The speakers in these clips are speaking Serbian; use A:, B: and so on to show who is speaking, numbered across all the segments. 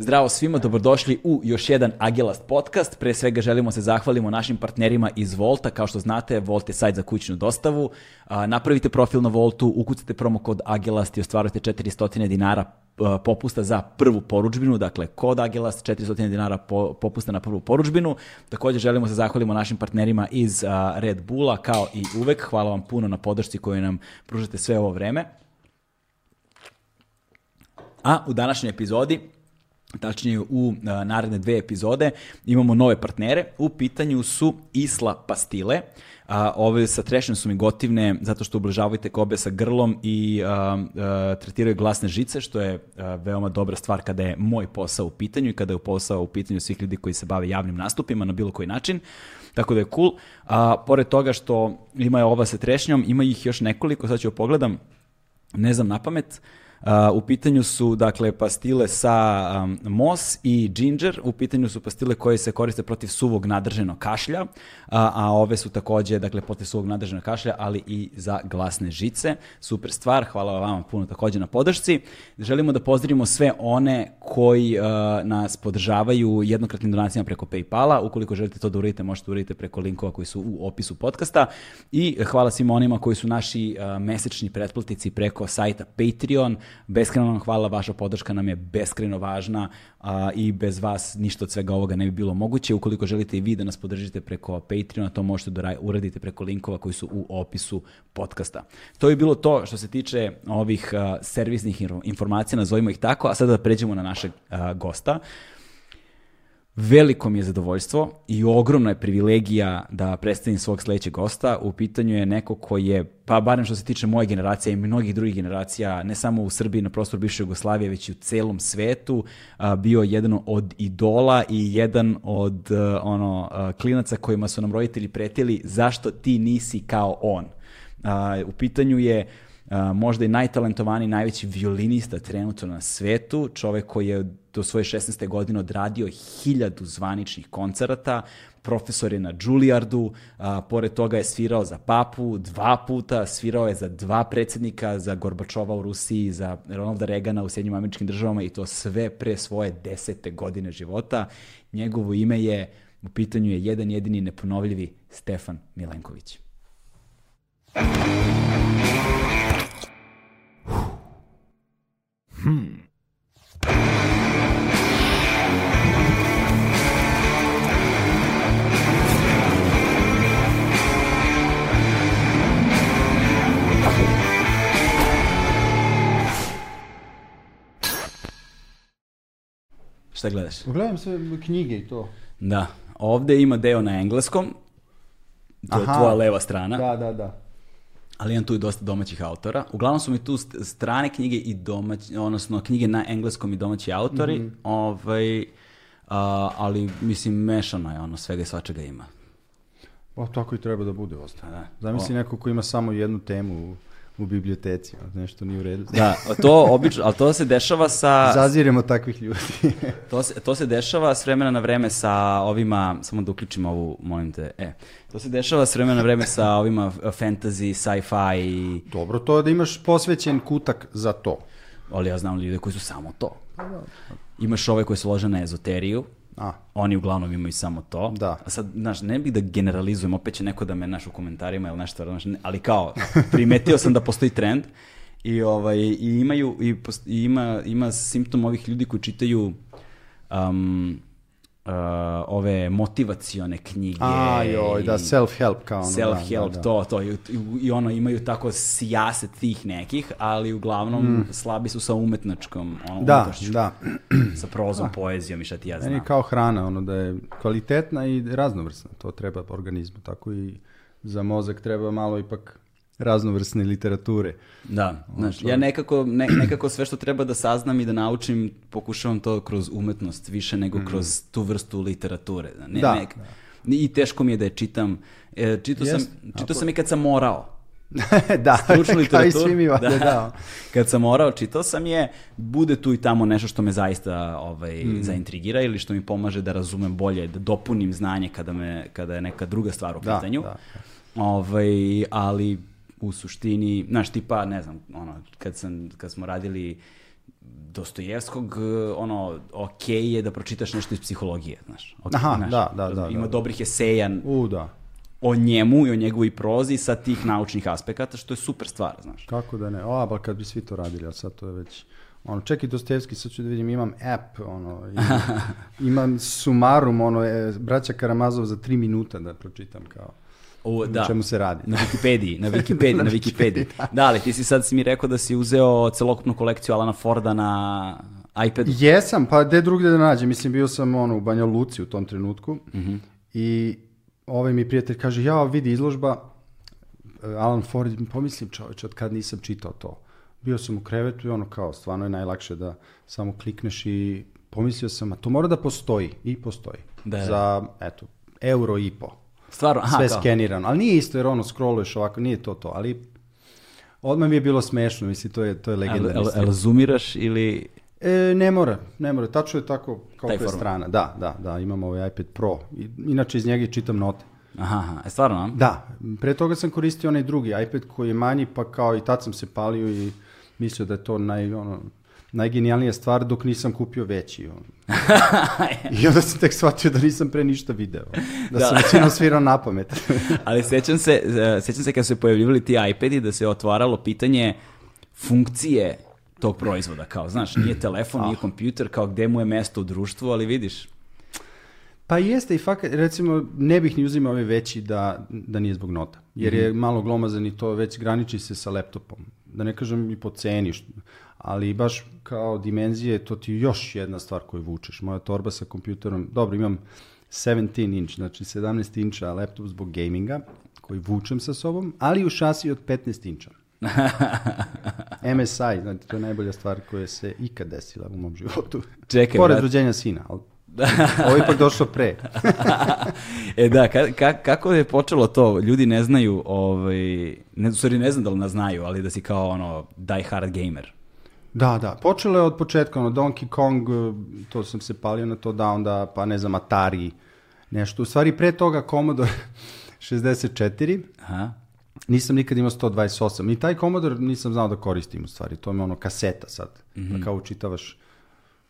A: Zdravo svima, dobrodošli u još jedan Agilast podcast. Pre svega želimo se zahvalimo našim partnerima iz Volta. Kao što znate, Volt je sajt za kućnu dostavu. napravite profil na Voltu, ukucate promo kod Agilast i ostvarujete 400 dinara popusta za prvu poručbinu, dakle kod Agilast 400 dinara popusta na prvu poručbinu. Također želimo se zahvalimo našim partnerima iz Red Bulla, kao i uvek. Hvala vam puno na podršci koju nam pružate sve ovo vreme. A u današnjoj epizodi tačnije u naredne dve epizode, imamo nove partnere. U pitanju su Isla pastile. A, ove sa trešnjom su mi gotivne zato što ublažavaju tekobe sa grlom i tretiraju glasne žice, što je veoma dobra stvar kada je moj posao u pitanju i kada je posao u pitanju svih ljudi koji se bave javnim nastupima na bilo koji način. Tako da je cool. A, pored toga što ima ova sa trešnjom, ima ih još nekoliko, sad ću pogledam, ne znam na pamet, u pitanju su dakle pastile sa um, mos i ginger, u pitanju su pastile koje se koriste protiv suvog nadrženog kašlja, a, a ove su takođe dakle protiv suvog nadrženog kašlja, ali i za glasne žice. Super stvar, hvala vam puno takođe na podršci. Želimo da pozdravimo sve one koji uh, nas podržavaju jednokratnim donacijama preko Paypala. Ukoliko želite to da uradite, možete uraditi preko linkova koji su u opisu podcasta. I hvala svima onima koji su naši uh, mesečni pretplatici preko sajta Patreon. Beskreno vam hvala, vaša podrška nam je beskreno važna a, i bez vas ništa od svega ovoga ne bi bilo moguće. Ukoliko želite i vi da nas podržite preko Patreona, to možete da uradite preko linkova koji su u opisu podcasta. To je bilo to što se tiče ovih a, servisnih informacija, nazovimo ih tako, a sada da pređemo na našeg a, gosta. Veliko mi je zadovoljstvo i ogromna je privilegija da predstavim svog sledećeg gosta. U pitanju je neko koji je, pa barem što se tiče moje generacije i mnogih drugih generacija, ne samo u Srbiji na prostoru bivše Jugoslavije, već i u celom svetu, bio jedan od idola i jedan od ono klinaca kojima su nam roditelji pretili zašto ti nisi kao on. U pitanju je možda i najtalentovaniji, najveći violinista trenutno na svetu, čovek koji je do svoje 16. godine odradio hiljadu zvaničnih koncerata, profesor je na Juilliardu, a, pored toga je svirao za Papu dva puta, svirao je za dva predsednika, za Gorbačova u Rusiji, za Ronalda Regana u Sjednjim američkim državama i to sve pre svoje desete godine života. Njegovo ime je, u pitanju je jedan jedini neponovljivi Stefan Milenković. Hmm. Šta gledaš?
B: Gledam sve knjige i to.
A: Da. Ovde ima deo na engleskom. To je tvoja leva strana.
B: Da, da, da.
A: Ali imam tu i dosta domaćih autora. Uglavnom su mi tu strane knjige i domaći, odnosno knjige na engleskom i domaći autori. Mm -hmm. ovaj, a, ali mislim mešano je ono, svega i svačega ima.
B: Pa tako i treba da bude ostalo. Da. Zamisli o. neko ko ima samo jednu temu u biblioteci, nešto nije u redu.
A: Da, to obično, ali to se dešava sa...
B: Zaziremo takvih ljudi.
A: to, se, to se dešava s vremena na vreme sa ovima, samo da uključim ovu, molim te, e, to se dešava s vremena na vreme sa ovima fantasy, sci-fi i...
B: Dobro, to je da imaš posvećen kutak za to.
A: Ali ja znam ljude koji su samo to. Imaš ove koji su lože na ezoteriju, A. Oni uglavnom imaju samo to.
B: Da.
A: A sad, znaš, ne bih da generalizujem, opet će neko da me naš u komentarima ili nešto, znaš, ali kao, primetio sam da postoji trend i, ovaj, i imaju, i, i ima, ima simptom ovih ljudi koji čitaju um, uh, ove motivacione knjige.
B: A, joj, da, self-help kao ono.
A: Self-help, da, da, to, to. I, I ono, imaju tako sijaset tih nekih, ali uglavnom mm. slabi su sa umetnačkom, ono,
B: da, da.
A: sa prozom, da. poezijom i šta ti ja znam.
B: Meni kao hrana, ono, da je kvalitetna i raznovrsna. To treba organizmu, tako i za mozak treba malo ipak raznovrsne literature.
A: Da, znaš, ja nekako, ne, nekako sve što treba da saznam i da naučim, pokušavam to kroz umetnost više nego mm. kroz tu vrstu literature. Ne,
B: da.
A: Nek, I teško mi je da je čitam. E, čitao yes. sam, čitao sam i kad sam morao.
B: da, stručnu kao i svi mi da. da.
A: Kad sam morao, čitao sam je, bude tu i tamo nešto što me zaista ovaj, mm. zaintrigira ili što mi pomaže da razumem bolje, da dopunim znanje kada, me, kada je neka druga stvar u da, pitanju. Da, da. Ovaj, ali u suštini, znaš, tipa, ne znam, ono, kad, sam, kad smo radili Dostojevskog, ono, ok je da pročitaš nešto iz psihologije, znaš. Ok,
B: Aha,
A: znaš,
B: da, da, da,
A: Ima
B: da.
A: dobrih eseja
B: U, da.
A: o njemu i o njegovoj prozi sa tih naučnih aspekata, što je super stvar, znaš.
B: Kako da ne? O, ba kad bi svi to radili, a sad to je već... Ono, čekaj Dostojevski, sad ću da vidim, imam app, ono, imam, imam sumarum, ono, e, braća Karamazov za tri minuta da pročitam kao
A: O, da.
B: čemu se radi.
A: Na Wikipediji, na Wikipediji, na
B: Na
A: Wikipediji.
B: Wikipediji,
A: Da, ali ti si sad si mi rekao da si uzeo celokupnu kolekciju Alana Forda na iPadu.
B: Jesam, pa gde drugde da nađem? Mislim, bio sam ono, u Banja Luci u tom trenutku i ovaj mi prijatelj kaže, ja vidi izložba, e, Alan Ford, pomislim čoveče, od kad nisam čitao to. Bio sam u krevetu i ono kao, stvarno je najlakše da samo klikneš i pomislio sam, a to mora da postoji i postoji.
A: Da, da.
B: Za, eto, euro i po.
A: Stvarno, aha,
B: Sve
A: kao.
B: skenirano, ali nije isto jer ono scrolluješ ovako, nije to to, ali odmah mi je bilo smešno, mislim, to je, to je
A: El,
B: legendarni
A: el, el zoomiraš ili...
B: E, ne mora, ne mora. Tačno je tako kao je
A: format.
B: strana. Da, da, da, imam ovaj iPad Pro. I, inače iz njega čitam note.
A: Aha, aha, e, stvarno?
B: Da, pre toga sam koristio onaj drugi iPad koji je manji, pa kao i tad sam se palio i mislio da je to naj, ono, najgenijalnija stvar dok nisam kupio veći. I onda sam tek shvatio da nisam pre ništa video. Da,
A: Da.
B: sam većinom svirao na pamet.
A: Ali sećam se, e, sećam se kad su se pojavljivali ti iPadi da se otvaralo pitanje funkcije tog proizvoda, kao, znaš, nije telefon, nije kompjuter, kao gde mu je mesto u društvu, ali vidiš,
B: Pa jeste i fakat, recimo, ne bih ni uzimao ove veći da, da nije zbog nota. Jer je malo glomazan i to već graniči se sa laptopom. Da ne kažem i po ceni, što- ali baš kao dimenzije, to ti još jedna stvar koju vučeš. Moja torba sa kompjuterom, dobro, imam 17 inch, znači 17 inča laptop zbog gaminga, koji vučem sa sobom, ali u šasi od 15 inča. MSI, znači to je najbolja stvar koja se ikad desila u mom životu.
A: Čekaj,
B: Pored rođenja sina, ali ovo je ipak došlo pre.
A: e da, ka, ka, kako je počelo to? Ljudi ne znaju, ovaj, ne, stvari ne znam da li nas znaju, ali da si kao ono die hard gamer.
B: Da, da. Počelo je od početka, ono, Donkey Kong, eh, to sam se palio na to, da onda, pa ne znam, Atari, nešto. U stvari, pre toga Commodore 64,
A: Aha.
B: nisam nikad imao 128. I taj Commodore nisam znao da koristim, u stvari. To je ono kaseta sad. Da kao učitavaš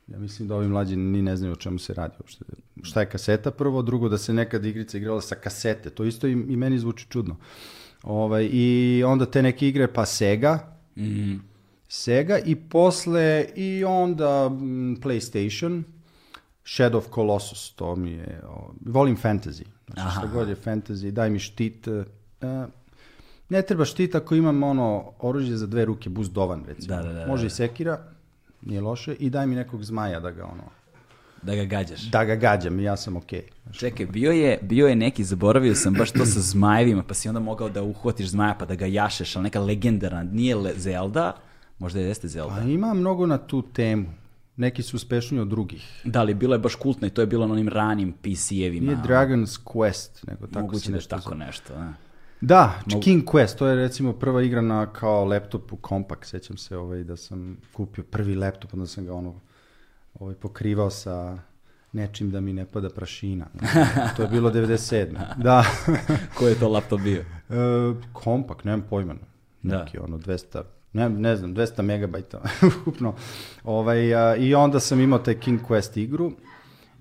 B: Ja mislim da ovi mlađi ni ne znaju o čemu se radi uopšte. Šta je kaseta prvo, drugo da se nekad igrica igrala sa kasete. To isto i, i meni zvuči čudno. Ovaj, I onda te neke igre, pa Sega,
A: Mhm.
B: Sega i posle i onda mm, PlayStation, Shadow of Colossus, to mi je, o, volim fantasy. Znači šta god je fantasy, daj mi štit. e, ne treba štit ako imam ono oružje za dve ruke, buzdovan recimo.
A: Da, da, da,
B: Može
A: da.
B: i sekira, nije loše, i daj mi nekog zmaja da ga ono,
A: Da ga gađaš.
B: da ga gađam ja sam okej. Znaš,
A: Čekaj, bio je, bio je neki, zaboravio sam baš to sa zmajevima, pa si onda mogao da uhvatiš zmaja pa da ga jašeš, ali neka legendarna, nije Zelda, možda jeste Zelda.
B: Pa ima mnogo na tu temu. Neki su uspešniji od drugih.
A: Da, ali bilo je baš kultno i to je bilo na onim ranim PC-evima.
B: Nije Dragon's Quest, nego tako
A: Moguće
B: se
A: da
B: nešto
A: tako nešto. Da.
B: Da, King Quest, to je recimo prva igra na kao laptopu Compact, sećam se ovaj, da sam kupio prvi laptop, onda sam ga ono ovaj, pokrivao sa nečim da mi ne pada prašina. to je bilo 97. Da,
A: Ko je to laptop bio?
B: e, Compact, nemam pojma.
A: Da.
B: Neki ono 200, ne, ne znam, 200 megabajta ukupno. Ovaj, a, I onda sam imao taj King Quest igru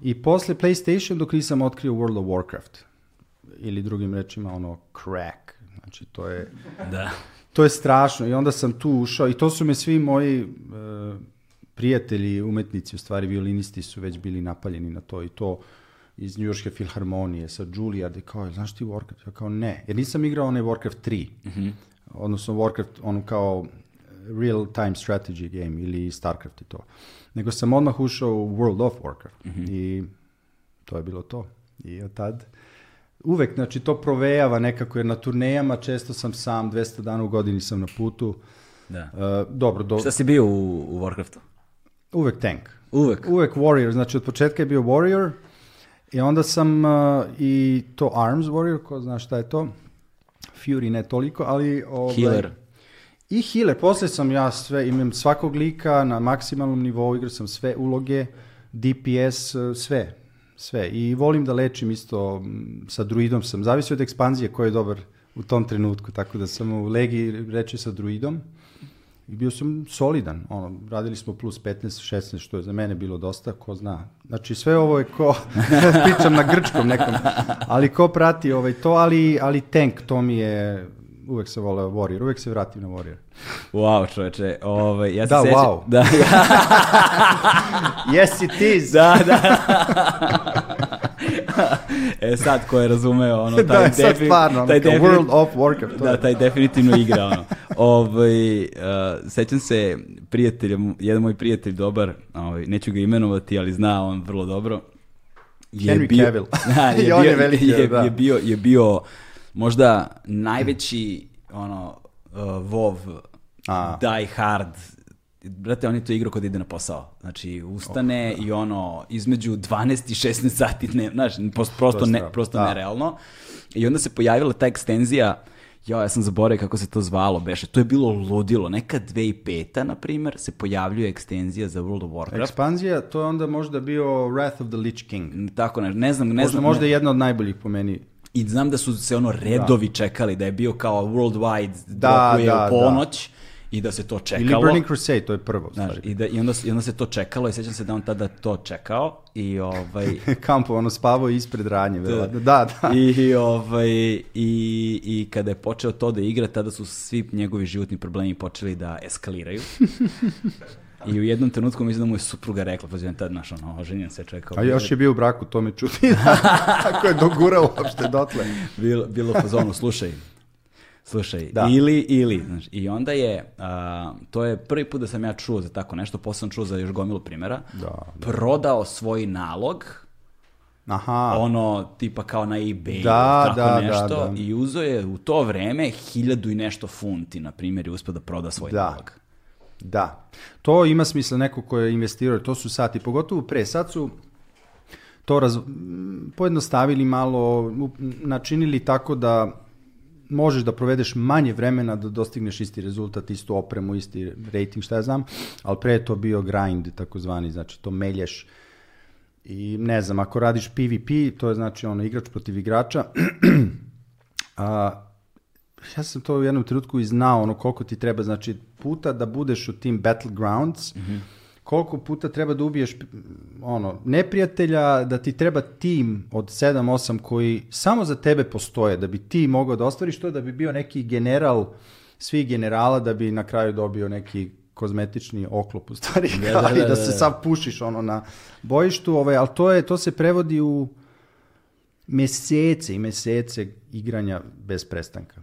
B: i posle PlayStation dok nisam otkrio World of Warcraft. Ili drugim rečima ono crack. Znači to je...
A: Da.
B: To je strašno i onda sam tu ušao i to su me svi moji e, prijatelji, umetnici, u stvari violinisti su već bili napaljeni na to i to iz Njujorške filharmonije sa Juilliard i kao, znaš ti Warcraft? Ja kao ne, jer nisam igrao onaj Warcraft 3, odnosno Warcraft, ono kao real time strategy game ili Starcraft i to. Nego sam odmah ušao u World of Warcraft i to je bilo to. I od tad uvek, znači to provejava nekako, jer na turnejama često sam sam, 200 dana u godini sam na putu.
A: da.
B: E, dobro, do,
A: Šta si bio u, u Warcraftu?
B: uvek tank.
A: Uvek.
B: Uvek warrior, znači od početka je bio warrior i onda sam e, i to arms warrior, ko zna šta je to. Fury ne toliko, ali... Ovaj,
A: Healer.
B: I healer, posle sam ja sve, imam svakog lika na maksimalnom nivou, igrao sam sve uloge, DPS, sve, sve. I volim da lečim isto, sa druidom sam, zavisi od ekspanzije koji je dobar u tom trenutku, tako da sam u Legi reče sa druidom, I bio sam solidan, ono, radili smo plus 15, 16, što je za mene bilo dosta, ko zna. Znači sve ovo je ko, pričam na grčkom nekom, ali ko prati ovaj, to, ali, ali tank, to mi je, uvek se voleo Warrior, uvek se vratim na Warrior.
A: Wow, čoveče, ovaj, ja se
B: Da,
A: sećam-
B: wow.
A: Da,
B: Yes it is!
A: da, da. e sad, ko je razumeo, ono, taj
B: da, sad
A: defini-
B: stvarno,
A: taj defini-
B: World of Warcraft. To
A: Da, taj definitivno igra, ono. Ovaj, uh, sećam se prijatelja, jedan moj prijatelj dobar, ovaj, neću ga imenovati, ali zna on vrlo dobro. Je
B: Henry Cavill.
A: Da, je,
B: I on
A: bio,
B: je veliki,
A: je,
B: da.
A: je bio, je bio možda najveći ono, uh, WoW
B: A.
A: die hard Brate, on je to igrao kod ide na posao. Znači, ustane i ono, između 12 i 16 sati, ne, znaš, prosto, prosto, ne, prosto
B: Da.
A: nerealno. I onda se pojavila ta ekstenzija, ja, ja sam zaboravio kako se to zvalo, beše, to je bilo ludilo. Neka 2005 na primjer, se pojavljuje ekstenzija za World of Warcraft.
B: Ekspanzija, to je onda možda bio Wrath of the Lich King.
A: Tako ne, ne znam, ne
B: Možda,
A: znam.
B: možda
A: ne-
B: jedna od najboljih po meni.
A: I znam da su se ono redovi čekali, da je bio kao worldwide
B: Da,
A: dropuje
B: da,
A: u ponoć i da se to čekalo.
B: Ili Burning Crusade, to je prvo.
A: Znaš, i, da, i, onda, I onda se to čekalo i sjećam se da on tada to čekao i ovaj...
B: Kampo, ono spavao ispred ranje, verovatno. Da, da.
A: I, ovaj, i, I kada je počeo to da igra, tada su svi njegovi životni problemi počeli da eskaliraju. I u jednom trenutku mislim da mu je supruga rekla, pa tad naš ono, oženjen se čekao.
B: A još je bio u braku, to me čudi. Kako je dogurao uopšte dotle.
A: bilo, bilo u fazonu, slušaj, slušaj,
B: Da.
A: ili, ili, znaš, i onda je, a, to je prvi put da sam ja čuo za tako nešto, posle sam čuo za još gomilu primjera,
B: Da,
A: prodao svoj nalog,
B: Aha.
A: ono, tipa kao na eBay,
B: Da,
A: tako
B: da, da,
A: nešto,
B: da.
A: i uzeo je u to vreme hiljadu i nešto funti, na primjer, i uspio da proda svoj
B: Da.
A: nalog.
B: Da. To ima smisla neko ko je investirao, to su sati, pogotovo pre. Sad su to raz, pojednostavili malo, načinili tako da možeš da provedeš manje vremena da dostigneš isti rezultat, istu opremu, isti rating, šta ja znam, ali pre je to bio grind, takozvani, znači to melješ i ne znam, ako radiš PvP, to je znači ono igrač protiv igrača, a, ja sam to u jednom trenutku i znao, ono koliko ti treba, znači puta da budeš u tim battlegrounds, koliko puta treba da ubiješ ono, neprijatelja, da ti treba tim od 7-8 koji samo za tebe postoje, da bi ti mogao da ostvariš to, da bi bio neki general svih generala, da bi na kraju dobio neki kozmetični oklop u stvari,
A: Da, da, da,
B: da,
A: da,
B: se
A: da.
B: sad pušiš ono na bojištu, ovaj, ali to, je, to se prevodi u mesece i mesece igranja bez prestanka.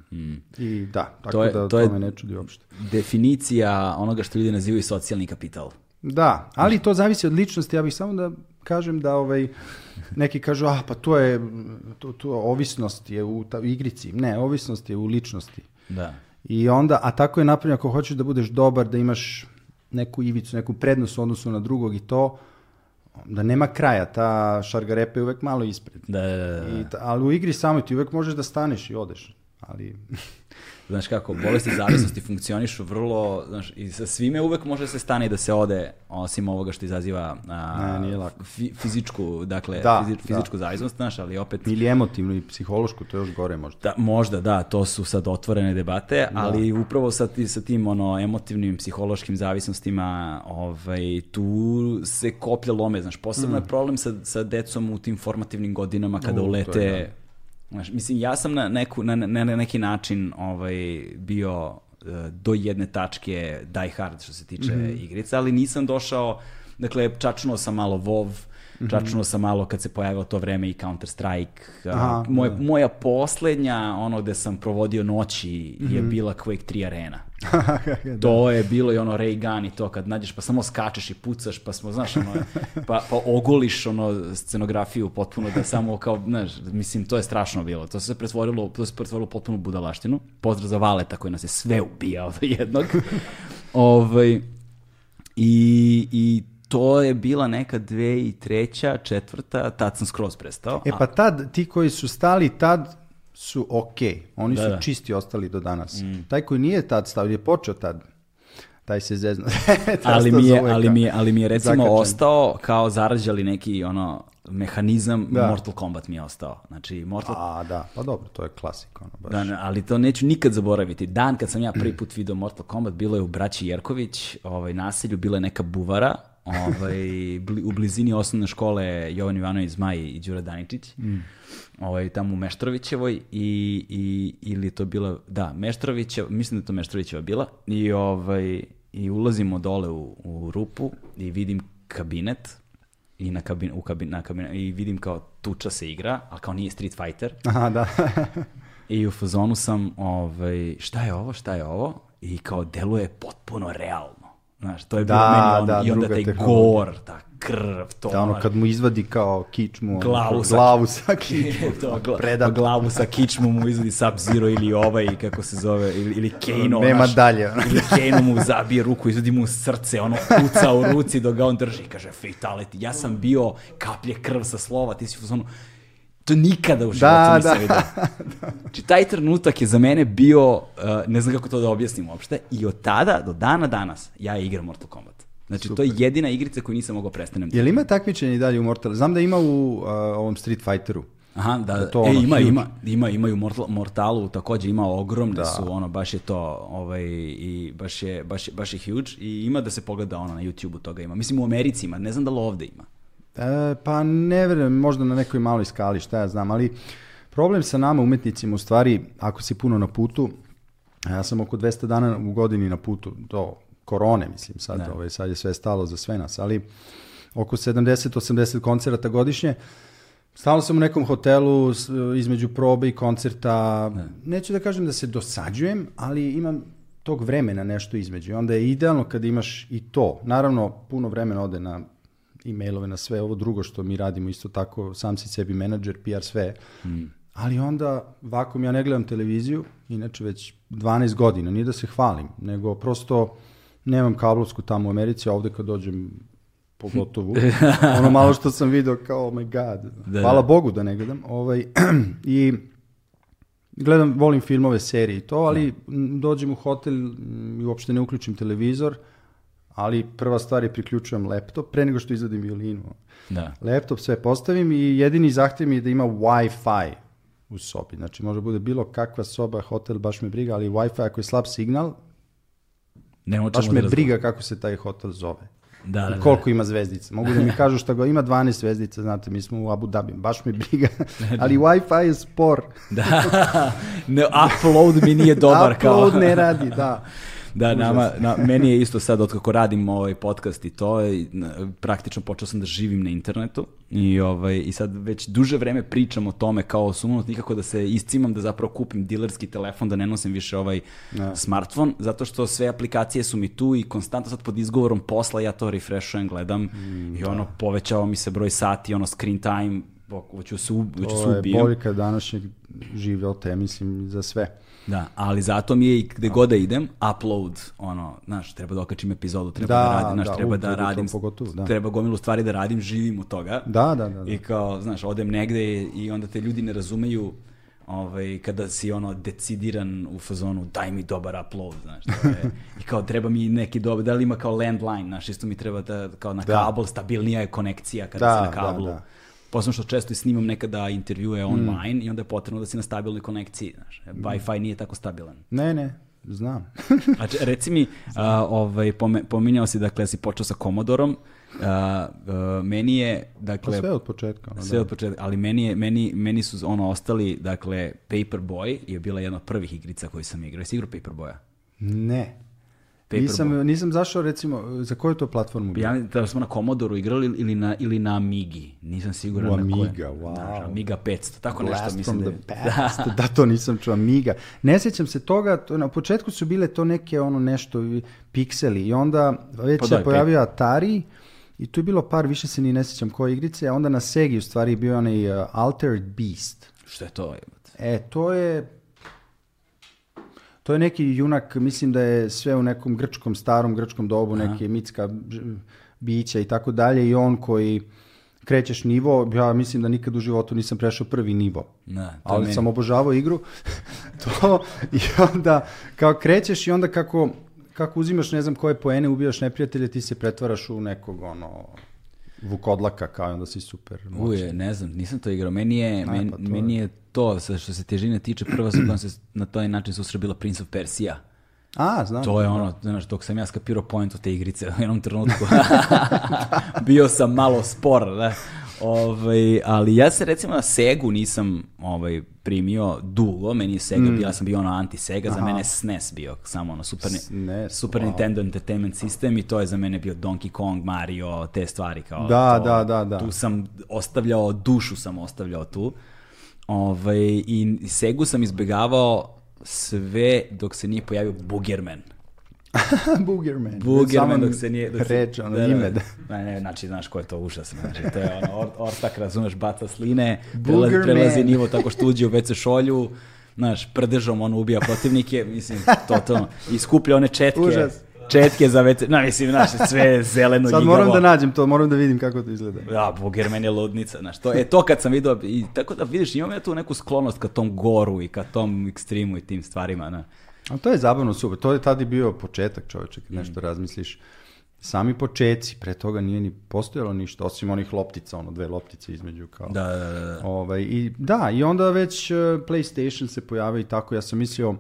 B: I da, tako
A: To je-
B: da
A: to
B: to,
A: je-
B: me ne čudi uopšte.
A: Definicija onoga što ljudi nazivaju socijalni kapital.
B: Da, ali to zavisi od ličnosti. Ja bih samo da kažem da ovaj, neki kažu, ah, pa to je, to, to ovisnost je u ta, igrici. Ne, ovisnost je u ličnosti.
A: Da.
B: I onda, a tako je napravljeno ako hoćeš da budeš dobar, da imaš neku ivicu, neku prednost u odnosu na drugog i to, da nema kraja, ta šargarepa je uvek malo ispred.
A: Da, da, da, da.
B: I ali u igri samo ti uvek možeš da staneš i odeš. Ali,
A: Znaš kako, bolesti zavisnosti funkcionišu vrlo, znaš, i sa svime uvek može se stane da se ode, osim ovoga što izaziva a,
B: Ne, nije lako.
A: fi- fizičku, dakle,
B: Da,
A: fizi-
B: da.
A: fizičku zavisnost, znaš, ali opet
B: ili emotivno i psihološko, to je još gore možda.
A: Da, možda, da, to su sad otvorene debate, ali upravo sa, sa tim ono, emotivnim, psihološkim zavisnostima, ovaj, tu se koplja lome, znaš, posebno je problem sa, sa decom u tim formativnim godinama kada
B: U,
A: ulete,
B: je,
A: znaš, mislim, ja sam na, neku, na, na, na neki način ovaj, bio eh, do jedne tačke die hard što se tiče
B: Mhm.
A: igrica, ali nisam došao, dakle, čačnuo sam malo WoW. Čačnuo sam malo kad se pojavilo to vreme i Counter Strike.
B: Aha,
A: moje, moja poslednja, ono gde sam provodio noći, je
B: Mhm.
A: bila Quake 3 arena. To je bilo i ono ray gun i to kad nađeš pa samo skačeš i pucaš pa smo, znaš, ono, pa, pa ogoliš ono scenografiju potpuno da samo kao, znaš, mislim, to je strašno bilo. To se pretvorilo, to se pretvorilo u potpunu budalaštinu. Pozdrav za Valeta koji nas je sve ubijao do jednog. ovaj, i, I to je bila neka dve i treća, četvrta, tad sam skroz prestao.
B: E pa tad, ti koji su stali tad su ok. Oni
A: Da,
B: su
A: da.
B: čisti ostali do danas. Taj koji nije tad stavio, je počeo tad, taj se zezna.
A: ali mi je, ali mi je, ali mi je recimo
B: zakačen.
A: ostao kao zarađali neki ono mehanizam
B: Da.
A: Mortal Kombat mi je ostao. Znači, Mortal
B: A, da, pa dobro, to je klasik, ono, baš.
A: Da, ali to neću nikad zaboraviti. Dan kad sam ja prvi put video Mortal Kombat, bilo je u Braći Jerković, ovaj, naselju, bila je neka buvara, ovaj, bli- u blizini osnovne škole Jovan Ivanović Zmaj i Đura Daničić, ovaj, tamo u Meštrovićevoj i, i, ili to bila, da, Meštrovićeva, mislim da je to Meštrovićeva bila i, ovaj, i ulazimo dole u, u rupu i vidim kabinet i na kabin, u kabin, na kabin, i vidim kao tuča se igra, ali kao nije Street Fighter.
B: Aha, da.
A: I u fazonu sam, ovaj, šta je ovo, šta je ovo? I kao deluje potpuno realno. Znaš, to je bilo
B: Da,
A: meni ono,
B: da,
A: i onda taj
B: tehnologija.
A: gor, ta krv, to
B: da, ono, kad mu izvadi kao kičmu, ono,
A: Glavu sa-
B: glavu sa kičmu,
A: to, gla,
B: predat.
A: glavu sa kičmu mu izvadi Sub-Zero ili ovaj, kako se zove, ili, ili Kano.
B: Nema
A: znaš,
B: dalje, ono.
A: Ili Kano mu zabije ruku, izvadi mu srce, ono kuca u ruci dok ga on drži i kaže fatality. Ja sam bio kaplje krv sa slova, ti si u fazonu, to nikada u životu
B: Da,
A: nisam
B: da.
A: vidio. Znači, taj trenutak je za mene bio, uh, ne znam kako to da objasnim uopšte, i od tada do dana danas ja igram Mortal Kombat. Znači, to je jedina igrica koju nisam mogao prestanem. da
B: Jel ima takmičenje i dalje u Mortal? Znam da ima u uh, ovom Street Fighteru.
A: Aha, da,
B: to
A: e,
B: ono,
A: ima,
B: huge.
A: ima, ima, imaju Mortal, Mortalu, takođe ima ogromne su, ono, baš je to, ovaj, i baš je, baš, je, baš je huge i ima da se pogleda, ono, na YouTube-u toga ima. Mislim, u Americi ima, ne znam da li ovde ima.
B: E, pa ne verujem, možda na nekoj maloj skali, šta ja znam, ali problem sa nama umetnicima u stvari, ako si puno na putu, ja sam oko 200 dana u godini na putu do korone, mislim, sad, ovaj, sad je sve stalo za sve nas, ali oko 70-80 koncerata godišnje, Stalno sam u nekom hotelu između probe i koncerta. Neću da kažem da se dosađujem, ali imam tog vremena nešto između. Onda je idealno kada imaš i to. Naravno, puno vremena ode na e-mailove, na sve ovo drugo što mi radimo, isto tako, sam si sebi menadžer, PR, sve. Ali onda, vakom, ja ne gledam televiziju, inače već 12 godina, nije da se hvalim, nego prosto nemam kablovsku tamo u Americi, a ovde kad dođem pogotovo, ono malo što sam video kao, oh my god,
A: Da,
B: hvala
A: da.
B: Bogu da ne gledam, ovaj, i gledam, volim filmove, serije i to, ali m, dođem u hotel i uopšte ne uključim televizor, ali prva stvar je priključujem laptop pre nego što izvadim violinu.
A: Da.
B: Laptop sve postavim i jedini zahtev mi je da ima Wi-Fi u sobi. Znači može bude bilo kakva soba, hotel, baš me briga, ali Wi-Fi ako je slab signal,
A: Ne
B: baš me
A: da
B: briga kako se taj hotel zove.
A: Da, da, da.
B: koliko ima zvezdica. Mogu da mi kažu šta go, ima 12 zvezdica, znate, mi smo u Abu Dhabi, baš me briga, ali Wi-Fi je spor.
A: Da, ne, upload mi nije dobar kao.
B: Upload ne radi, da.
A: Da, nama, na, meni je isto sad, otkako radim ovaj podcast i to, i, na- praktično počeo sam da živim na internetu i, ovaj, i sad već duže vreme pričam o tome kao sumnut nikako da se iscimam da zapravo kupim dilerski telefon, da ne nosim više ovaj smartfon, zato što sve aplikacije su mi tu i konstantno sad pod izgovorom posla ja to refreshujem, gledam i ono povećava mi se broj sati, ono screen time, hoću se, ub- hoću se
B: To je
A: ubijem.
B: boljka današnjeg života, mislim, za sve.
A: Da, ali zato mi je i gde god da idem, upload, ono, znaš, treba da okačim epizodu, treba da,
B: Da,
A: radim, znaš,
B: da,
A: treba da radim,
B: pogotovo, da.
A: treba gomilu stvari da radim, živim od toga.
B: Da, da, da. da.
A: I kao, znaš, odem negde i onda te ljudi ne razumeju ovaj, kada si ono decidiran u fazonu daj mi dobar upload, znaš, to je, i kao treba mi neki dobar, da li ima kao landline, znaš, isto mi treba da, kao na
B: Da.
A: kabel, stabilnija je konekcija kada
B: Da,
A: si na
B: da,
A: kablu.
B: da.
A: Posebno što često i snimam nekada intervjue online i onda je potrebno da si na stabilnoj konekciji, znaš. Wi-Fi nije tako stabilan.
B: Ne, ne, znam.
A: Znači, reci mi, a, ovaj, pome, pominjao si, dakle, da si počeo sa Komodorom, a, a, meni je,
B: Pa
A: dakle,
B: sve od početka. ono,
A: sve
B: da.
A: od početka, ali meni, je, meni, meni su ono ostali, dakle, Paperboy je bila jedna od prvih igrica koju sam igrao. Jesi igrao Paperboya?
B: Ne.
A: Paperboy.
B: Nisam, nisam zašao, recimo, za koju to platformu? bilo?
A: Ja, da smo na Commodore igrali ili na, ili na Amigi, nisam siguran
B: U
A: na koje.
B: Amiga, wow.
A: Znaš, Amiga 500, tako nešto
B: Blast
A: mislim
B: from
A: da je.
B: past. Da. to nisam čuo, Amiga. Ne sjećam se toga, to, na početku su bile to neke ono nešto, pikseli i onda već
A: Pa
B: se
A: da,
B: pojavio Atari i tu je bilo par, više se ni ne sjećam koje igrice, a onda na Segi u stvari bio onaj uh, Altered Beast.
A: Što je to?
B: E, to je... To je neki junak, mislim da je sve u nekom grčkom, starom grčkom dobu, neke mitska bića i tako dalje i on koji krećeš nivo, ja mislim da nikad u životu nisam prešao prvi nivo.
A: Da, to
B: ali
A: meni-
B: sam obožavao igru. to, I onda kao krećeš i onda kako, kako uzimaš ne znam koje poene, ubijaš neprijatelje, ti se pretvaraš u nekog ono vukodlaka kao i onda si super moćan.
A: Uje, ne znam, nisam to igrao. Meni je, men,
B: pa to
A: meni je to, sa- što se težine tiče, prva sa kojom se na taj način susre bila Prince of Persia.
B: A, znam.
A: To je ono, znaš, dok sam ja skapirao point te igrice u jednom trenutku. Bio sam malo spor, da. Ovaj, ali ja se recimo na Segu nisam ovaj, primio dugo, meni je Sega, bila sam bio ono anti-Sega, za mene je SNES bio, samo ono Super,
B: SNES,
A: Super
B: wow.
A: Nintendo Entertainment System i to je za mene bio Donkey Kong, Mario, te stvari kao
B: Da,
A: to,
B: da, da, da.
A: Tu sam ostavljao, dušu sam ostavljao tu. Ovaj, I Segu sam izbegavao sve dok se nije pojavio Boogerman.
B: Boogerman.
A: Boogerman dok se nije... Dok
B: Reč, ono,
A: da, da,
B: ime.
A: Da. Ne, ne, znači, znaš ko je to užasno. Znači, to je ono, or, ortak, razumeš, baca sline, prelazi, prelazi nivo tako što uđe u WC šolju, znaš, prdežom ono ubija protivnike, mislim, totalno. I skuplja one četke.
B: Užas.
A: Četke za WC, no, mislim, znaš, sve zeleno
B: Sad moram da nađem to, moram da vidim kako to izgleda.
A: Da, Boogerman je ludnica, znaš, to, e, to kad sam vidio, i tako da vidiš, imam ja tu neku sklonost ka tom goru i ka tom ekstremu i tim stvarima, na.
B: Ali to je zabavno super. To je tad i bio početak čoveče, kad
A: Mm.
B: nešto razmisliš. Sami počeci, pre toga nije ni postojalo ništa, osim onih loptica, ono dve loptice između kao.
A: Da, da, da, da.
B: Ovaj, i, da, i onda već uh, PlayStation se pojavio i tako. Ja sam mislio,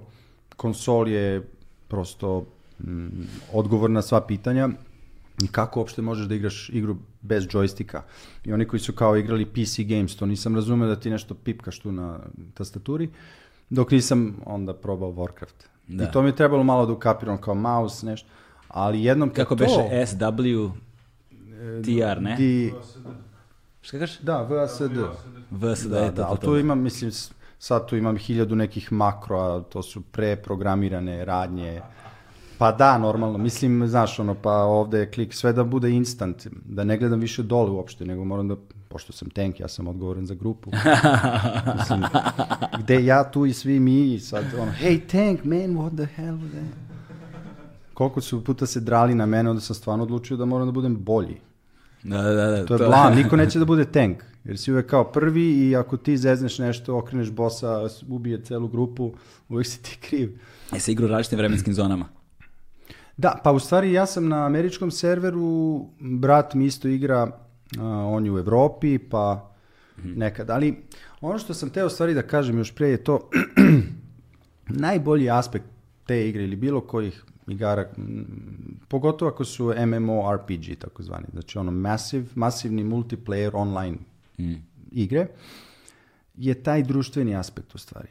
B: konsol je prosto mm, odgovor na sva pitanja. I kako uopšte možeš da igraš igru bez džojstika? I oni koji su kao igrali PC games, to nisam razumeo da ti nešto pipkaš tu na tastaturi, dok nisam onda probao Warcraft.
A: Da.
B: I to mi je trebalo malo da ukapiram kao mouse, nešto. Ali jednom kad
A: Kako
B: to...
A: beše SW TR, ne?
B: Di,
A: Šta kažeš?
B: da, VSD.
A: VS da,
B: Da, da, ali tu
A: to.
B: imam, mislim, sad tu imam hiljadu nekih makroa, to su preprogramirane radnje. Pa da, normalno, mislim, znaš, ono, pa ovde je klik, sve da bude instant, da ne gledam više dole uopšte, nego moram da, pošto sam tank, ja sam odgovoran za grupu. mislim, gde ja tu i svi mi, sad, ono, hey tank, man, what the hell that? Koliko su puta se drali na mene, onda sam stvarno odlučio da moram da budem bolji.
A: Da, da, da.
B: To je blam, niko neće da bude tank. Jer si uvek kao prvi i ako ti zezneš nešto, okreneš bosa, ubije celu grupu, uvek si ti kriv.
A: Je se igra u različitim vremenskim zonama.
B: Da, pa u stvari ja sam na američkom serveru, brat mi isto igra, on je u Evropi, pa nekad. Ali ono što sam teo stvari da kažem još pre je to najbolji aspekt te igre ili bilo kojih igara, pogotovo ako su MMORPG takozvani, znači ono massive, masivni multiplayer online igre, je taj društveni aspekt u stvari.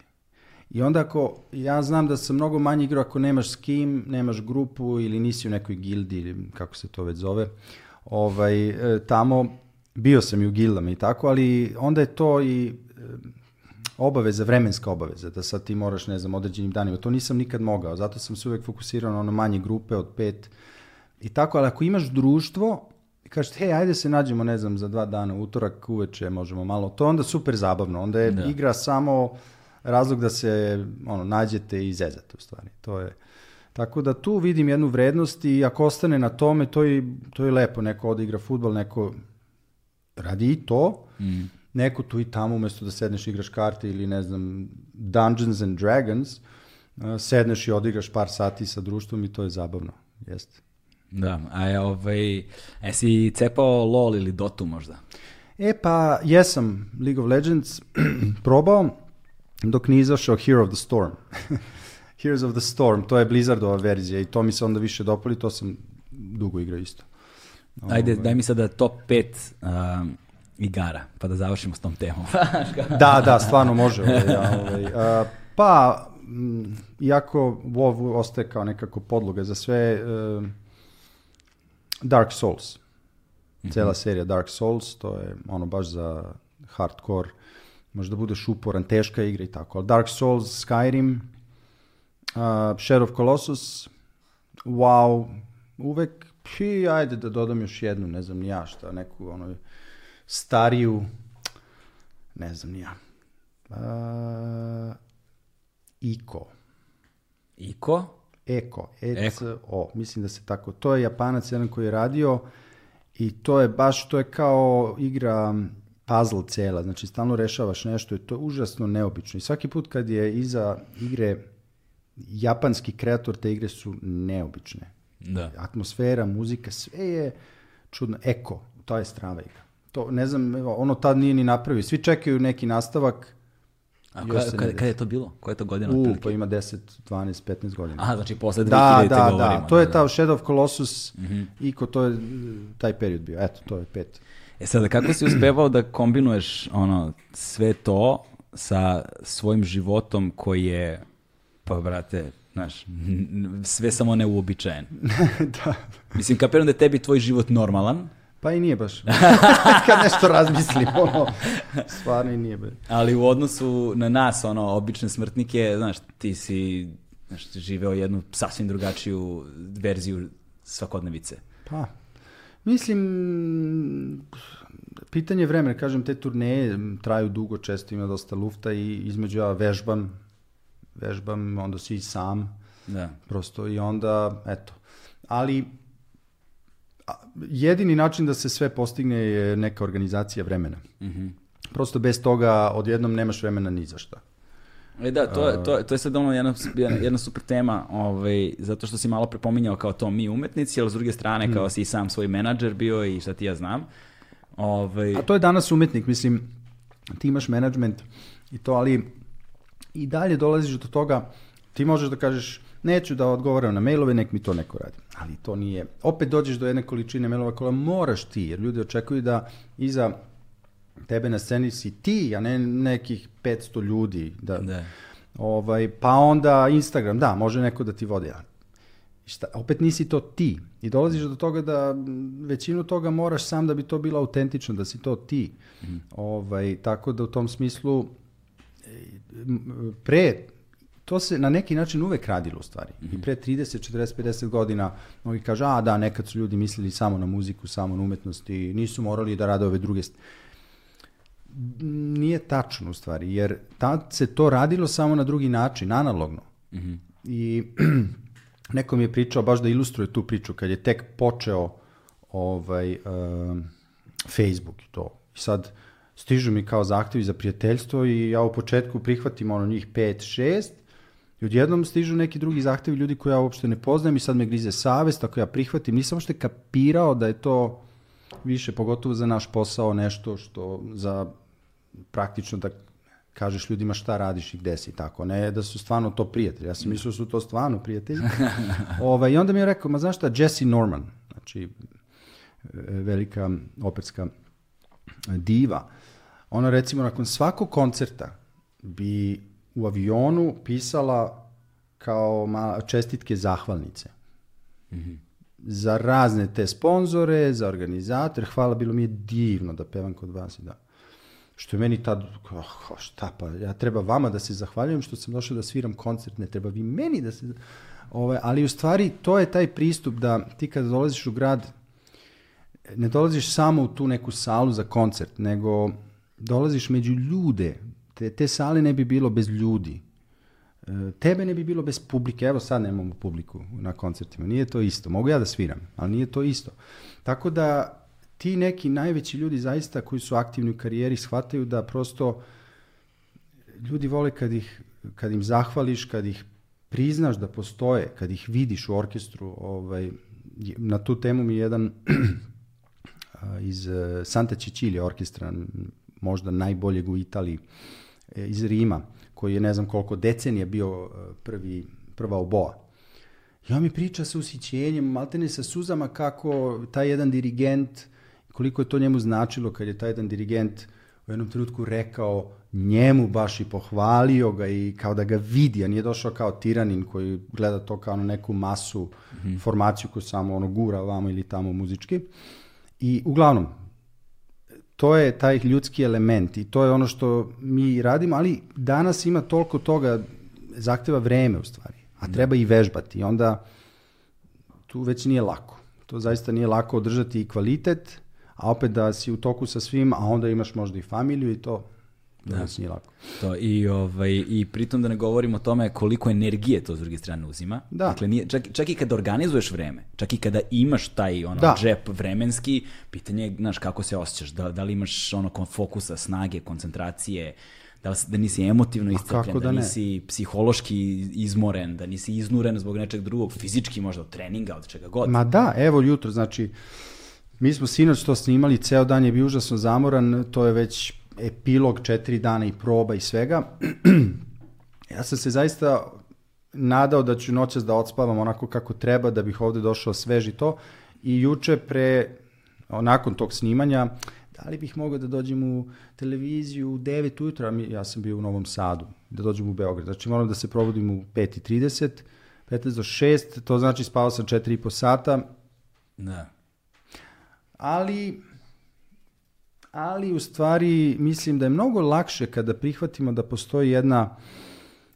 B: I onda ako, ja znam da sam mnogo manje igrao ako nemaš s kim, nemaš grupu ili nisi u nekoj gildi ili kako se to već zove, ovaj, e, tamo, bio sam i u gildama i tako, ali onda je to i e, obaveza, vremenska obaveza, da sad ti moraš, ne znam, određenim danima. To nisam nikad mogao, zato sam se uvek fokusirao na ono manje grupe od pet i tako, ali ako imaš društvo, i kažeš, hej, ajde se nađemo, ne znam, za dva dana, utorak uveče možemo malo, to je onda super zabavno, onda je
A: Da.
B: igra samo razlog da se ono, nađete i zezate u stvari. To je, tako da tu vidim jednu vrednost i ako ostane na tome, to je, to je lepo, neko odigra futbol, neko radi i to,
A: Mm.
B: neko tu i tamo umesto da sedneš i igraš karte ili ne znam Dungeons and Dragons, uh, sedneš i odigraš par sati sa društvom i to je zabavno. Jeste.
A: Da, a je ovaj, e si cepao LOL ili Dotu možda?
B: E pa, jesam League of Legends probao dok nije izašao Hero of the Storm. Heroes of the Storm, to je Blizzardova verzija i to mi se onda više dopali, to sam dugo igrao isto.
A: Ajde, daj mi sada top 5 um, igara, pa da završimo s tom temom.
B: Da, da, stvarno može. Ovaj, ja, ovaj, a, pa, m, iako WoW ostaje kao nekako podloga za sve, e, Dark Souls. Cela serija Dark Souls, to je ono baš za hardcore, možda budeš uporan, teška igra i tako. Ali Dark Souls, Skyrim, uh, Shadow of Colossus, WoW, uvek, pi, ajde da dodam još jednu, ne znam ni ja šta, neku ono stariju, ne znam ni ja. Uh, Iko.
A: Iko?
B: Eko, E-C-O, mislim da se tako, to je japanac jedan koji je radio i to je baš, to je kao igra puzzle cela, znači stalno rešavaš nešto i to je užasno neobično i svaki put kad je iza igre japanski kreator te igre su neobične.
A: Da.
B: Atmosfera, muzika, sve je čudno. Eko, to je strava igra. To, ne znam, evo, ono tad nije ni napravio. Svi čekaju neki nastavak.
A: A kada, kada,
B: desi.
A: kada je to bilo? Koja je to godina?
B: U, pa ima 10, 12, 15 godina.
A: Aha, znači posle 2000
B: da, da,
A: govorimo.
B: da, to je
A: da.
B: ta Shadow of Colossus, Iko, to je taj period bio. Eto, to je pet.
A: E sada, kako si uspevao da kombinuješ ono, sve to sa svojim životom koji je, pa brate, znaš, sve samo neuobičajen.
B: da.
A: Mislim, kapiram da je tebi tvoj život normalan,
B: Pa i nije baš. Kad nešto razmislim, ono, stvarno i nije baš.
A: ali u odnosu na nas, ono, obične smrtnike, znaš, ti si znaš, živeo jednu sasvim drugačiju verziju svakodnevice.
B: Pa, mislim, pitanje vremena, kažem, te turneje traju dugo, često ima dosta lufta i između ja vežbam, vežbam, onda si sam,
A: Da.
B: prosto i onda, eto. Ali, jedini način da se sve postigne je neka organizacija vremena. Prosto bez toga odjednom nemaš vremena ni za šta.
A: E da, to, je- to, je- to je sad ono jedna, jedna, super tema, ovaj, zato što si malo prepominjao kao to mi umetnici, ali s druge strane
B: Mm.
A: kao si i sam svoj menadžer bio i šta ti ja znam. Ovaj,
B: A to je danas umetnik, mislim, ti imaš management i to, ali i dalje dolaziš do toga, ti možeš da kažeš, neću da odgovaram na mailove, nek mi to neko radi. Ali to nije. Opet dođeš do jedne količine mailova koja moraš ti, jer ljudi očekuju da iza tebe na sceni si ti, a ne nekih 500 ljudi. Da,
A: Da.
B: Ovaj, pa onda Instagram, da, može neko da ti vodi, šta, opet nisi to ti. I dolaziš do toga da većinu toga moraš sam da bi to bilo autentično, da si to ti. Ovaj, tako da u tom smislu pre to se na neki način uvek radilo u stvari. I pre 30, 40, 50 godina mnogi kažu, a da, nekad su ljudi mislili samo na muziku, samo na umetnost i nisu morali da rade ove druge nije tačno u stvari, jer tad se to radilo samo na drugi način, analogno. I neko mi je pričao, baš da ilustruje tu priču, kad je tek počeo ovaj, um, Facebook i to. I sad stižu mi kao zahtevi za prijateljstvo i ja u početku prihvatim ono njih 5, 6 i odjednom stižu neki drugi zahtevi ljudi koje ja uopšte ne poznajem i sad me grize savest ako ja prihvatim. Nisam uopšte kapirao da je to više, pogotovo za naš posao, nešto što za praktično da kažeš ljudima šta radiš i gde si tako, ne da su stvarno to prijatelji. Ja sam mislio da su to stvarno prijatelji. ovaj, I onda mi je rekao, ma znaš šta, Jesse Norman, znači e, velika operska diva, ona recimo nakon svakog koncerta bi u avionu pisala kao ma, čestitke zahvalnice za razne te sponzore, za organizatore. Hvala, bilo mi je divno da pevam kod vas i da. Što je meni tad, oh, šta pa, ja treba vama da se zahvaljujem što sam došao da sviram koncert, ne treba vi meni da se... Ove, ali u stvari to je taj pristup da ti kada dolaziš u grad, ne dolaziš samo u tu neku salu za koncert, nego dolaziš među ljude. Te, te sale ne bi bilo bez ljudi. E, Tebe ne bi bilo bez publike. Evo sad nemamo publiku na koncertima. Nije to isto. Mogu ja da sviram, ali nije to isto. Tako da ti neki najveći ljudi zaista koji su aktivni u karijeri shvataju da prosto ljudi vole kad, ih, kad im zahvališ, kad ih priznaš da postoje, kad ih vidiš u orkestru. Ovaj, na tu temu mi je jedan iz e, Santa Cecilia orkestra, možda najboljeg u Italiji, e, iz Rima, koji je ne znam koliko decenija bio e, prvi, prva oboa. I on mi priča sa ushićenjem, maltene sa suzama kako taj jedan dirigent, koliko je to njemu značilo kad je taj jedan dirigent u jednom trenutku rekao njemu baš i pohvalio ga i kao da ga vidi, a nije došao kao tiranin koji gleda to kao na neku masu, formaciju koju samo ono gura vamo ili tamo muzički. I uglavnom, to je taj ljudski element i to je ono što mi radimo, ali danas ima toliko toga, zahteva vreme u stvari, a treba i vežbati. I onda tu već nije lako. To zaista nije lako održati i kvalitet, a opet da si u toku sa svim, a onda imaš možda i familiju i to, to već nije lako.
A: To, i, ovaj, I pritom da ne govorimo o tome koliko energije to s druge strane uzima.
B: Da.
A: Dakle, nije, čak, čak i kada organizuješ vreme, čak i kada imaš taj ono,
B: Da.
A: džep vremenski, pitanje je, znaš, kako se osjećaš, da, da li imaš ono fokusa, snage, koncentracije, da, li da nisi emotivno iscrpljen, da,
B: da ne?
A: nisi psihološki izmoren, da nisi iznuren zbog nečeg drugog, fizički možda od treninga, od čega god.
B: Ma da, evo jutro, znači, Mi smo sinoć to snimali, ceo dan je bio užasno zamoran, to je već epilog četiri dana i proba i svega. ja sam se zaista nadao da ću noćas da odspavam onako kako treba, da bih ovde došao sveži to. I juče pre, nakon tog snimanja, da li bih mogao da dođem u televiziju u 9 ujutro, mi, ja sam bio u Novom Sadu, da dođem u Beograd. Znači moram da se probudim u 5.30, 15 do 6, to znači spavao sam 4,5 sata.
A: Da.
B: Ali, ali u stvari mislim da je mnogo lakše kada prihvatimo da postoji jedna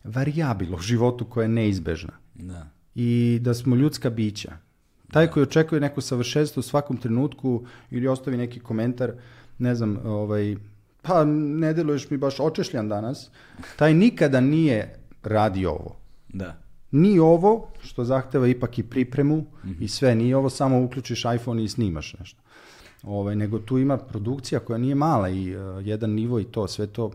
B: varijabila u životu koja je neizbežna.
A: Da.
B: I da smo ljudska bića. Taj koji očekuje neko savršenstvo u svakom trenutku ili ostavi neki komentar, ne znam, ovaj, pa ne deluješ mi baš očešljan danas, taj nikada nije radi ovo.
A: Da.
B: Ni ovo, što zahteva ipak i pripremu mm -hmm. i sve, nije ovo samo uključiš iPhone i snimaš nešto. Ovaj, nego tu ima produkcija koja nije mala i uh, jedan nivo i to, sve to.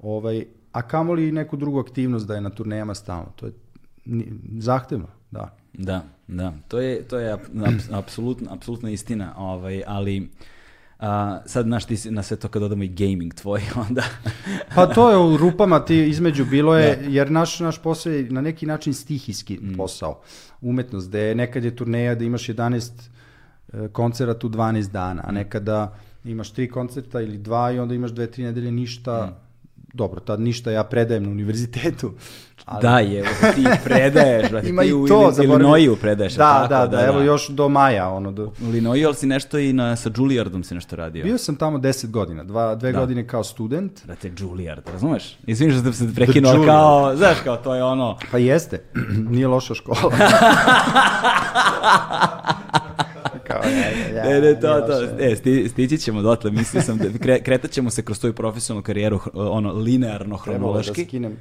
B: Ovaj, a kamoli neku drugu aktivnost da je na turnejama stalno. To je zahtevno, da.
A: Da, da. To je, to je apsolutna, apsolutna istina, ovaj, ali a, sad, znaš, ti na sve to kad dodamo i gaming tvoj, onda...
B: pa to je u rupama ti između bilo je, da. jer naš, naš posao je na neki način stihijski mm. posao, umetnost, gde nekad je turneja da imaš 11 e, koncerata u 12 dana, a mm. nekada imaš tri koncerta ili dva i onda imaš dve, tri nedelje ništa, mm dobro, tad ništa ja predajem na univerzitetu.
A: Ali... Da, je, ti predaješ, brate, Ima ti u to, ili, Illinoisu predaješ.
B: Da, tako, da, da, da, evo još do maja. Ono, do...
A: U Illinoisu, ali si nešto i na, sa Juilliardom si nešto radio?
B: Bio sam tamo 10 godina, dva, dve da. godine kao student.
A: Brate, Juilliard, razumeš? Izviniš da se prekinuo kao, znaš, kao to je ono...
B: Pa jeste, nije loša škola.
A: kao, ja, ja, ne, ne, to, to, e, sti, stići ćemo dotle, mislio sam, da kre, kretat ćemo se kroz tvoju profesionalnu karijeru, ono, linearno, hronološki. Trebalo
B: da skinem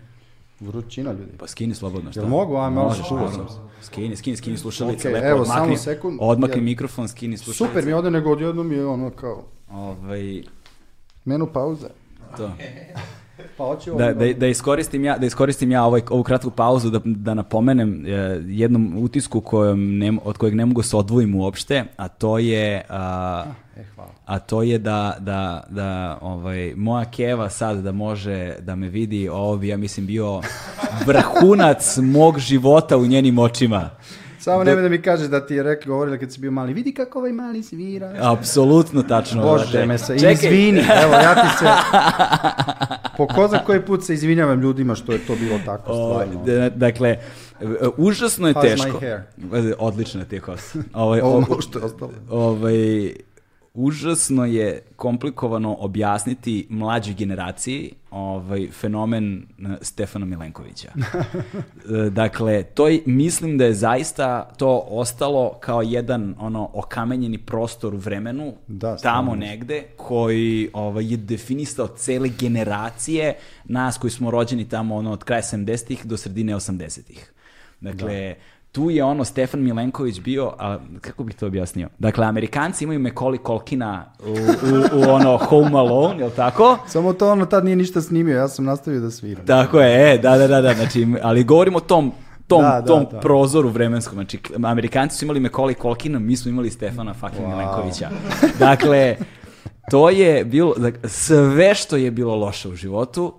B: vrućina, ljudi.
A: Pa skini slobodno, šta?
B: Jel mogu, a malo čuo sam se.
A: Skini, skini, skini slušalice,
B: okay,
A: lepo,
B: evo,
A: odmakni,
B: samo sekund,
A: odmakni ja, mikrofon, skini slušalice.
B: Super mi ovde, nego odjednom mi je ono kao...
A: Ovaj...
B: Menu pauze.
A: To. Pa hoću da, da, da, iskoristim ja, da iskoristim ja ovaj, ovu kratku pauzu da, da napomenem eh, jednom utisku kojom ne, od kojeg ne mogu se odvojim uopšte, a to je a,
B: e,
A: a to je da, da, da ovaj, moja keva sad da može da me vidi, ovo bi ja mislim bio vrhunac mog života u njenim očima.
B: Samo nemoj da mi kažeš da ti je rekli, govorila kad si bio mali, vidi kako ovaj mali svira.
A: Apsolutno tačno.
B: Bože me se, Čekaj. izvini, evo ja ti se, po ko za koji put se izvinjavam ljudima što je to bilo tako stvarno.
A: O, dakle, užasno je How's teško. Odlično je ti kosa.
B: Ovaj, Ovo što je ostalo.
A: Ovaj, užasno je komplikovano objasniti mlađoj generaciji ovaj fenomen eh, Stefana Milenkovića. Eh, dakle, to je, mislim da je zaista to ostalo kao jedan ono okamenjeni prostor u vremenu
B: da,
A: tamo negde koji ovaj je definisao cele generacije nas koji smo rođeni tamo ono od kraja 70-ih do sredine 80-ih. Dakle, da tu je ono Stefan Milenković bio, a kako bih to objasnio? Dakle, Amerikanci imaju Macaulay Colkina u, u, u ono Home Alone, je li tako?
B: Samo to ono tad nije ništa snimio, ja sam nastavio da sviram.
A: Tako je, e, da, da, da, da, znači, ali govorimo o tom tom, da, da, tom da. prozoru vremenskom. Znači, Amerikanci su imali Macaulay Colkina, mi smo imali Stefana fucking wow. Milenkovića. Dakle, to je bilo, sve što je bilo loše u životu,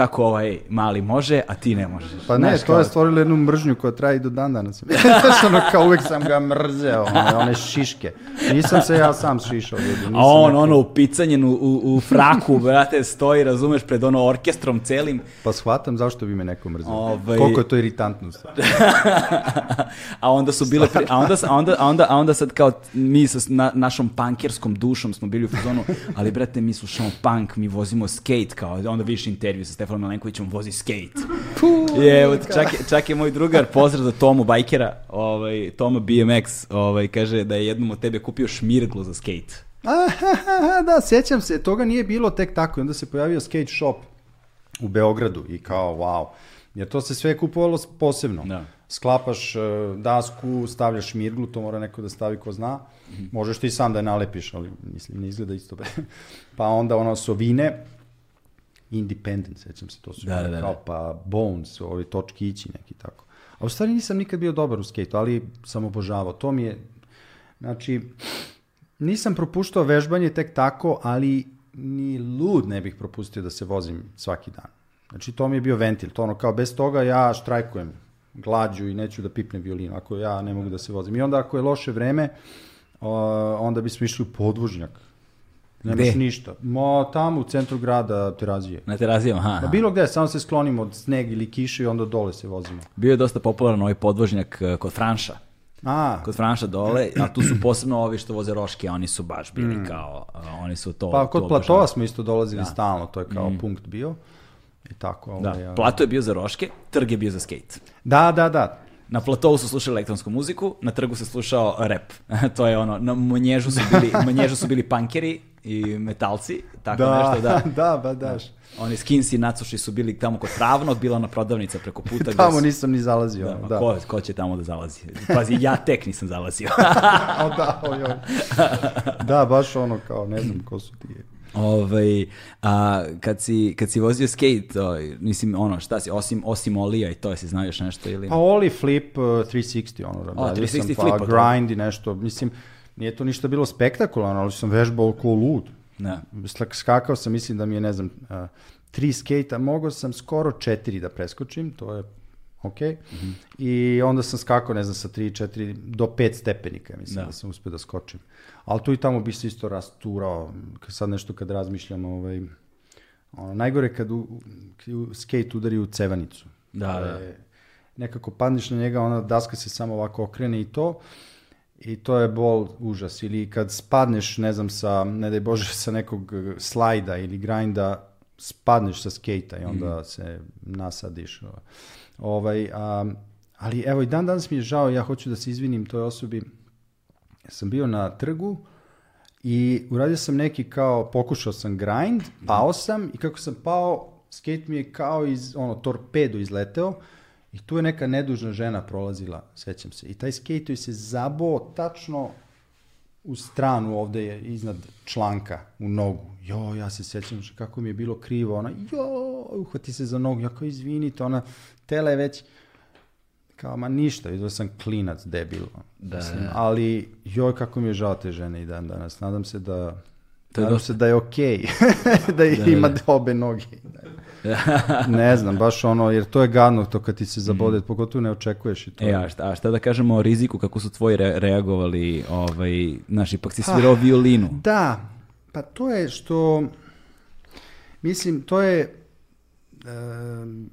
A: kako ovaj mali može, a ti ne možeš.
B: Pa ne, Znaš, to kao... je stvorilo jednu mržnju koja traje i do dan danas. Znaš, ono, kao uvek sam ga mrzeo, one, one šiške. Nisam se ja sam šišao, ljudi.
A: a on, neko... ono, u picanjen u, u, u fraku, brate, stoji, razumeš, pred ono orkestrom celim.
B: Pa shvatam zašto bi me neko mrzeo. Ovaj... Koliko je to iritantno.
A: a onda su bile, pri... a, onda, a, onda, a, onda, a onda sad kao mi sa na, našom pankerskom dušom smo bili u fazonu, ali brate, mi slušamo punk, mi vozimo skate, kao onda više intervju sa Stefan Milenkovićom vozi skate. je, evo, čak, je, čak je moj drugar, pozdrav za Tomu Bajkera, ovaj, Toma BMX, ovaj, kaže da je jednom od tebe kupio šmirglu za skate.
B: da, sjećam se, toga nije bilo tek tako, onda se pojavio skate shop u Beogradu i kao, wow, jer to se sve kupovalo posebno. Da. Sklapaš uh, dasku, stavljaš mirglu, to mora neko da stavi ko zna. -hmm. Možeš ti sam da je nalepiš, ali mislim, ne izgleda isto. pa onda ono sovine, Independent, sećam se, to su da, da, da. kao pa Bones, ovi točkići neki tako. A u stvari nisam nikad bio dobar u skejtu, ali sam obožavao. To mi je, znači, Nisam propuštao vežbanje tek tako, ali ni lud ne bih propustio da se vozim svaki dan. Znači, to mi je bio ventil. To ono, kao bez toga ja štrajkujem glađu i neću da pipnem violinu, ako ja ne mogu da se vozim. I onda ako je loše vreme, onda bismo išli u podvožnjak. Nemaš
A: Gde?
B: ništa. Ma, tamo u centru grada Terazije.
A: Na terazijama, aha.
B: Ma bilo gde, samo se sklonimo od sneg ili kiše i onda dole se vozimo.
A: Bio je dosta popularan ovaj podvožnjak eh, kod Franša.
B: A,
A: Kod Franša dole, a tu su posebno ovi što voze roške, oni su baš bili kao, eh, oni su to...
B: Mm. pa kod platova smo isto dolazili stalno, to je kao punkt bio. I tako.
A: Da,
B: Ovaj,
A: plato je bio za roške, trg je bio za skate.
B: da, da, da.
A: Na platovu su slušali elektronsku muziku, na trgu se slušao rap. to je ono, na manježu su bili, manježu su bili punkeri i metalci, tako
B: Da,
A: nešto, da.
B: da, ba daš.
A: Oni skinsi i nacuši su bili tamo kod Travnog, bila ona prodavnica preko puta.
B: Tamo
A: su-
B: nisam ni zalazio.
A: Da,
B: da.
A: Ko, ko će tamo da zalazi? Pazi, ja tek nisam zalazio.
B: O, da, oj, oj. da, baš ono kao, ne znam ko su ti.
A: Ovaj, a, kad, si, kad si vozio skate, o, mislim, ono, šta si, osim, osim olija i to, jesi znao još nešto ili...
B: Pa Oli Flip uh, 360, ono, radio
A: 360
B: sam, pa
A: flip, pa
B: grind i nešto, mislim, nije to ništa bilo spektakularno, ali sam vežbao ko lud.
A: Da.
B: Slak- Skakao sam, mislim da mi je, ne znam, uh, tri skejta, mogao sam skoro četiri da preskočim, to je ok.
A: Mhm.
B: I onda sam skakao, ne znam, sa tri, četiri, do pet stepenika, mislim da,
A: Da.
B: sam uspio da skočim. Ali tu i tamo bi se isto rasturao, sad nešto kad razmišljam, ovaj, ono, najgore kad u, u skate udari u cevanicu.
A: Da, da.
B: Nekako padneš na njega, ona daska se samo ovako okrene i to. I to je bol užas. Ili kad spadneš, ne znam, sa, ne daj Bože, sa nekog eh, slajda ili grinda, spadneš sa skejta i onda se nasadiš. Ovaj, a, ali evo i dan danas mi je žao, ja hoću da se izvinim toj osobi. Ja sam bio na trgu i uradio sam neki kao, pokušao sam grind, pao sam i kako sam pao, skate mi je kao iz, ono, torpedo izleteo i tu je neka nedužna žena prolazila, sećam se. I taj skate joj se zabao tačno u stranu ovde je iznad članka, u nogu. Jo, ja se sećam što- kako mi je bilo krivo. Ona, jo, uhvati se za nogu. Ja kao, izvinite, ona, tela je već, kao, ma ništa, vidio sam klinac, debil.
A: Da,
B: Mislim,
A: da.
B: Ali, joj, kako mi je žao te žene i dan danas. Nadam se da,
A: To
B: nadam
A: dosta-
B: se da je okej. da, ima obe noge. ne znam, baš ono, jer to je gadno to kad ti se zabode, pogotovo ne očekuješ i to.
A: E, a šta, a šta da kažemo o riziku, kako su tvoji re- reagovali, ovaj, znaš, ipak si svirao violinu.
B: Da, pa to je što, mislim, to je, em,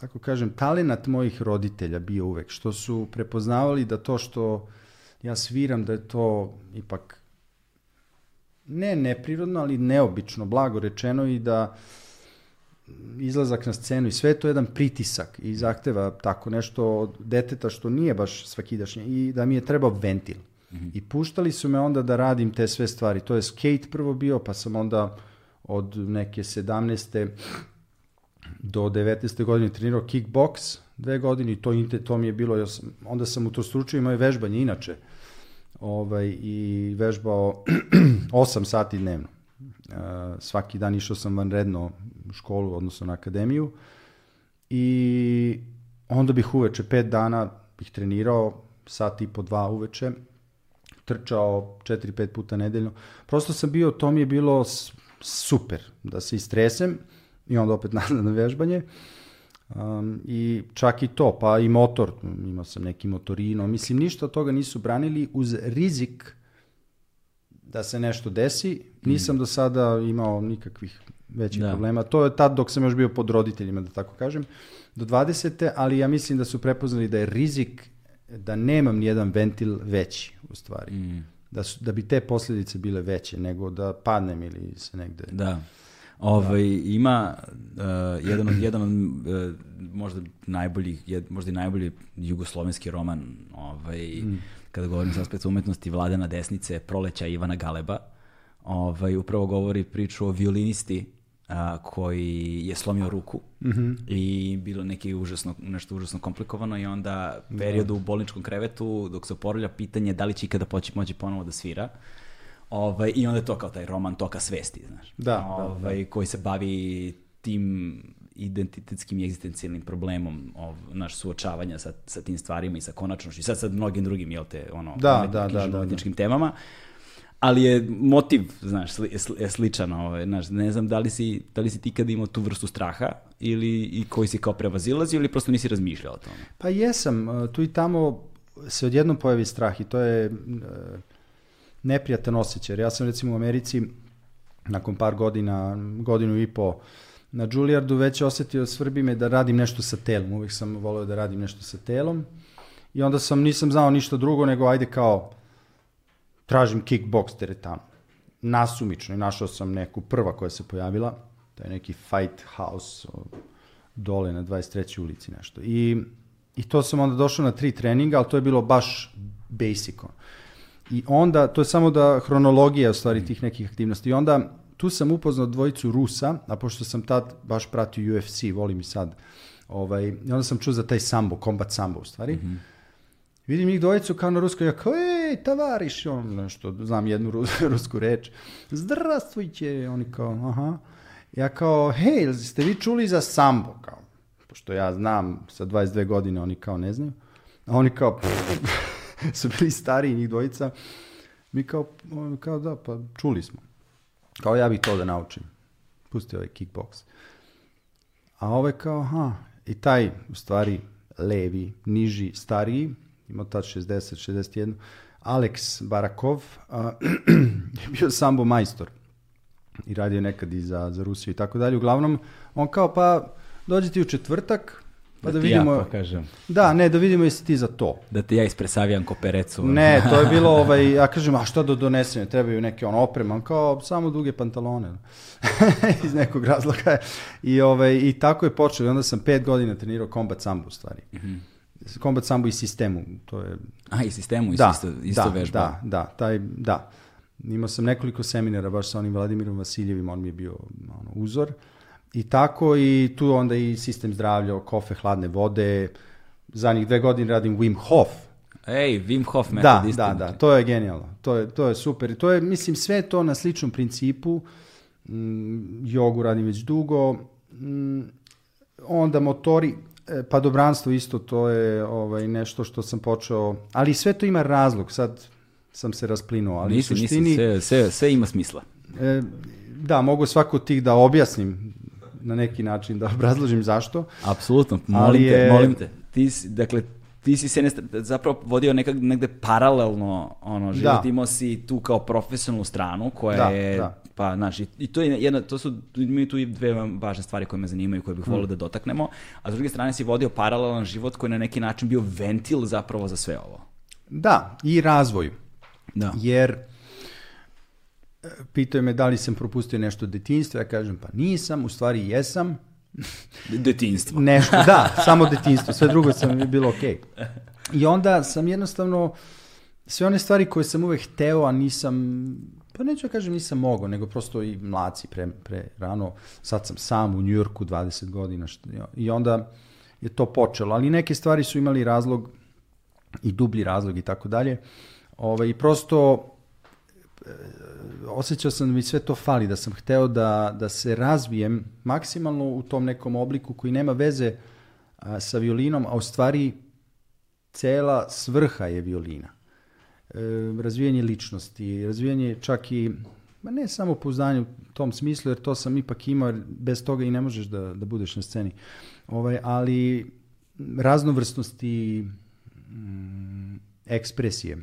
B: tako kažem, talenat mojih roditelja bio uvek, što su prepoznavali da to što ja sviram, da je to ipak ne neprirodno, ali neobično, blago rečeno i da izlazak na scenu i sve je to jedan pritisak i zahteva tako nešto od deteta što nije baš svakidašnje i da mi je trebao ventil. I puštali su me onda da radim te sve stvari. To je skate prvo bio, pa sam onda od neke 17. do 19. godine trenirao kickbox dve godine i to, to mi je bilo, ja sam, onda sam utrostručio i moje vežbanje inače ovaj, i vežbao 8 sati dnevno. Uh, svaki dan išao sam vanredno u školu, odnosno na akademiju i onda bih uveče pet dana bih trenirao, sat i po dva uveče, trčao 4-5 puta nedeljno. Prosto sam bio, to mi je bilo super, da se istresem i onda opet nazad na vežbanje. Um, I čak i to, pa i motor, imao sam neki motorino, mislim ništa od toga nisu branili uz rizik da se nešto desi. Nisam do sada imao nikakvih većih
A: Da.
B: problema. To je tad dok sam još bio pod roditeljima, da tako kažem, do 20. ali ja mislim da su prepoznali da je rizik da nemam nijedan ventil veći, u stvari. Da, su, da bi te posljedice bile veće nego da padnem ili se negde...
A: Da. Ovaj, ima uh, jedan od, jedan od uh, možda najboljih, jed, možda i najbolji jugoslovenski roman ovaj, kada govorim sa aspekta umetnosti Vladana Desnice, Proleća Ivana Galeba. Ovaj, upravo govori priču o violinisti a, koji je slomio ruku i bilo neki užasno, nešto užasno komplikovano i onda periodu u bolničkom krevetu dok se oporavlja pitanje da li će ikada poći moći ponovo da svira. Ovaj, I onda je to kao taj roman toka svesti, znaš.
B: Da, da,
A: ovaj, koji se bavi tim identitetskim i egzistencijalnim problemom ov, naš suočavanja sa, sa tim stvarima i sa konačnošću i sad sa mnogim drugim, jel te, ono,
B: Da, da, da, da, da.
A: temama. ali je motiv, znaš, sli, sli- sličan, ovaj, znaš, ne znam da li si, da li si ti kad imao tu vrstu straha ili i koji si kao prevazilazi ili prosto nisi razmišljao o tome.
B: Pa jesam, e, tu i tamo se odjednom pojavi strah i to je e, neprijatan osjećaj. Ja sam recimo u Americi nakon par godina, godinu i po na Juilliardu već osetio svrbi me da radim nešto sa telom. Uvijek sam volio da radim nešto sa telom. I onda sam, nisam znao ništa drugo nego ajde kao tražim kickbox teretanu. Nasumično i našao sam neku prva koja se pojavila. To je neki fight house dole na 23. ulici nešto. I, I to sam onda došao na tri treninga, ali to je bilo baš basic. I onda, to je samo da hronologija u stvari tih nekih aktivnosti. I onda tu sam upoznao dvojicu Rusa, a pošto sam tad baš pratio UFC, volim i sad, ovaj, i onda sam čuo za taj sambo, combat sambo u stvari. Vidim njih dvojicu kao na ruskoj, ja kao, ej, tavariš, on nešto, znam jednu ru- rusku reč. Zdravstvujte, oni kao, aha. Ja kao, hej, ste vi čuli za sambo, kao, pošto ja znam sa 22 godine, oni kao ne znaju. A oni kao, su bili stariji njih dvojica. Mi kao, kao, da, pa čuli smo. Kao ja bih to da naučim. Pusti ovaj kickbox. A ovaj kao, aha, i taj, u stvari, levi, niži, stariji, imao tad 60, 61, Alex Barakov, a, je bio sambo majstor i radio nekad i za, za Rusiju i tako dalje. Uglavnom, on kao, pa dođi ti u četvrtak, pa da,
A: ti
B: vidimo...
A: ja pokažem.
B: Da, ne, da vidimo jesi ti za to.
A: Da ti ja ispresavijam ko perecu.
B: Ne, to je bilo, ovaj, ja kažem, a šta da donesem, trebaju neke on oprema, kao samo duge pantalone, iz nekog razloga. I, ovaj, I tako je počeo, i onda sam pet godina trenirao combat sambo u stvari. Combat sambo i sistemu, to je...
A: A, i sistemu,
B: Da,
A: isto, isto
B: da,
A: vežba.
B: da, da, taj, da. Imao sam nekoliko seminara baš sa onim Vladimirom Vasiljevim, on mi je bio ono, uzor. I tako i tu onda i sistem zdravlja, kofe, hladne vode. Zadnjih dve godine radim Wim Hof,
A: Ej, Wim Hof metod
B: da, da, da, to je genijalno. To je, to je super. I To je, mislim, sve to na sličnom principu. Mm, jogu radim već dugo. Mm, onda motori, e, padobranstvo isto, to je ovaj, nešto što sam počeo, ali sve to ima razlog, sad sam se rasplinuo, ali
A: Nisi,
B: u
A: nisi,
B: suštini,
A: sve, sve, sve ima smisla.
B: e, da, mogu svako tih da objasnim na neki način, da obrazložim zašto.
A: Apsolutno, molim
B: Ali
A: te,
B: je-
A: molim te. Ti si, dakle, ti si se zapravo vodio nekak, negde paralelno ono, život,
B: Da.
A: imao si tu kao profesionalnu stranu koja
B: Da,
A: je,
B: da.
A: pa znaš, i, i to je jedna, to su, imaju tu i dve važne stvari koje me zanimaju, koje bih
B: Mm.
A: volio da dotaknemo, a s druge strane si vodio paralelan život koji je na neki način bio ventil zapravo za sve ovo.
B: Da, i razvoju.
A: Da.
B: Jer pitaju me da li sam propustio nešto od detinjstva, ja kažem pa nisam, u stvari jesam.
A: Detinjstvo.
B: Nešto, da, samo detinjstvo, sve drugo sam je bilo okej. I onda sam jednostavno, sve one stvari koje sam uvek hteo, a nisam, pa neću da kažem nisam mogao, nego prosto i mlaci pre, pre rano, sad sam sam u Njujorku 20 godina što, i onda je to počelo, ali neke stvari su imali razlog i dublji razlog i tako dalje. Ovaj, I prosto osjećao sam da mi sve to fali, da sam hteo da, da se razvijem maksimalno u tom nekom obliku koji nema veze a, sa violinom, a u stvari cela svrha je violina. E, razvijanje ličnosti, razvijanje čak i, ma ne samo pouzdanje u tom smislu, jer to sam ipak imao, bez toga i ne možeš da, da budeš na sceni. Ovaj, ali raznovrsnosti mm, ekspresije.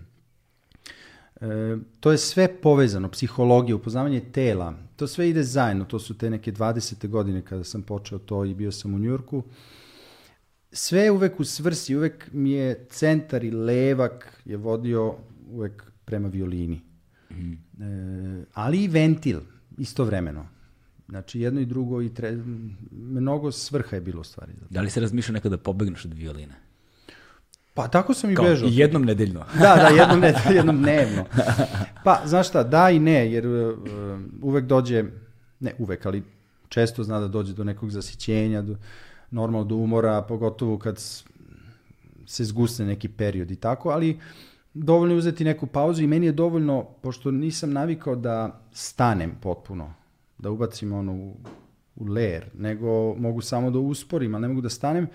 B: E, to je sve povezano, psihologija, upoznavanje tela, to sve ide zajedno, to su te neke 20. godine kada sam počeo to i bio sam u Njujorku. Sve je uvek u svrsi, uvek mi je centar i levak je vodio uvek prema violini. E, ali i ventil, istovremeno. Znači jedno i drugo i tre... mnogo svrha je bilo u stvari.
A: Da li se razmišljao nekada da pobegneš od violine?
B: Pa tako sam i
A: Kao,
B: bežao.
A: jednom nedeljno.
B: Da, da, jednom, ne, jednom dnevno. Pa, znaš šta, da i ne, jer uh, uvek dođe, ne uvek, ali često zna da dođe do nekog zasićenja, do, normalno do umora, pogotovo kad se zgusne neki period i tako, ali dovoljno je uzeti neku pauzu i meni je dovoljno, pošto nisam navikao da stanem potpuno, da ubacim ono u, u ler, nego mogu samo da usporim, ali ne mogu da stanem,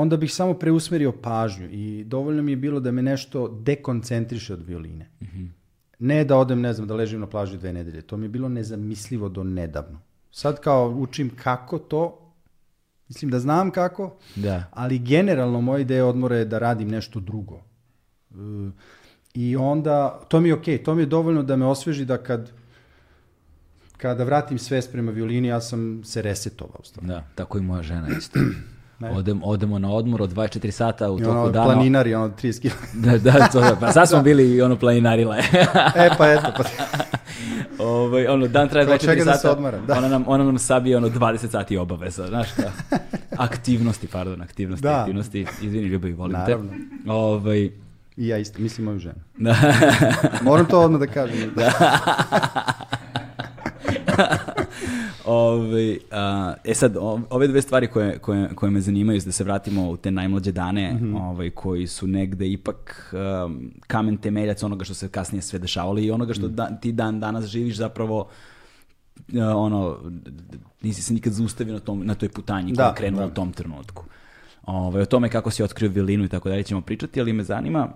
B: onda bih samo preusmerio pažnju i dovoljno mi je bilo da me nešto dekoncentriše od violine. Ne da odem, ne znam, da ležim na plaži dve nedelje. To mi je bilo nezamislivo do nedavno. Sad kao učim kako to, mislim da znam kako,
A: Da.
B: ali generalno moja ideja odmora je da radim nešto drugo. E, I onda, to mi je okej, to mi je dovoljno da me osveži da kad kada vratim svest prema violini, ja sam se resetovao. stvarno.
A: Da, tako i moja žena isto.
B: Ne.
A: Odem, odemo na odmor od 24 sata u toku
B: ono,
A: dana.
B: planinari, ono, 30 kila.
A: Da, da, to, je. pa sad smo bili ono planinarile.
B: e, pa eto, pa
A: ovaj, ono, dan traje
B: Kao
A: 24
B: čega da se
A: sata,
B: odmaram, da.
A: ona, nam, ona nam sabije ono 20 sati obaveza, znaš kao. Aktivnosti, pardon, aktivnosti,
B: Da.
A: aktivnosti. Izvini, ljubavi, volim
B: Naravno.
A: te. Ovaj,
B: i ja isto, mislim moju ženu.
A: da.
B: Moram to odmah da kažem. Da.
A: Ove, a, e sad, ove dve stvari koje, koje, koje me zanimaju, da se vratimo u te najmlađe dane,
B: Mhm.
A: ovaj, koji su negde ipak um, kamen temeljac onoga što se kasnije sve dešavalo i onoga što da- ti dan danas živiš zapravo uh, ono, nisi se nikad zaustavio na, tom, na toj putanji koja
B: Da,
A: je krenula
B: da.
A: u tom trenutku. Ovaj, o tome kako si otkrio violinu i tako dalje ćemo pričati, ali me zanima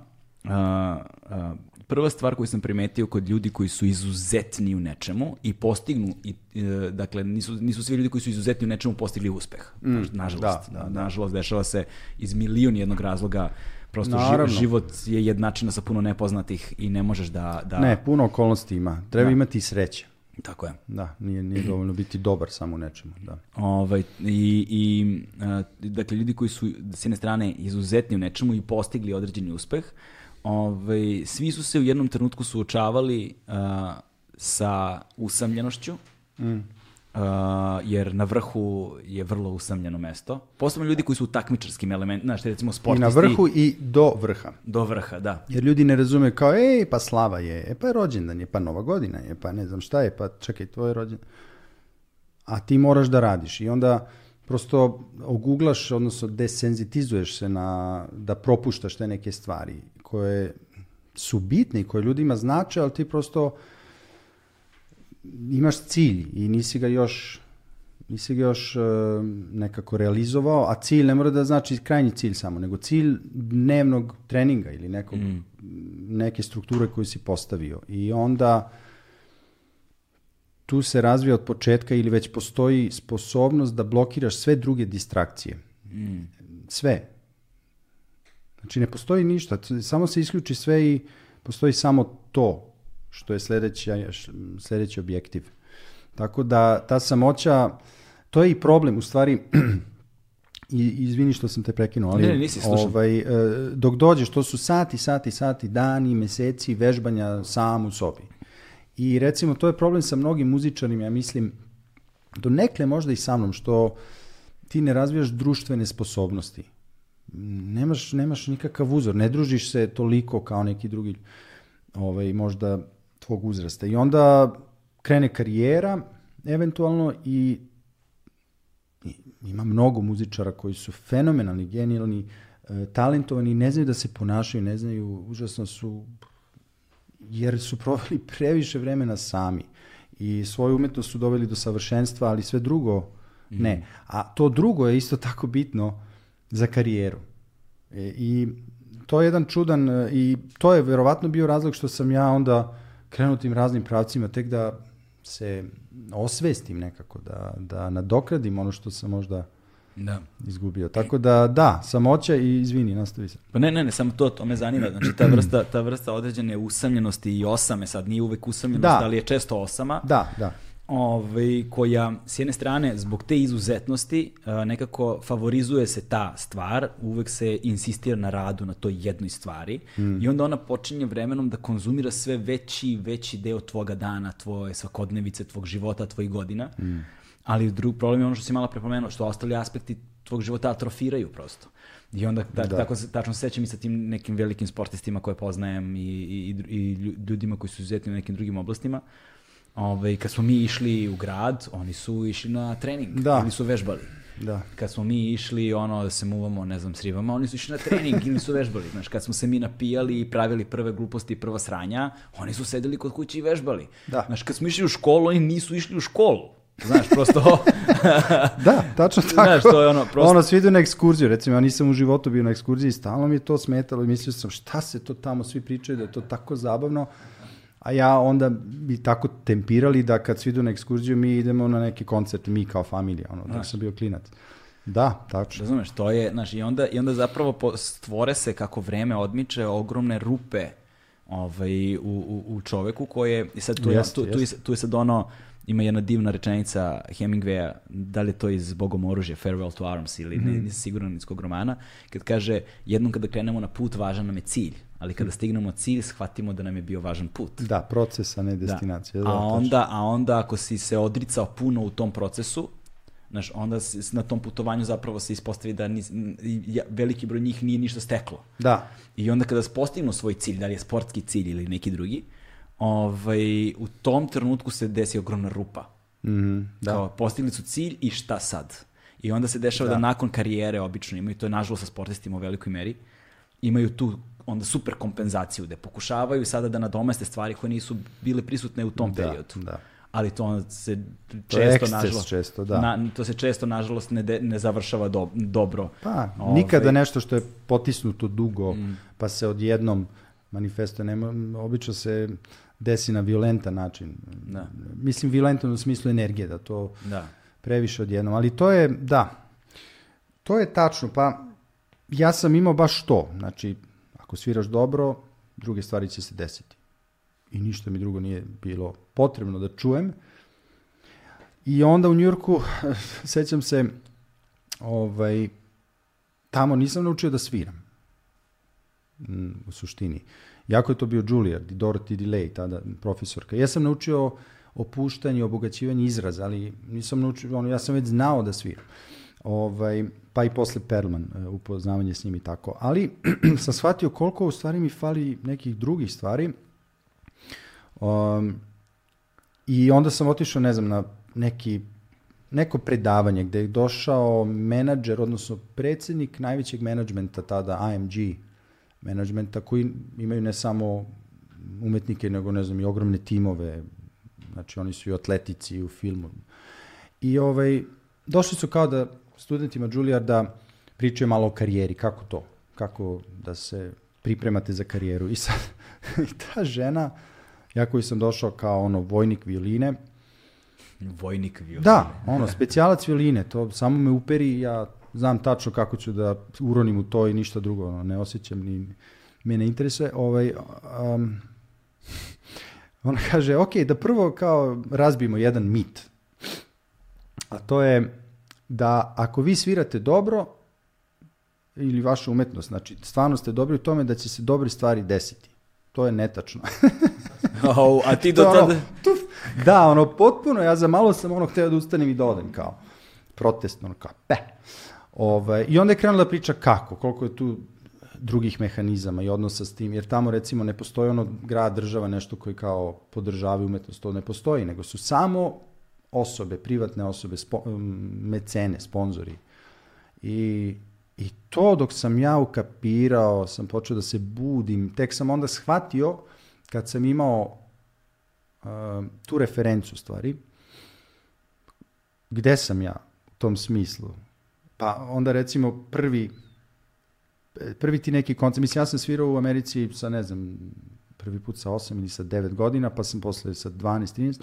A: uh, uh, prva stvar koju sam primetio kod ljudi koji su izuzetni u nečemu i postignu, i, e, dakle nisu, nisu svi ljudi koji su izuzetni u nečemu postigli uspeh. Naž- nažalost,
B: Mm, da, da, da.
A: nažalost dešava se iz milion jednog razloga Prosto
B: Naravno.
A: život je jednačina sa puno nepoznatih i ne možeš da... da
B: Ne, puno okolnosti ima. Treba
A: Da.
B: imati i sreće.
A: Tako je.
B: Da, nije, nije dovoljno biti dobar samo u nečemu. Da.
A: Ovaj, I, i a, dakle, ljudi koji su s jedne strane izuzetni u nečemu i postigli određeni uspeh, ovaj, svi su se u jednom trenutku suočavali a, sa usamljenošću, a, jer na vrhu je vrlo usamljeno mesto. Posebno ljudi koji su u takmičarskim elementima, znaš, recimo
B: I
A: sportisti.
B: na vrhu i do vrha.
A: Do vrha, da.
B: Jer ljudi ne razumeju kao, ej, pa slava je, e, pa rođendan je, pa nova godina je, pa ne znam šta je, pa čekaj, to je rođendan. A ti moraš da radiš i onda prosto oguglaš, odnosno desenzitizuješ se na, da propuštaš te neke stvari koje su bitne i koje ljudima znače, ali ti prosto imaš cilj i nisi ga još nisi ga još e, nekako realizovao, a cilj ne mora da znači krajnji cilj samo, nego cilj dnevnog treninga ili nekog, neke strukture koju si postavio. I onda tu se razvija od početka ili već postoji sposobnost da blokiraš sve druge distrakcije. Sve. Znači ne postoji ništa, samo se isključi sve i postoji samo to što je sledeći, sledeći objektiv. Tako da ta samoća, to je i problem, u stvari, i izvini što sam te prekinuo, ali
A: Ne, ne, nisi,
B: ovaj, e, dok dođeš, to su sati, sati, sati, dani, meseci vežbanja sam u sobi. I recimo, to je problem sa mnogim muzičarima, ja mislim, do nekle možda i sa mnom, što ti ne razvijaš društvene sposobnosti. Nemaš, nemaš nikakav uzor, ne družiš se toliko kao neki drugi ovaj, možda tvog uzrasta. I onda krene karijera, eventualno, i i ima mnogo muzičara koji su fenomenalni, genijalni, e, talentovani, ne znaju da se ponašaju, ne znaju, užasno su, jer su proveli previše vremena sami i svoju umetnost su doveli do savršenstva, ali sve drugo ne. A to drugo je isto tako bitno za karijeru. E, I to je jedan čudan, e, i to je verovatno bio razlog što sam ja onda krenuo tim raznim pravcima, tek da se osvestim nekako, da, da nadokradim ono što sam možda
A: Da.
B: izgubio. Tako da, da, samoća i izvini, nastavi se.
A: Pa ne, ne, ne, samo to, to me zanima. Znači, ta vrsta, ta vrsta određene usamljenosti i osame, sad nije uvek usamljenost,
B: Da.
A: ali je često osama,
B: Da, da.
A: Ovaj, koja s jedne strane zbog te izuzetnosti a, nekako favorizuje se ta stvar, uvek se insistira na radu na toj jednoj stvari i onda ona počinje vremenom da konzumira sve veći i veći deo tvoga dana, tvoje svakodnevice, tvog života, tvojih godina. Ali drug problem je ono što si malo prepomenuo, što ostali aspekti tvog života atrofiraju prosto. I onda ta,
B: Da.
A: tako tačno se sećam i sa tim nekim velikim sportistima koje poznajem i, i, i ljudima koji su izuzetni u nekim drugim oblastima. Ove, kad smo mi išli u grad, oni su išli na trening
B: Da.
A: ili su vežbali.
B: Da.
A: Kad smo mi išli ono da se muvamo, ne znam, s oni su išli na trening ili su vežbali. Znaš, kad smo se mi napijali i pravili prve gluposti i prva sranja, oni su sedeli kod kuće i vežbali.
B: Da.
A: Znaš, kad smo išli u školu, oni nisu išli u školu. Znaš, prosto...
B: Da, tačno tako.
A: Znaš, to je ono, prosto-
B: Ono, svi idu na ekskurziju, recimo, ja nisam u životu bio na ekskurziji, stalno mi je to smetalo i mislio sam šta se to tamo svi pričaju, da je to tako zabavno, a ja onda bi tako tempirali da kad svi idu na ekskurziju mi idemo na neki koncert, mi kao familija, ono, dok sam bio klinac. Da, tačno.
A: Razumeš, to je, znaš, i onda, i onda zapravo stvore se kako vreme odmiče ogromne rupe ovaj, u, u, u čoveku koje, i sad tu, je,
B: Jeste,
A: tu, tu, je, tu je sad ono, ima jedna divna rečenica Hemingwaya, da li je to iz Bogom oružja, Farewell to Arms, ili
B: Mhm.
A: ne, nisam siguran iz kog romana, kad kaže, jednom kada krenemo na put, važan nam je cilj, ali kada stignemo cilj, shvatimo da nam je bio važan put.
B: Da, proces, a ne
A: Da.
B: destinacija.
A: a,
B: Da, tačno.
A: onda, a onda ako si se odricao puno u tom procesu, znaš, onda si- na tom putovanju zapravo se ispostavi da nis, veliki broj njih nije ništa steklo.
B: Da,
A: I onda kada postignu svoj cilj, da li je sportski cilj ili neki drugi, ovaj, u tom trenutku se desi ogromna rupa.
B: mhm, da.
A: Kao, postigli su cilj i šta sad? I onda se dešava da,
B: Da.
A: nakon karijere obično imaju, to je nažalost sa sportistima u velikoj meri, imaju tu onda super kompenzaciju gde pokušavaju sada da nadomeste stvari koje nisu bile prisutne u tom
B: Da,
A: periodu.
B: da.
A: Ali to onda se
B: To
A: često, nažalost,
B: često, da.
A: na, to se često, nažalost, ne, de- ne završava do, dobro.
B: Pa,
A: Ovaj,
B: nikada nešto što je potisnuto dugo, pa se odjednom manifestuje, nema, obično se desi na violentan način.
A: Da.
B: Mislim, violentan u smislu energije, da to
A: Da.
B: previše odjednom. Ali to je, da, to je tačno. Pa, ja sam imao baš to. Znači, ako sviraš dobro, druge stvari će se desiti. I ništa mi drugo nije bilo potrebno da čujem. I onda u Njurku, sećam se, ovaj, tamo nisam naučio da sviram. Mm, u suštini. Jako je to bio Juilliard i Dorothy DeLay, tada profesorka. Ja sam naučio opuštanje, obogaćivanje izraza, ali nisam naučio, ono, ja sam već znao da sviram. Ovaj, pa i posle Perlman, e, upoznavanje s njim i tako. Ali sam shvatio koliko u stvari mi fali nekih drugih stvari. Um, I onda sam otišao, ne znam, na neki, neko predavanje gde je došao menadžer, odnosno predsednik najvećeg menadžmenta tada, AMG menadžmenta, koji imaju ne samo umetnike, nego ne znam, i ogromne timove, znači oni su i atletici i u filmu. I ovaj, došli su kao da studentima Juilliarda pričaju malo o karijeri, kako to, kako da se pripremate za karijeru. I sad, i ta žena, ja koji sam došao kao ono vojnik violine,
A: Vojnik violine.
B: da, ono, specijalac violine, to samo me uperi i ja znam tačno kako ću da uronim u to i ništa drugo, ono, ne osjećam ni, me ne interesuje. Ovaj, um, ona kaže, ok, da prvo kao razbijemo jedan mit, a to je da ako vi svirate dobro, ili vaša umetnost, znači stvarno ste dobri u tome da će se dobre stvari desiti. To je netačno.
A: Au, a ti do
B: ono,
A: tada...
B: tuf. Da, ono, potpuno, ja za malo sam ono hteo da ustanem i da odem, kao, protestno, ono, kao, pe. Ovaj, I onda je krenula priča kako, koliko je tu drugih mehanizama i odnosa s tim, jer tamo recimo ne postoji ono grad, država, nešto koji kao podržavaju umetnost, to ne postoji, nego su samo osobe, privatne osobe, spo, mecene, sponzori. I, I to dok sam ja ukapirao, sam počeo da se budim, tek sam onda shvatio kad sam imao uh, tu referencu stvari, gde sam ja u tom smislu? Pa onda recimo prvi, prvi ti neki koncert, mislim ja sam svirao u Americi sa ne znam, prvi put sa 8 ili sa 9 godina, pa sam posle sa 12, 13,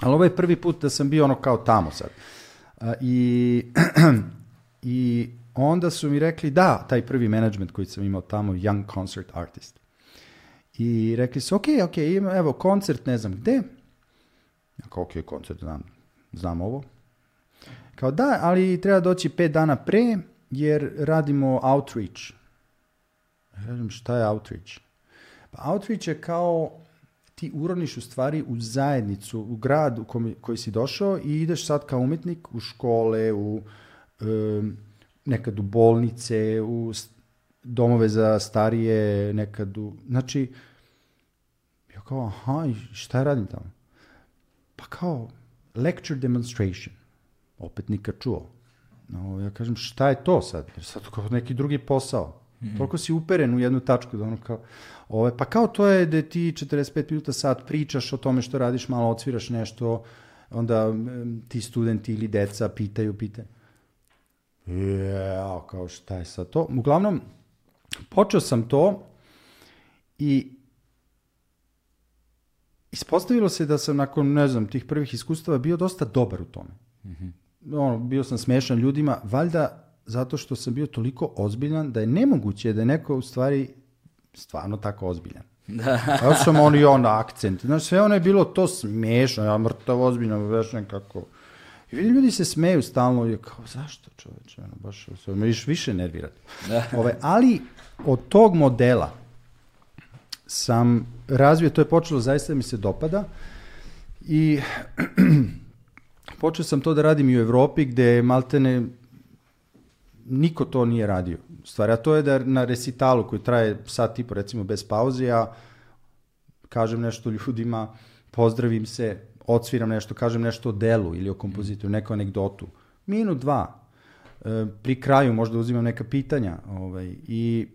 B: ali ovo je prvi put da sam bio ono kao tamo sad. I, I onda su mi rekli da, taj prvi management koji sam imao tamo, Young Concert Artist. I rekli su, ok, ok, ima, evo, koncert, ne znam gde. Ja kao, ok, koncert, znam, znam ovo. Kao, da, ali treba doći pet dana pre, jer radimo outreach. Kažem, šta je outreach? Pa outreach je kao ti uroniš u stvari u zajednicu, u grad u kom, koji si došao i ideš sad kao umetnik u škole, u um, nekad u bolnice, u domove za starije, nekad u... Znači, ja kao, aha, šta radim tamo? Pa kao, lecture demonstration. Opet nikad čuo. No, ja kažem, šta je to sad? Jer sad kao neki drugi posao. Mm Toliko si uperen u jednu tačku da ono kao, ove, pa kao to je da ti 45 minuta sat pričaš o tome što radiš, malo odsviraš nešto, onda ti studenti ili deca pitaju, pitaju. Ja, kao šta je sad to? Uglavnom, počeo sam to i ispostavilo se da sam nakon, ne znam, tih prvih iskustava bio dosta dobar u tome. Ono, bio sam smešan ljudima, valjda zato što sam bio toliko ozbiljan da je nemoguće da je neko u stvari stvarno tako ozbiljan.
A: Da.
B: Evo sam on i on akcent. Znaš, sve ono je bilo to smešno, ja mrtav ozbiljno, vešan kako... I vidim, ljudi se smeju stalno ja kao, zašto čoveče, ono, baš se me više, više nervirati. Ove, ali od tog modela sam razvio, to je počelo zaista da mi se dopada i počeo sam to da radim i u Evropi gde maltene niko to nije radio. u Stvari, a to je da na resitalu koji traje sat i po recimo bez pauze, ja kažem nešto ljudima, pozdravim se, odsviram nešto, kažem nešto o delu ili o kompozitoru, neku anegdotu. Minut, dva. E, pri kraju možda uzimam neka pitanja. Ovaj, i,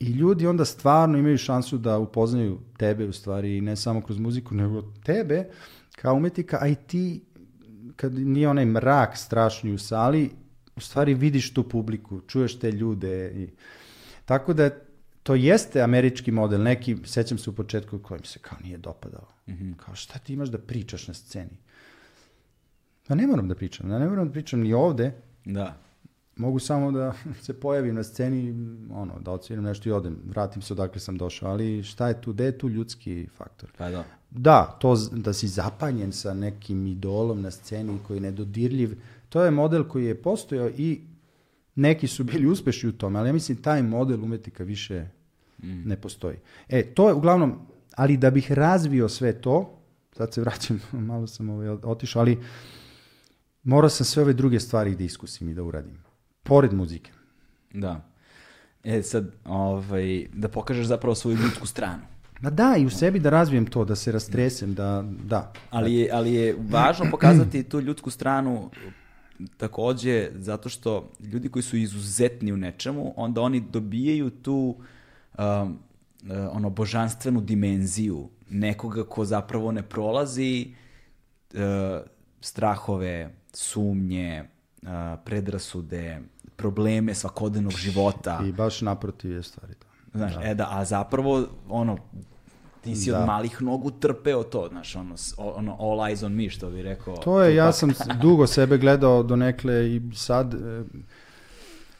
B: I ljudi onda stvarno imaju šansu da upoznaju tebe u stvari, ne samo kroz muziku, nego tebe kao umetnika, a i ti kad nije onaj mrak strašni u sali, u stvari vidiš tu publiku, čuješ te ljude. I... Tako da to jeste američki model, neki, sećam se u početku kojem se kao nije dopadao. Mm -hmm. Kao šta ti imaš da pričaš na sceni? Pa ne moram da pričam, ja ne moram da pričam ni ovde,
A: Da.
B: Mogu samo da se pojavim na sceni, ono, da odsviram nešto i odem, vratim se odakle sam došao, ali šta je tu, gde je tu ljudski faktor?
A: Pa da.
B: Da, to da si zapanjen sa nekim idolom na sceni koji je nedodirljiv, to je model koji je postojao i neki su bili uspešni u tome, ali ja mislim taj model umetnika više ne postoji. E, to je uglavnom, ali da bih razvio sve to, sad se vraćam, malo sam ovaj otišao, ali morao sam sve ove druge stvari da iskusim i da uradim. Pored muzike.
A: Da. E sad, ovaj, da pokažeš zapravo svoju ljudsku stranu.
B: Ma da, i u sebi da razvijem to, da se rastresem, da, da.
A: Ali je, ali je važno pokazati tu ljudsku stranu takođe zato što ljudi koji su izuzetni u nečemu, onda oni dobijaju tu um, uh, ono božanstvenu dimenziju nekoga ko zapravo ne prolazi uh, strahove, sumnje, uh, predrasude, probleme svakodnevnog života.
B: I baš naprotiv je stvari to.
A: Znaš, e da, a zapravo, ono, ti si
B: Da.
A: od malih nogu trpeo to, znaš, ono, ono, all eyes on me, što bi rekao.
B: To je, ja sam dugo sebe gledao donekle i sad, e,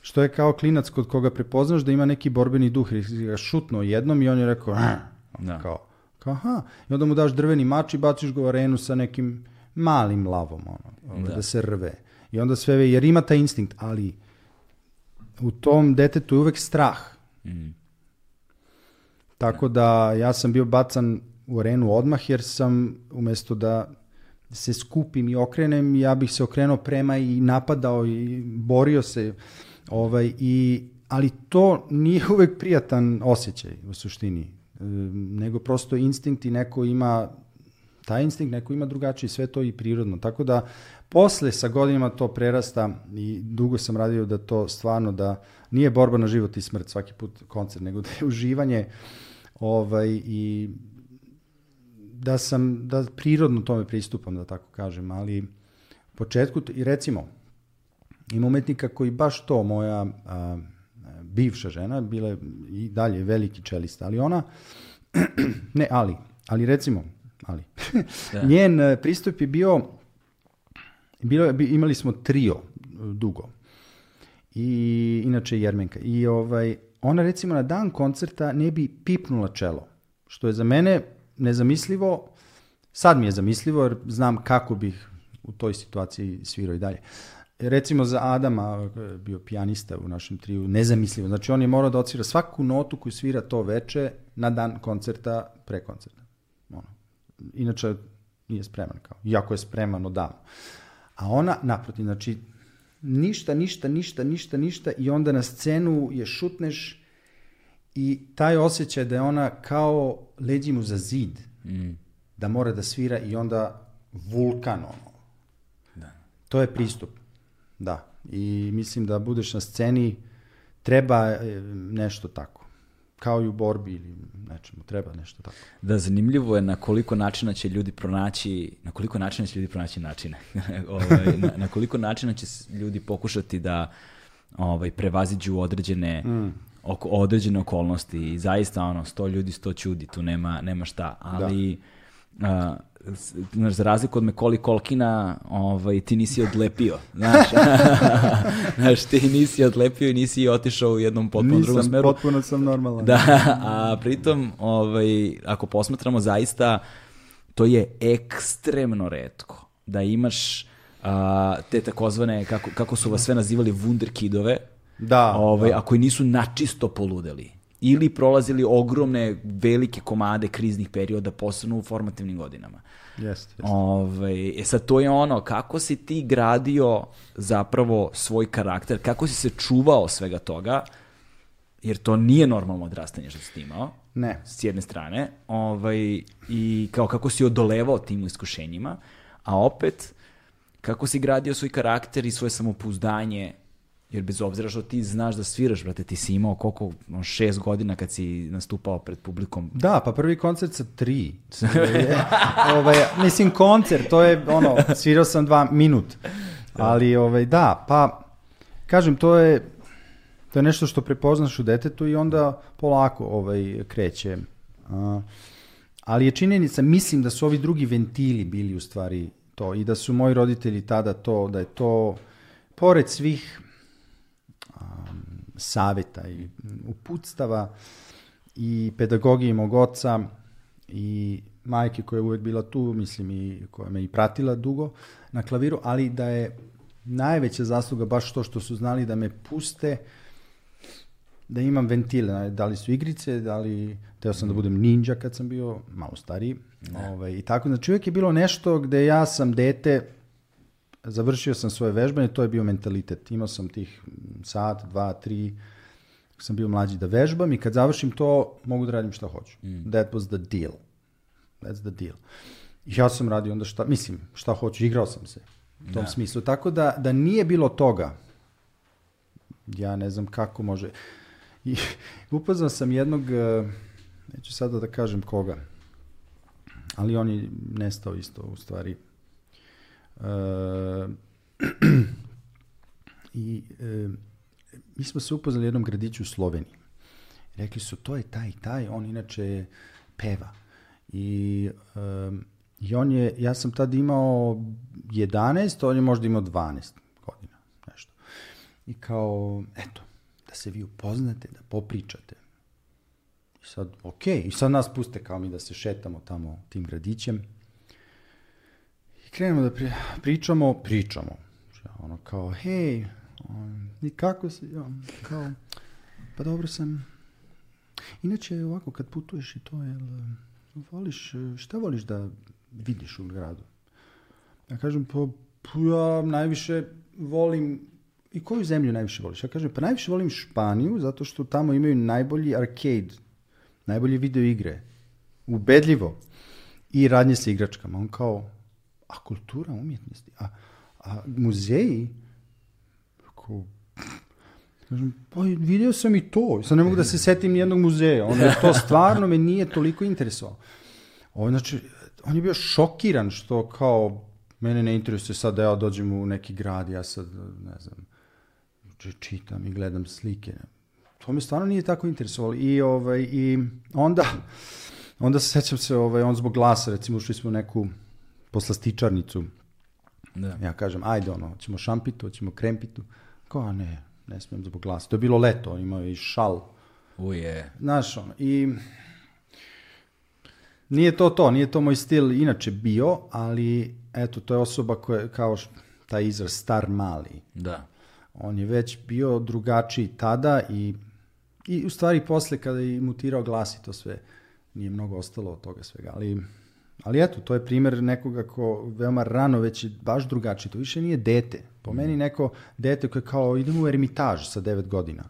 B: što je kao klinac kod koga prepoznaš da ima neki borbeni duh, jer ga šutno jednom i on je rekao, "Ah",
A: Da.
B: kao, kao, aha, i onda mu daš drveni mač i baciš ga u arenu sa nekim malim lavom, ono, ovaj,
A: Da.
B: da. se rve. I onda sve, jer ima taj instinkt, ali u tom detetu je uvek strah.
A: Mm.
B: Tako da ja sam bio bacan u arenu odmah jer sam umesto da se skupim i okrenem, ja bih se okrenuo prema i napadao i borio se. Ovaj, i, ali to nije uvek prijatan osjećaj u suštini. E, nego prosto instinkt i neko ima taj instinkt, neko ima drugačiji, sve to i prirodno. Tako da posle sa godinama to prerasta i dugo sam radio da to stvarno da nije borba na život i smrt svaki put koncert, nego da je uživanje ovaj, i da sam, da prirodno tome pristupam, da tako kažem, ali u početku, i recimo, ima umetnika koji baš to, moja a, bivša žena, bila je i dalje veliki čelista, ali ona, ne ali, ali recimo, ali,
A: Da.
B: njen e, pristup je bio, bilo, imali smo trio e, dugo, i inače Jermenka, i ovaj, ona recimo na dan koncerta ne bi pipnula čelo, što je za mene nezamislivo, sad mi je zamislivo jer znam kako bih u toj situaciji svirao i dalje. Recimo za Adama, je bio pijanista u našem triju, nezamislivo. Znači on je morao da odsvira svaku notu koju svira to veče na dan koncerta, pre koncerta. Ono. Inače nije spreman kao, iako je spreman odavno. A ona, naprotiv, znači ništa, ništa, ništa, ništa, ništa i onda na scenu je šutneš i taj osjećaj da je ona kao leđi mu za zid,
A: Mm.
B: da mora da svira i onda vulkan ono.
A: Da.
B: To je pristup. Da. I mislim da budeš na sceni treba e, nešto tako. Kao i u borbi ili nečemu, treba nešto tako.
A: Da, zanimljivo je na koliko načina će ljudi pronaći, na koliko načina će ljudi pronaći načine. ovaj, na, na koliko načina će ljudi pokušati da ovaj, prevaziđu određene,
B: Mm.
A: oko, određene okolnosti i zaista ono, sto ljudi, sto čudi, tu nema, nema šta, ali a, s- znaš, za razliku od Mekoli Kolkina, ovaj, ti nisi odlepio, znaš, znaš, ti nisi odlepio i nisi otišao u jednom potpuno drugom
B: Nisam,
A: smeru.
B: potpuno sam normalan.
A: Da, a pritom, ovaj, ako posmatramo zaista, to je ekstremno redko da imaš a, te takozvane, kako, kako su vas sve nazivali, wunderkidove,
B: Da,
A: ovaj,
B: da.
A: a koji nisu načisto poludeli. Ili prolazili ogromne, velike komade kriznih perioda, posebno u formativnim godinama.
B: Jeste, jeste.
A: Ovaj, e sad, to je ono, kako si ti gradio zapravo svoj karakter, kako si se čuvao svega toga, jer to nije normalno odrastanje što si imao,
B: Ne.
A: s jedne strane, ovaj, i kao kako si odolevao tim iskušenjima, a opet, kako si gradio svoj karakter i svoje samopouzdanje, jer bez obzira što ti znaš da sviraš, brate, ti si imao koliko, ono, šest godina kad si nastupao pred publikom.
B: Da, pa prvi koncert sa tri. ovaj, mislim, koncert, to je ono, svirao sam dva minut. Ali, ovaj, da, pa, kažem, to je, to je nešto što prepoznaš u detetu i onda polako ovaj, kreće. A, ali je činjenica, mislim da su ovi drugi ventili bili u stvari to i da su moji roditelji tada to, da je to, pored svih saveta i uputstava i pedagogije mog oca i majke koja je uvek bila tu, mislim i koja me i pratila dugo na klaviru, ali da je najveća zasluga baš to što su znali da me puste da imam ventile, da li su igrice, da li, teo sam da budem ninja kad sam bio malo stariji, ovaj, i tako, znači uvijek je bilo nešto gde ja sam dete, završio sam svoje vežbanje, to je bio mentalitet, imao sam tih mm, sat, dva, tri, sam bio mlađi da vežbam i kad završim to, mogu da radim šta hoću. That was the deal. That's the deal. I ja sam radio onda šta, mislim, šta hoću, igrao sam se u tom smislu. Tako da, da nije bilo toga, ja ne znam kako može. I upoznao sam jednog, eh, neću sada da kažem koga, ali on je nestao isto u stvari. E, I e, mi smo se upoznali jednom gradiću u Sloveniji. Rekli su, to je taj taj, on inače peva. I, e, I on je, ja sam tad imao 11, on je možda imao 12 godina, nešto. I kao, eto, da se vi upoznate, da popričate. I sad, okej, i sad nas puste kao mi da se šetamo tamo tim gradićem. I krenemo da pri, pričamo, pričamo. Ono kao, hej, on, i kako si, ja, kao, pa dobro sam. Inače, ovako, kad putuješ i to, jel, voliš, šta voliš da vidiš u gradu? Ja kažem, pa, pa ja najviše volim, i koju zemlju najviše voliš? Ja kažem, pa najviše volim Španiju, zato što tamo imaju najbolji arcade, najbolje video igre, ubedljivo, i radnje sa igračkama. On kao, a kultura umjetnosti, a, a muzeji, kao, kažem, pa vidio sam i to, sad ne mogu da se setim nijednog muzeja, ono to stvarno me nije toliko interesovalo. Ovo, znači, on je bio šokiran što kao, mene ne interesuje sad da ja dođem u neki grad, ja sad, ne znam, či- čitam i gledam slike. To me stvarno nije tako interesovalo. I, ovaj, i onda, onda se sećam se, ovaj, on zbog glasa, recimo ušli smo u neku poslastičarnicu,
A: Da.
B: ja kažem, ajde ono, hoćemo šampitu, hoćemo krempitu. Kao, a ne, ne smijem zbog glasa. To je bilo leto, imao je i šal.
A: Uje.
B: Znaš, ono, i nije to to, nije to moj stil inače bio, ali eto, to je osoba koja, je kao taj izraz star mali.
A: Da.
B: On je već bio drugačiji tada i, i u stvari posle kada je mutirao glas i to sve, nije mnogo ostalo od toga svega, ali, ali eto, to je primjer nekoga ko veoma rano već je baš drugačiji, to više nije dete. Po meni neko dete koje kao idemo u ermitaž sa devet godina.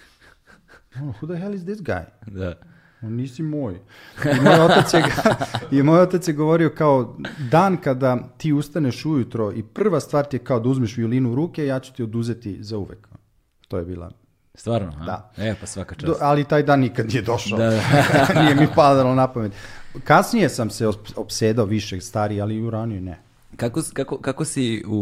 B: Ono, who the hell is this guy?
A: Da.
B: On nisi moj. I moj otac je, i moj otac je govorio kao dan kada ti ustaneš ujutro i prva stvar ti je kao da uzmeš violinu u ruke, ja ću ti oduzeti za uvek. To je bila.
A: Stvarno, a?
B: Da.
A: E, pa svaka čast.
B: Do, ali taj dan nikad nije došao.
A: Da,
B: nije mi padalo na pamet. Kasnije sam se opsedao više stari, ali i u ranije ne.
A: Kako, kako, kako si u,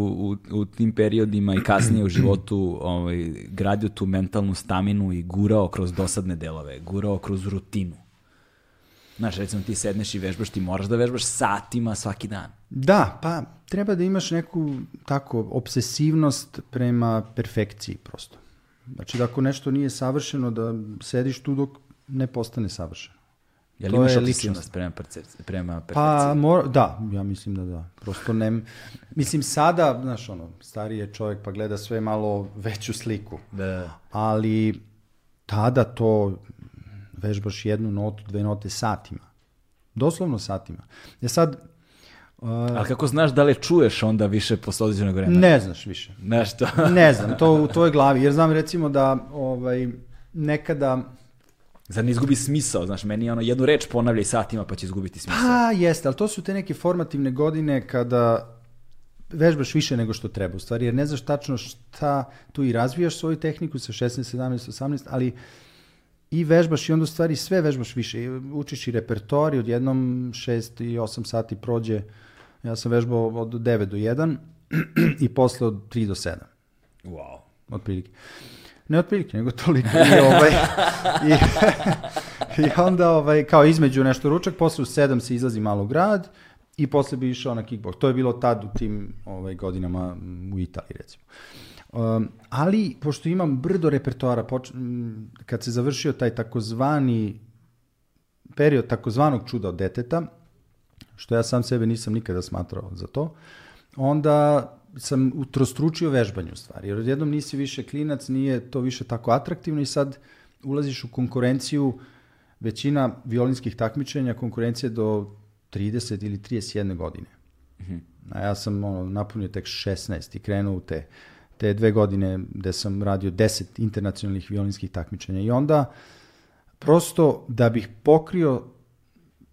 A: u, u tim periodima i kasnije u životu ovaj, gradio tu mentalnu staminu i gurao kroz dosadne delove, gurao kroz rutinu? Znaš, recimo ti sedneš i vežbaš, ti moraš da vežbaš satima svaki dan.
B: Da, pa treba da imaš neku tako obsesivnost prema perfekciji prosto. Znači da ako nešto nije savršeno, da sediš tu dok ne postane savršeno.
A: Jel
B: To
A: imaš
B: je
A: obsesivnost prema, percepciji, prema perfekciji?
B: Pa, mora, da, ja mislim da da. Prosto ne, mislim sada, znaš ono, stariji je čovjek pa gleda sve malo veću sliku.
A: Da.
B: Ali tada to vežbaš jednu notu, dve note satima. Doslovno satima. E sad, uh,
A: Ali kako znaš da li čuješ onda više posle određenog vremena?
B: ne znaš više.
A: Znaš to?
B: Ne znam, to u tvojoj glavi. Jer znam recimo da ovaj, nekada
A: Zar ne izgubi smisao? Znaš, meni je ono jednu reč ponavljaj satima pa će izgubiti smisao.
B: Pa jeste, ali to su te neke formativne godine kada vežbaš više nego što treba u stvari, jer ne znaš tačno šta tu i razvijaš svoju tehniku sa 16, 17, 18, ali i vežbaš i onda u stvari sve vežbaš više. I Učiš i repertoar i odjednom 6 i 8 sati prođe. Ja sam vežbao od 9 do 1 i posle od 3 do 7
A: Wow.
B: otprilike. Ne otprilike, nego toliko. I, ovaj, i, i onda ovaj, kao između nešto ručak, posle u sedam se izlazi malo u grad i posle bi išao na kickbox. To je bilo tad u tim ovaj, godinama u Italiji recimo. Um, ali, pošto imam brdo repertoara, poč... kad se završio taj takozvani period takozvanog čuda od deteta, što ja sam sebe nisam nikada smatrao za to, onda sam utrostručio vežbanje u stvari. Jer odjednom nisi više klinac, nije to više tako atraktivno i sad ulaziš u konkurenciju, većina violinskih takmičenja, konkurencije do 30 ili 31 godine. A ja sam ono, napunio tek 16 i krenuo u te, te dve godine gde sam radio 10 internacionalnih violinskih takmičenja. I onda, prosto da bih pokrio,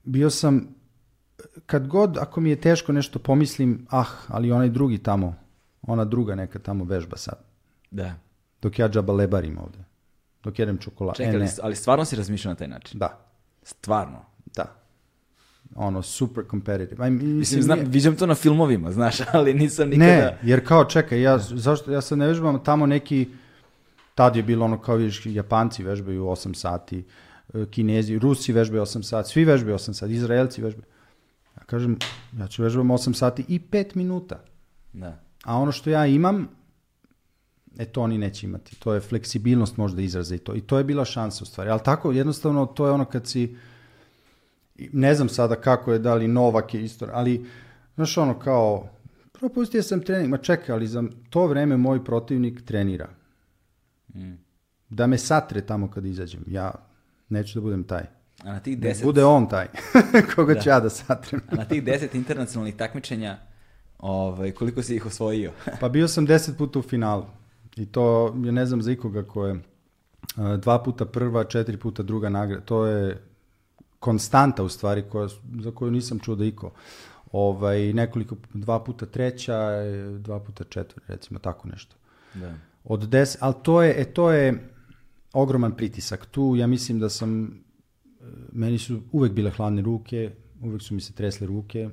B: bio sam kad god, ako mi je teško nešto pomislim, ah, ali onaj drugi tamo, ona druga neka tamo vežba sad.
A: Da.
B: Dok ja džaba lebarim ovde. Dok jedem čokoladu.
A: Čekaj,
B: E,
A: ali, stvarno si razmišljao na taj način?
B: Da,
A: Stvarno.
B: da. Ono, super competitive. Aj, mislim,
A: Mislim, znam,
B: nije-
A: viđam to na filmovima, znaš, ali nisam nikada...
B: Ne, jer kao, čekaj, ja, zašto, ja sad ne vežbam tamo neki, tad je bilo ono kao vidiš, Japanci vežbaju 8 sati, e, Kinezi, Rusi vežbaju 8 sati, svi vežbaju 8 sati, Izraelci vežbaju. Kažem, ja ću vežbam 8 sati i 5 minuta.
A: Da.
B: A ono što ja imam, e to oni neće imati. To je fleksibilnost možda izraza i to. I to je bila šansa u stvari. Ali tako, jednostavno, to je ono kad si, ne znam sada kako je, da li Novak je isto, ali, znaš ono kao, propustio sam trening, ma čekaj, ali za to vreme moj protivnik trenira. Da me satre tamo kad izađem. Ja neću da budem taj.
A: A na tih
B: Da
A: deset,
B: bude on taj koga ću ja da satrem.
A: a na tih deset internacionalnih takmičenja, ovaj, koliko si ih osvojio?
B: Pa bio sam deset puta u finalu. I to, ja ne znam za ikoga ko je dva puta prva, četiri puta druga nagrada. To je konstanta u stvari koja, za koju nisam čuo da iko. Ovaj, nekoliko, dva puta treća, dva puta četvrta, recimo tako nešto.
A: da.
B: Od des, ali to je, e, to je ogroman pritisak. Tu ja mislim da sam, meni su uvek bile hladne ruke, uvek su mi se tresle ruke,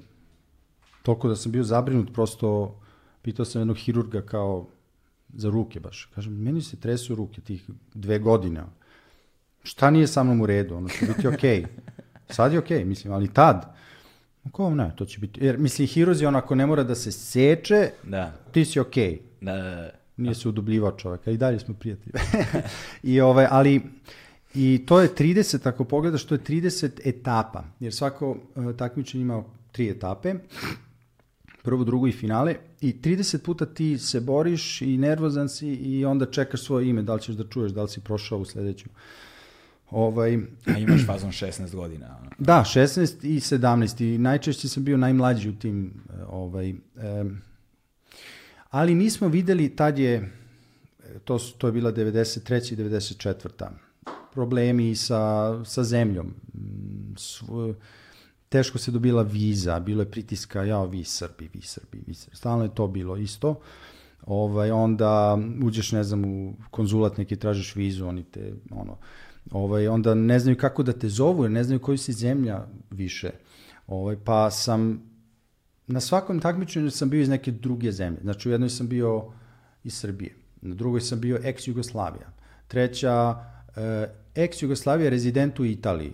B: toliko da sam bio zabrinut, prosto pitao sam jednog hirurga kao za ruke baš. Kažem, meni se tresu ruke tih dve godine. Šta nije sa mnom u redu? Ono će biti okej. Sad je okej, mislim, ali tad. Ko ne, to će biti. Jer, mislim, hirurzi, on ako ne mora da se seče,
A: Da.
B: ti si okej.
A: Da, da, da.
B: Nije se udubljivao čovjek, a i dalje smo prijatelji. I ovaj, ali i to je 30, ako pogledaš, to je 30 etapa, jer svako uh, takmičenje ima tri etape, prvo, drugo i finale, i 30 puta ti se boriš i nervozan si i onda čekaš svoje ime, da li ćeš da čuješ, da li si prošao u sledeću. Ovaj,
A: A imaš fazon 16 godina. ono.
B: da, 16 i 17 i najčešće sam bio najmlađi u tim e, ovaj em, ali nismo videli tad je to su- to je bila 93 i 94 problemi sa sa zemljom Mm, sv- teško se dobila viza, bilo je pritiska, ja, vi Srbi, vi Srbi, vi Srbi. Stalno je to bilo isto. Ovaj, onda uđeš, ne znam, u konzulat neki tražiš vizu, oni te, ono, ovaj, onda ne znaju kako da te zovu, ne znaju koju si zemlja više. Ovaj, pa sam, na svakom takmičenju sam bio iz neke druge zemlje. Znači, u jednoj sam bio iz Srbije, na drugoj sam bio ex-Jugoslavija, treća, eh, ex-Jugoslavija rezident u Italiji,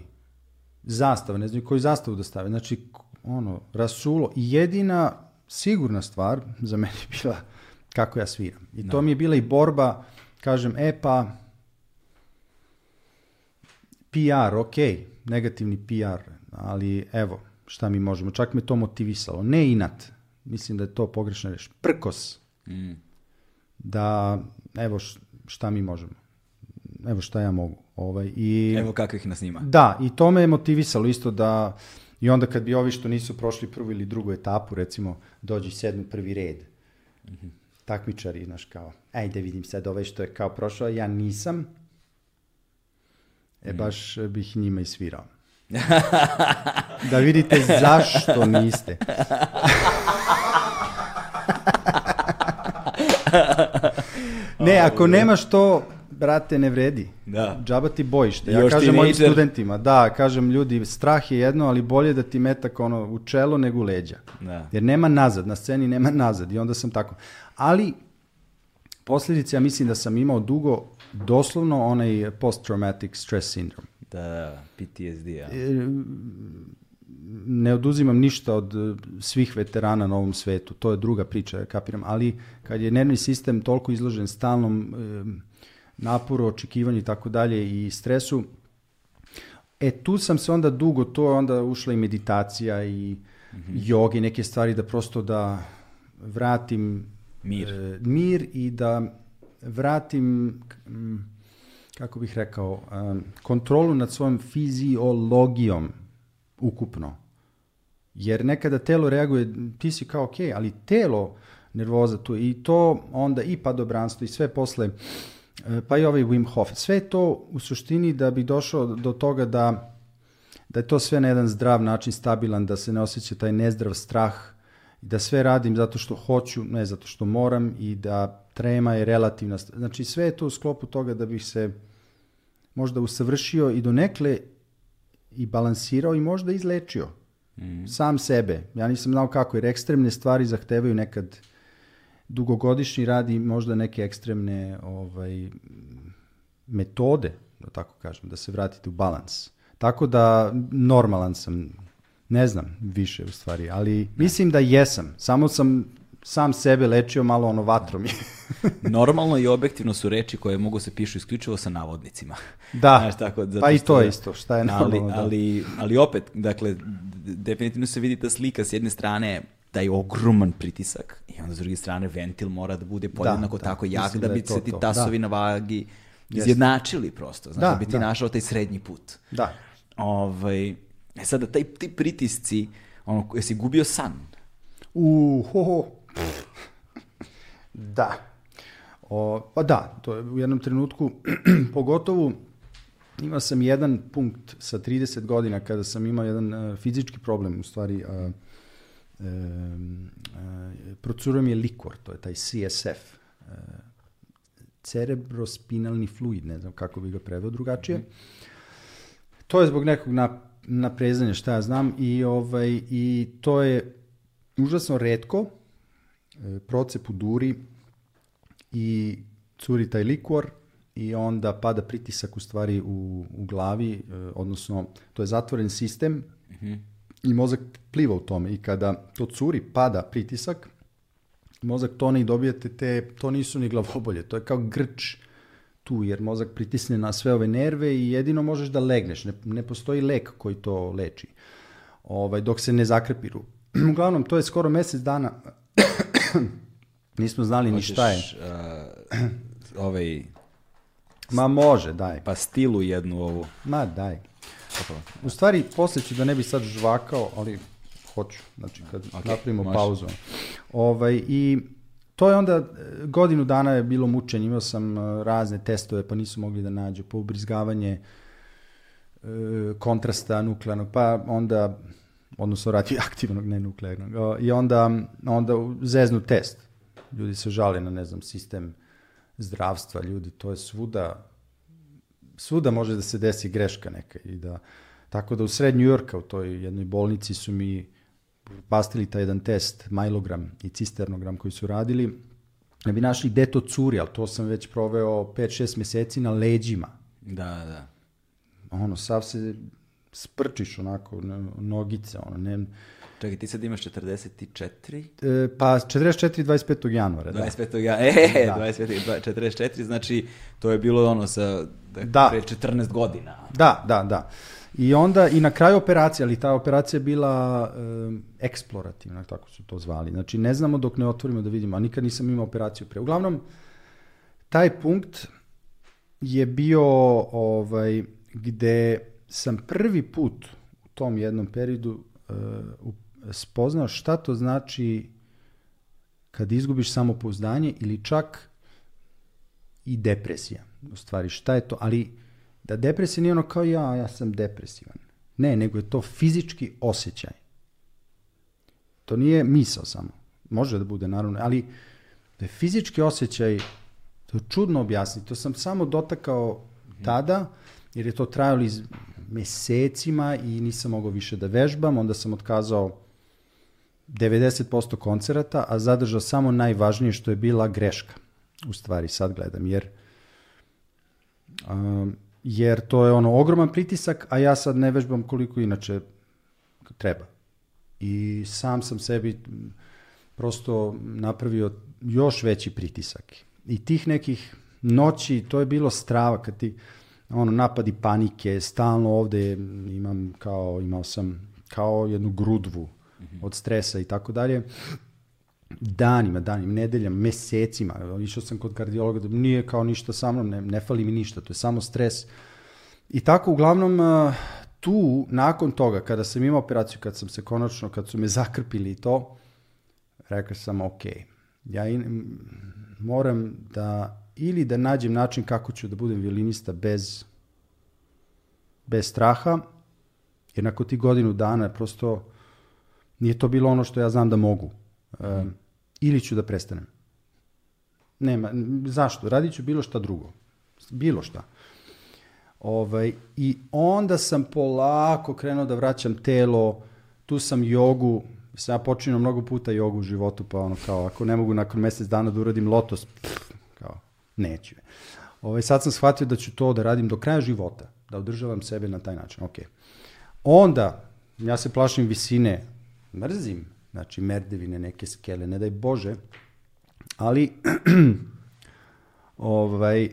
B: zastava, ne znaju koju zastavu da stave. Znači, ono, rasulo. I jedina sigurna stvar za mene je bila kako ja sviram. I to mi je bila i borba, kažem, e pa, PR, ok, negativni PR, ali evo, šta mi možemo. Čak me to motivisalo. Ne inat, mislim da je to pogrešna reč. Prkos.
A: Mm.
B: Da, evo šta mi možemo. Evo šta ja mogu. Ovaj, i...
A: Evo kakvih nas ima.
B: Da, i to me je motivisalo isto da i onda kad bi ovi što nisu prošli prvu ili drugu etapu, recimo, dođu i sednu prvi red. Takmičari, znaš, kao, ajde vidim sad ovaj što je kao prošao, ja nisam, e baš bih njima i svirao. da vidite zašto niste. ne, ako nemaš to, brate, ne vredi.
A: Da.
B: Džaba ti bojište. Ja
A: Još
B: kažem mojim studentima, da, kažem ljudi, strah je jedno, ali bolje da ti metak ono u čelo nego u leđa.
A: Da.
B: Jer nema nazad, na sceni nema nazad i onda sam tako. Ali posljedice ja mislim da sam imao dugo doslovno onaj post-traumatic stress syndrome.
A: Da, da, PTSD, ja.
B: Ne oduzimam ništa od svih veterana na ovom svetu, to je druga priča, ja kapiram, ali kad je nervni sistem toliko izložen stalnom naporu, očekivanju i tako dalje i stresu, E, tu sam se onda dugo, to je onda ušla i meditacija i jogi, neke stvari da prosto da vratim
A: Mir.
B: e, mir i da vratim, kako bih rekao, em, kontrolu nad svojom fiziologijom ukupno. Jer nekada telo reaguje, ti si kao ok, ali telo nervoza tu i to onda i padobranstvo i sve posle, e, pa i ovaj Wim Hof, sve to u suštini da bi došao do toga da, da je to sve na jedan zdrav način stabilan, da se ne osjeća taj nezdrav strah, da sve radim zato što hoću, ne zato što moram i da trema je relativna. Znači sve je to u sklopu toga da bih se možda usavršio i donekle i balansirao i možda izlečio sam sebe. Ja nisam znao kako, jer ekstremne stvari zahtevaju nekad dugogodišnji rad i možda neke ekstremne ovaj, metode, da tako kažem, da se vratite u balans. Tako da normalan sam, ne znam više u stvari, ali mislim da jesam. Samo sam sam sebe lečio malo ono vatrom.
A: Normalno i objektivno su reči koje mogu se pišu isključivo sa navodnicima.
B: Da,
A: Znaš, tako, zato
B: pa i to je isto, šta je
A: ali,
B: normalno, da.
A: ali, ali opet, dakle, definitivno se vidi ta slika s jedne strane taj ogroman pritisak i onda s druge strane ventil mora da bude podjednako
B: da,
A: tako jak
B: mislim
A: da
B: da
A: bi
B: to
A: se ti
B: to,
A: tasovi
B: da.
A: na vagi izjednačili prosto, znači
B: Da,
A: da, bi ti
B: da.
A: našao taj srednji put.
B: Da.
A: Ovaj, e sada, taj, ti pritisci, ono, jesi gubio san?
B: U, ho, ho. da. O, pa da, to je u jednom trenutku, pogotovo imao sam jedan punkt sa 30 godina kada sam imao jedan e, fizički problem, u stvari uh, procurao mi je likor, to je taj CSF, e, cerebrospinalni fluid, ne znam kako bi ga preveo drugačije. To je zbog nekog na, naprezanja, šta ja znam, i, ovaj, i to je užasno redko, e, procep u duri i curi taj likor i onda pada pritisak u stvari u, u glavi, e, odnosno to je zatvoren sistem i mozak pliva u tome i kada to curi, pada pritisak, mozak tone i dobijete te, to nisu ni glavobolje, to je kao grč tu, jer mozak pritisne na sve ove nerve i jedino možeš da legneš, ne, ne postoji lek koji to leči, ovaj, dok se ne zakrepiru. Uglavnom, to je skoro mjesec dana, nismo znali ni šta je.
A: Uh, ovaj,
B: Ma može, daj.
A: pastilu jednu ovu.
B: Ma daj. U stvari, poslije ću da ne bi sad žvakao, ali hoću, znači kad
A: Ok,
B: napravimo
A: može.
B: pauzu. Ovaj, I to je onda, godinu dana je bilo mučenje, imao sam e, razne testove, pa nisu mogli da nađu, pa ubrizgavanje e, kontrasta nuklearnog, pa onda, odnosno radioaktivnog, ne nuklearnog, i onda, onda zeznu test. Ljudi se žale na, ne znam, sistem zdravstva, ljudi, to je svuda, svuda može da se desi greška neka i da tako da u sred New Yorka u toj jednoj bolnici su mi pastili taj jedan test, majlogram i cisternogram koji su radili, da bi našli gde to curi, ali to sam već proveo 5-6 mjeseci na leđima.
A: Da, da.
B: Ono, sav se sprčiš onako, nogice, ono, ne,
A: Čekaj, ti sad imaš 44?
B: e, pa 44. 25. januara, da.
A: 25. ja, e,
B: Da.
A: 25. dva- 44, znači to je bilo ono sa, da,
B: Da.
A: pre 14 godina.
B: Da, da, da. I onda, i na kraju operacije, ali ta operacija je bila um, eksplorativna, tako su to zvali. Znači, ne znamo dok ne otvorimo da vidimo, a nikad nisam imao operaciju pre. Uglavnom, taj punkt je bio ovaj, gde sam prvi put u tom jednom periodu uh, u- spoznao šta to znači kad izgubiš samopouzdanje ili čak i depresija. U stvari, šta je to? Ali da depresija nije ono kao ja, ja sam depresivan. Ne, nego je to fizički osjećaj. To nije misao samo. Može da bude, naravno, ali da je fizički osjećaj, to je čudno objasniti. To sam samo dotakao tada, jer je to trajalo iz mesecima i nisam mogao više da vežbam. Onda sam otkazao 90% koncerata, a zadržao samo najvažnije što je bila greška. U stvari, sad gledam, jer um, jer to je ono ogroman pritisak, a ja sad ne vežbam koliko inače treba. I sam sam sebi prosto napravio još veći pritisak. I tih nekih noći, to je bilo strava, kad ti ono, napadi panike, stalno ovde imam kao, imao sam kao jednu grudvu od stresa i tako dalje danima, danima, nedeljama, mesecima. Išao sam kod kardiologa, da nije kao ništa sa mnom, ne, ne fali mi ništa, to je samo stres. I tako, uglavnom, uh, tu, nakon toga, kada sam imao operaciju, kad sam se konačno, kad su me zakrpili to, rekao sam, ok, ja in, moram da, ili da nađem način kako ću da budem violinista bez, bez straha, jer nakon tih godinu dana prosto nije to bilo ono što ja znam da mogu. Um, ili ću da prestanem. Nema, zašto? Radit ću bilo šta drugo. Bilo šta. Ovaj, I onda sam polako krenuo da vraćam telo, tu sam jogu, sam ja počinio mnogo puta jogu u životu, pa ono kao, ako ne mogu nakon mesec dana da uradim lotos, pff, kao, neću. Ovaj, sad sam shvatio da ću to da radim do kraja života, da održavam sebe na taj način. Okay. Onda, ja se plašim visine, mrzim, znači merdevine, neke skele, ne daj Bože, ali ovaj,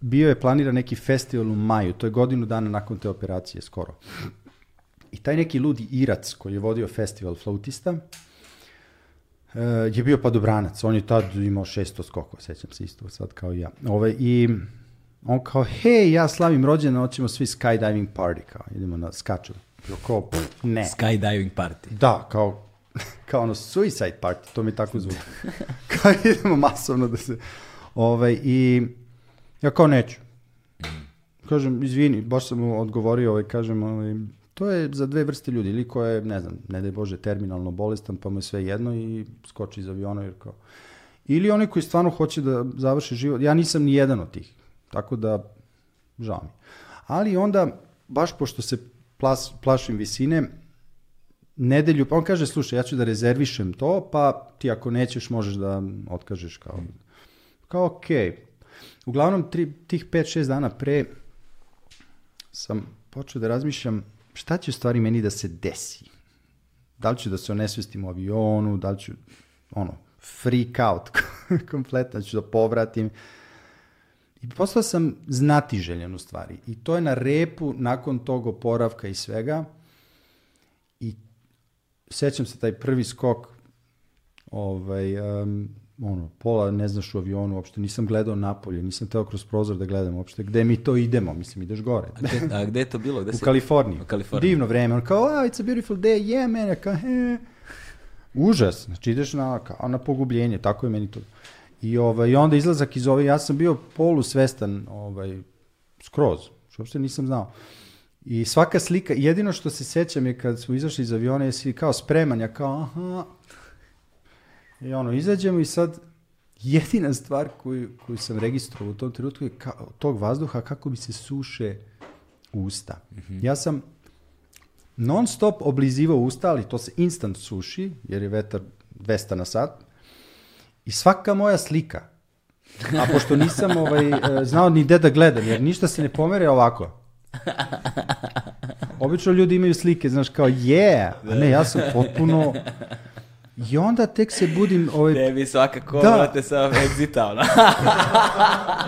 B: bio je planiran neki festival u maju, to je godinu dana nakon te operacije skoro. I taj neki ludi Irac koji je vodio festival flautista e, je bio padobranac. On je tad imao 600 skokova, sećam se isto sad kao i ja. Ove, I on kao, hej, ja slavim rođena, hoćemo svi skydiving party, kao, idemo na skaču. Ja kao, "Pff, ne.
A: Skydiving party.
B: Da, kao, kao ono suicide party, to mi tako zvuči. kao idemo masovno da se... Ovaj, I ja kao neću. Kažem, izvini, baš sam mu odgovorio, ovaj, kažem, ovaj, to je za dve vrste ljudi, ili ko je, ne znam, ne daj Bože, terminalno bolestan, pa mu je sve jedno i skoči iz aviona, jer kao... Ili oni koji stvarno hoće da završe život, ja nisam ni jedan od tih, tako da, žao mi. Ali onda, baš pošto se plas, plašim visine, nedelju, pa on kaže, slušaj, ja ću da rezervišem to, pa ti ako nećeš možeš da otkažeš kao, kao okej. Uglavnom, tri, tih 5-6 dana pre sam počeo da razmišljam šta će stvari meni da se desi. Da li ću da se onesvestim u avionu, da li ću, ono, freak out kompletno, da ću da povratim. I postao sam znatiželjan u stvari. I to je na repu nakon tog oporavka i svega. I sećam se taj prvi skok, ovaj, um, ono, pola ne znaš u avionu, uopšte nisam gledao napolje, nisam teo kroz prozor da gledam uopšte, gde mi to idemo, mislim, ideš gore.
A: A gde, a gde je to bilo? Gde
B: U
A: si-
B: Kaliforniji.
A: U Kaliforniji.
B: Divno vreme. On kao, oh, it's a beautiful day, yeah, man. Ja kao, he. Užas. Znači, ideš na, kao na pogubljenje, tako je meni to. I, ovaj, onda izlazak iz ove, ja sam bio polusvestan, ovaj, skroz, što uopšte nisam znao. I svaka slika, jedino što se sećam je kad smo izašli iz aviona, jesi kao spreman, ja kao, aha. I ono, izađemo i sad, jedina stvar koju, koju sam registrovao u tom trenutku je ka, tog vazduha kako mi se suše usta. Ja sam non stop oblizivao usta, ali to se instant suši, jer je vetar 200 na sat. I svaka moja slika, a pošto nisam ovaj, e, znao ni gde da gledam, jer ništa se ne pomere ovako. Obično ljudi imaju slike, znaš, kao yeah, a ne, ja sam potpuno... I onda tek se budim... Ovaj,
A: Tebi svakako,
B: Da.
A: brate, sa exita, ono.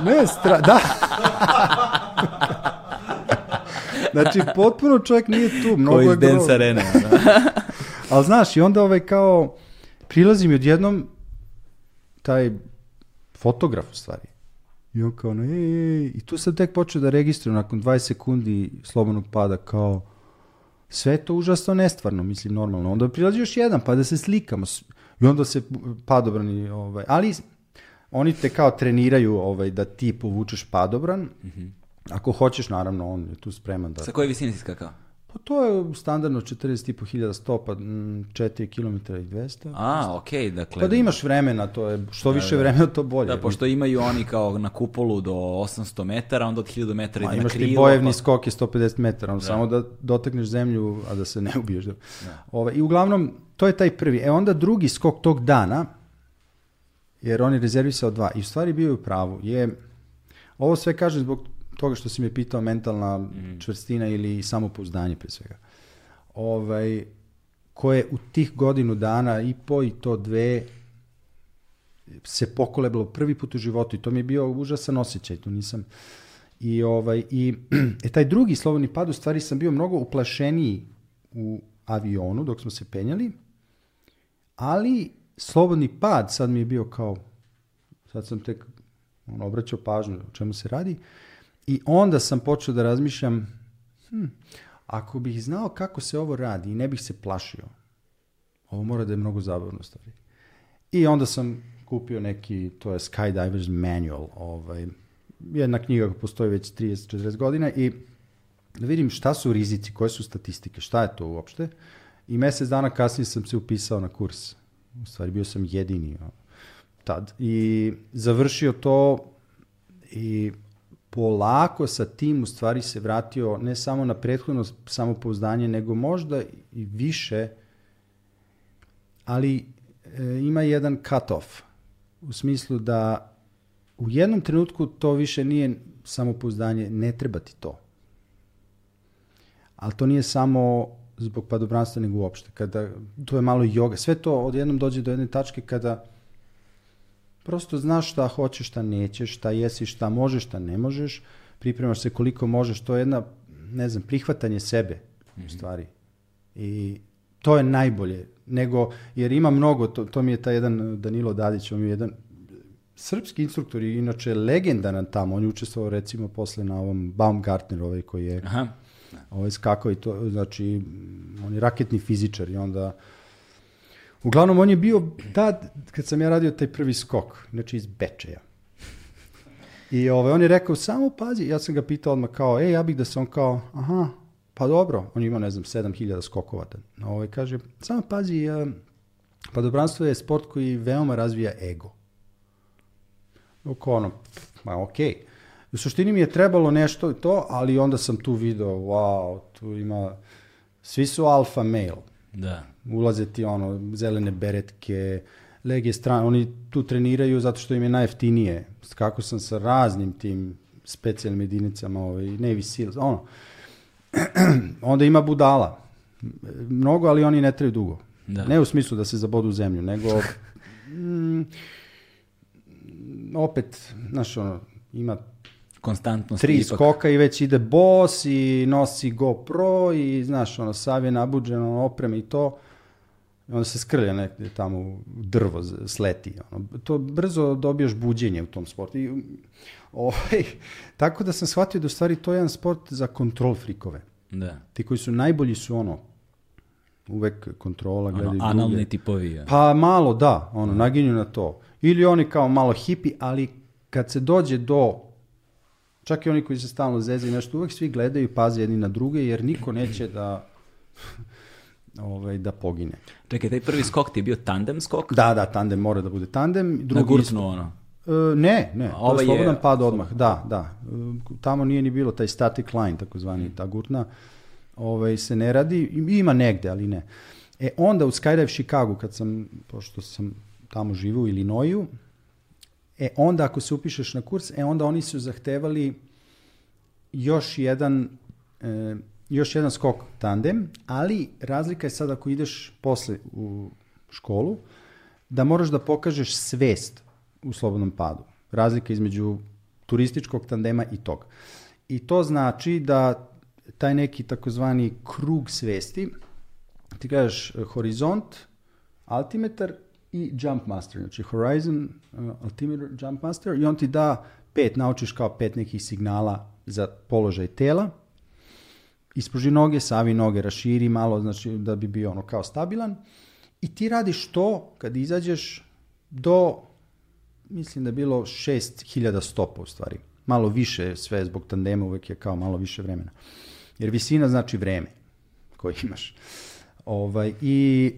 B: Ne, stra... Da. znači, potpuno čovjek nije tu. Mnogo
A: Ko
B: je
A: iz Dance. Arene. ono.
B: Ali znaš, i onda ovaj kao... Prilazi mi odjednom taj fotograf u stvari. I on kao, ej, ej. I tu sam tek počeo da registrujem nakon 20 sekundi slobodnog pada kao sve to užasno nestvarno, mislim, normalno. Onda prilazi još jedan, pa da se slikamo. I onda se padobrani, ovaj, ali oni te kao treniraju ovaj, da ti povučeš padobran. Ako hoćeš, naravno, on je tu spreman da...
A: Sa koje visine si skakao?
B: Pa to je standardno 40.500 stopa, mm, 4 km i 200.
A: A, okej, dakle.
B: Pa da imaš vremena, to je, što više vremena, to bolje.
A: Da, pošto imaju oni kao na kupolu do 800 metara, onda od 1000 metara ide na
B: imaš ti
A: krilo.
B: bojevni
A: pa-
B: skok je 150 metara, ono, samo da dotakneš zemlju, a da se ne ubiješ. Da. Ove, I uglavnom, to je taj prvi. E onda drugi skok tog dana, jer on je rezervisao dva, i u stvari bio je u pravu, je, ovo sve kažem zbog toga što si me pitao mentalna čvrstina ili samopouzdanje pre svega. Ovaj, koje u tih godinu dana i po i to dve se pokolebalo prvi put u životu i to mi je bio užasan osjećaj, to nisam i ovaj i e taj drugi slobodni pad u stvari sam bio mnogo uplašeniji u avionu dok smo se penjali. Ali slobodni pad sad mi je bio kao sad sam tek on, obraćao pažnju o čemu se radi i onda sam počeo da razmišljam hm, ako bih znao kako se ovo radi i ne bih se plašio ovo mora da je mnogo zabavno stvari. I onda sam kupio neki, to je Skydivers Manual, ovaj, jedna knjiga koja postoji već 30-40 godina i da vidim šta su rizici, koje su statistike, šta je to uopšte. I mjesec dana kasnije sam se upisao na kurs. U stvari bio sam jedini tad. I završio to i polako sa tim u stvari se vratio ne samo na prethodno samopouzdanje, nego možda i više ali e, ima jedan cut-off u smislu da u jednom trenutku to više nije samopouzdanje, ne treba ti to. Ali to nije samo zbog padobranstva, nego uopšte. Kada, to je malo joga. Sve to odjednom dođe do jedne tačke kada prosto znaš šta hoćeš, šta nećeš, šta jesi, šta možeš, šta ne možeš, pripremaš se koliko možeš, to je jedna, ne znam, prihvatanje sebe, u stvari. I to je najbolje, nego, jer ima mnogo, to, to mi je taj jedan Danilo Dadić, on je jedan srpski instruktor i inače legendaran tamo, on je učestvovao recimo posle na ovom Baumgartner ovaj koji je
A: Aha.
B: ovaj skakao i to, znači, on je raketni fizičar i onda, uglavnom on je bio tad, kad sam ja radio taj prvi skok, znači iz Bečeja. I ovaj, on je rekao, samo pazi, ja sam ga pitao odmah kao, ej, ja bih da se on kao, aha, pa dobro, on ima, ne znam, 7000 skokova. Ovaj, kaže, samo pazi, eh, padobranstvo je sport koji veoma razvija ego. Oko ono, ma okej. U suštini mi je trebalo nešto to, ali onda sam tu video, wow, tu ima, svi su alfa male.
A: Da.
B: Ulaze ti ono, zelene beretke, legije strane, oni tu treniraju zato što im je najjeftinije. Kako sam sa raznim tim specijalnim jedinicama, ovaj, Navy Seals, ono. Onda ima budala. Mnogo, ali oni ne traju dugo.
A: Da.
B: Ne u smislu da se zabodu u zemlju, nego mm, opet, znaš, ono, ima
A: Konstantno
B: tri
A: ipak.
B: skoka i već ide bos i nosi GoPro i znaš, ono, sav je nabuđen, ono, opreme i to. I onda se skrlja negdje tamo u drvo, sleti. Ono. To brzo dobiješ buđenje u tom sportu. I, ovaj, tako da sam shvatio da u stvari to je jedan sport za kontrol frikove.
A: Da.
B: Ti koji su najbolji su ono, uvek kontrola,
A: Ono,
B: gledaju
A: analni
B: druge.
A: tipovi. ja.
B: Pa malo da, ono, naginju na to. Ili oni kao malo hipi, ali kad se dođe do, čak i oni koji se stalno zezaju nešto, uvek svi gledaju i paze jedni na druge, jer niko neće da, ovaj, da pogine.
A: Čekaj, taj prvi skok ti je bio tandem skok?
B: Da, da, tandem mora da bude tandem.
A: Na
B: Drugi
A: gurtnu ono.
B: E, ne, ne, to
A: ovaj
B: je
A: je-
B: slobodan pad odmah, da, da. E, Tamo nije ni bilo taj static line, takozvani, ta gurtna, ovaj, se ne radi, I- ima negde, ali ne. E, onda u Skydive Chicago, kad sam, pošto sam tamo živio u Illinoisu, e, onda ako se upišeš na kurs, e, onda oni su zahtevali još jedan e, još jedan skok tandem, ali razlika je sad ako ideš posle u školu, da moraš da pokažeš svest u slobodnom padu. Razlika između turističkog tandema i tog. I to znači da taj neki takozvani krug svesti, ti kažeš eh, horizont, altimetar i jump master. Znači horizon, uh, altimeter, jump master i on ti da pet, naučiš kao pet nekih signala za položaj tela. Ispruži noge, savi noge, raširi malo, znači da bi bio ono kao stabilan. I ti radiš to kad izađeš do, mislim da je bilo 6000 stopa u stvari. Malo više sve zbog tandema uvek je kao malo više vremena. Jer visina znači vreme koje imaš. Ovaj, i,